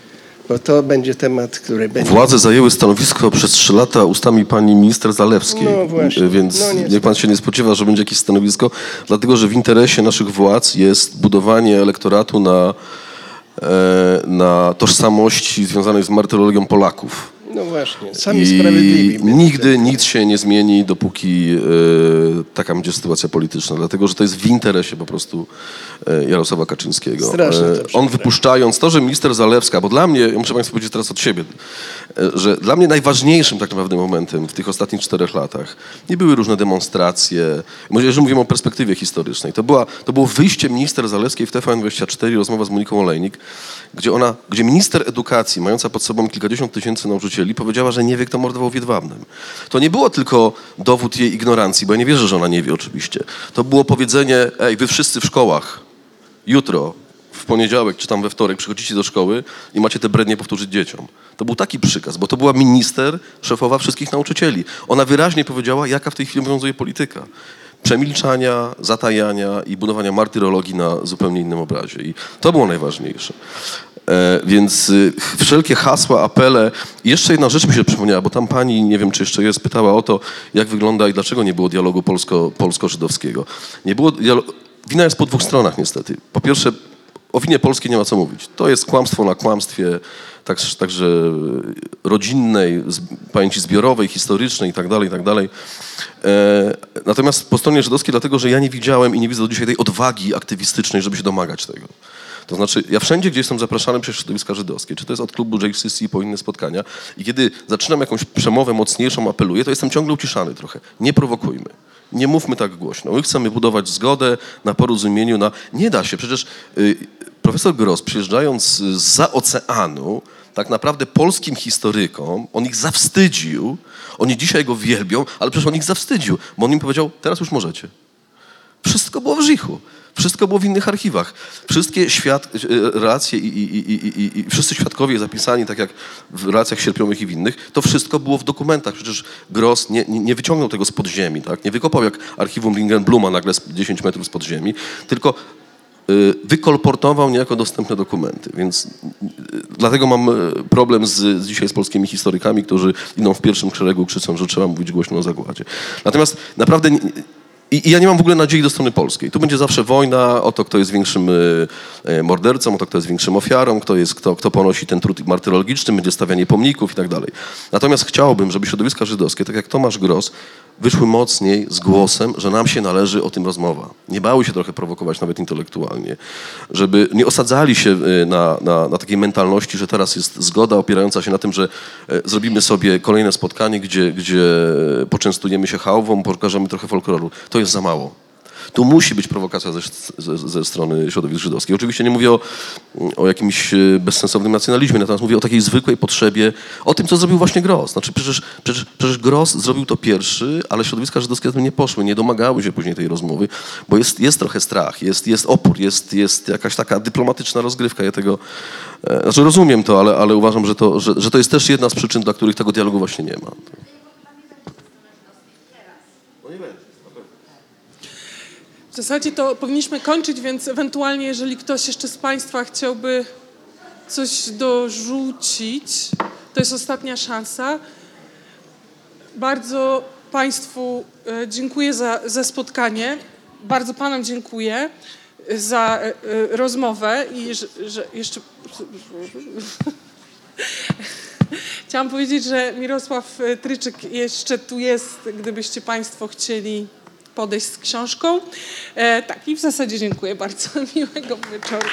bo to będzie temat, który będzie... Władze zajęły stanowisko przez trzy lata ustami pani minister Zalewskiej. No właśnie. Więc No niech pan się nie spodziewa, że będzie jakieś stanowisko, dlatego że w interesie naszych władz jest budowanie elektoratu na, e, na tożsamości związanej z martyrologią Polaków. No właśnie, sami sprawiedliwi. I nigdy nic się nie zmieni, dopóki e, taka będzie sytuacja polityczna, dlatego że to jest w interesie po prostu e, Jarosława Kaczyńskiego. Strasznie to E, on wypuszczając to, że minister Zalewska, bo dla mnie, ja muszę Państwu powiedzieć teraz od siebie, że dla mnie najważniejszym tak naprawdę momentem w tych ostatnich czterech latach nie były różne demonstracje, jeżeli mówimy o perspektywie historycznej, to, była, to było wyjście minister Zalewskiej w TVN24, rozmowa z Moniką Olejnik, gdzie ona, gdzie minister edukacji, mająca pod sobą kilkadziesiąt tysięcy nauczycieli, powiedziała, że nie wie, kto mordował w Jedwabnem. To nie było tylko dowód jej ignorancji, bo ja nie wierzę, że ona nie wie oczywiście. To było powiedzenie, ej, wy wszyscy w szkołach, jutro, w poniedziałek czy tam we wtorek przychodzicie do szkoły i macie te brednie powtórzyć dzieciom. To był taki przykaz, bo to była minister, szefowa wszystkich nauczycieli. Ona wyraźnie powiedziała, jaka w tej chwili obowiązuje polityka. Przemilczania, zatajania i budowania martyrologii na zupełnie innym obrazie. I to było najważniejsze. E, więc y, wszelkie hasła, apele. Jeszcze jedna rzecz mi się przypomniała, bo tam pani, nie wiem czy jeszcze jest, pytała o to, jak wygląda i dlaczego nie było dialogu polsko, polsko-żydowskiego. Nie było dialogu. Wina jest po dwóch stronach niestety. Po pierwsze, o winie polskiej nie ma co mówić. To jest kłamstwo na kłamstwie, także, także rodzinnej, pamięci zbiorowej, historycznej itd., itd. E, natomiast po stronie żydowskiej, dlatego że ja nie widziałem i nie widzę do dzisiaj tej odwagi aktywistycznej, żeby się domagać tego. To znaczy, ja wszędzie, gdzie jestem zapraszany przez środowiska żydowskie, czy to jest od klubu JCC po inne spotkania, i kiedy zaczynam jakąś przemowę mocniejszą, apeluję, to jestem ciągle uciszany trochę. Nie prowokujmy. Nie mówmy tak głośno. My chcemy budować zgodę na porozumieniu, na... Nie da się. Przecież y, profesor Gross, przyjeżdżając za oceanu, tak naprawdę polskim historykom, on ich zawstydził, oni dzisiaj go wielbią, ale przecież on ich zawstydził, bo on im powiedział, teraz już możecie. Wszystko było w Żichu. Wszystko było w innych archiwach. Wszystkie świad, e, relacje i, i, i, i, wszyscy świadkowie zapisani, tak jak w relacjach sierpniowych i w innych, to wszystko było w dokumentach. Przecież Gross nie, nie, wyciągnął tego z podziemi, tak? nie wykopał jak archiwum Ringenbluma nagle z 10 metrów z podziemi, tylko y, wykolportował niejako dostępne dokumenty. Więc y, dlatego mam problem z, z dzisiaj z polskimi historykami, którzy idą w pierwszym szeregu, krzyczą, że trzeba mówić głośno o zagładzie. Natomiast naprawdę... i, I ja nie mam w ogóle nadziei do strony polskiej. Tu będzie zawsze wojna o to, kto jest większym y, y, mordercą, o to, kto jest większym ofiarą, kto, jest, kto, kto ponosi ten trud martyrologiczny, będzie stawianie pomników i tak dalej. Natomiast chciałbym, żeby środowiska żydowskie, tak jak Tomasz Gross, wyszły mocniej z głosem, że nam się należy o tym rozmowa. Nie bały się trochę prowokować nawet intelektualnie. Żeby nie osadzali się y, na, na, na takiej mentalności, że teraz jest zgoda opierająca się na tym, że e, zrobimy sobie kolejne spotkanie, gdzie, gdzie poczęstujemy się chałwą, pokażemy trochę folkloru. To jest za mało. Tu musi być prowokacja ze, ze, ze strony środowisk żydowskich. Oczywiście nie mówię o, o jakimś e, bezsensownym nacjonalizmie, natomiast mówię o takiej zwykłej potrzebie, o tym, co zrobił właśnie Gross. Znaczy przecież, przecież, przecież Gross zrobił to pierwszy, ale środowiska żydowskie za tym nie poszły, nie domagały się później tej rozmowy, bo jest, jest trochę strach, jest, jest opór, jest, jest jakaś taka dyplomatyczna rozgrywka. Ja tego, e, znaczy rozumiem to, ale, ale uważam, że to, że, że to jest też jedna z przyczyn, dla których tego dialogu właśnie nie ma. W zasadzie to powinniśmy kończyć, więc ewentualnie, jeżeli ktoś jeszcze z Państwa chciałby coś dorzucić, to jest ostatnia szansa. Bardzo Państwu e, dziękuję za, za spotkanie. bardzo panom dziękuję za e, e, rozmowę i że, że jeszcze... [LAUGHS] Chciałam powiedzieć, że Mirosław e, Tryczyk jeszcze tu jest, gdybyście państwo chcieli podejść z książką. E, tak, i w zasadzie dziękuję bardzo. [LAUGHS] Miłego wieczoru.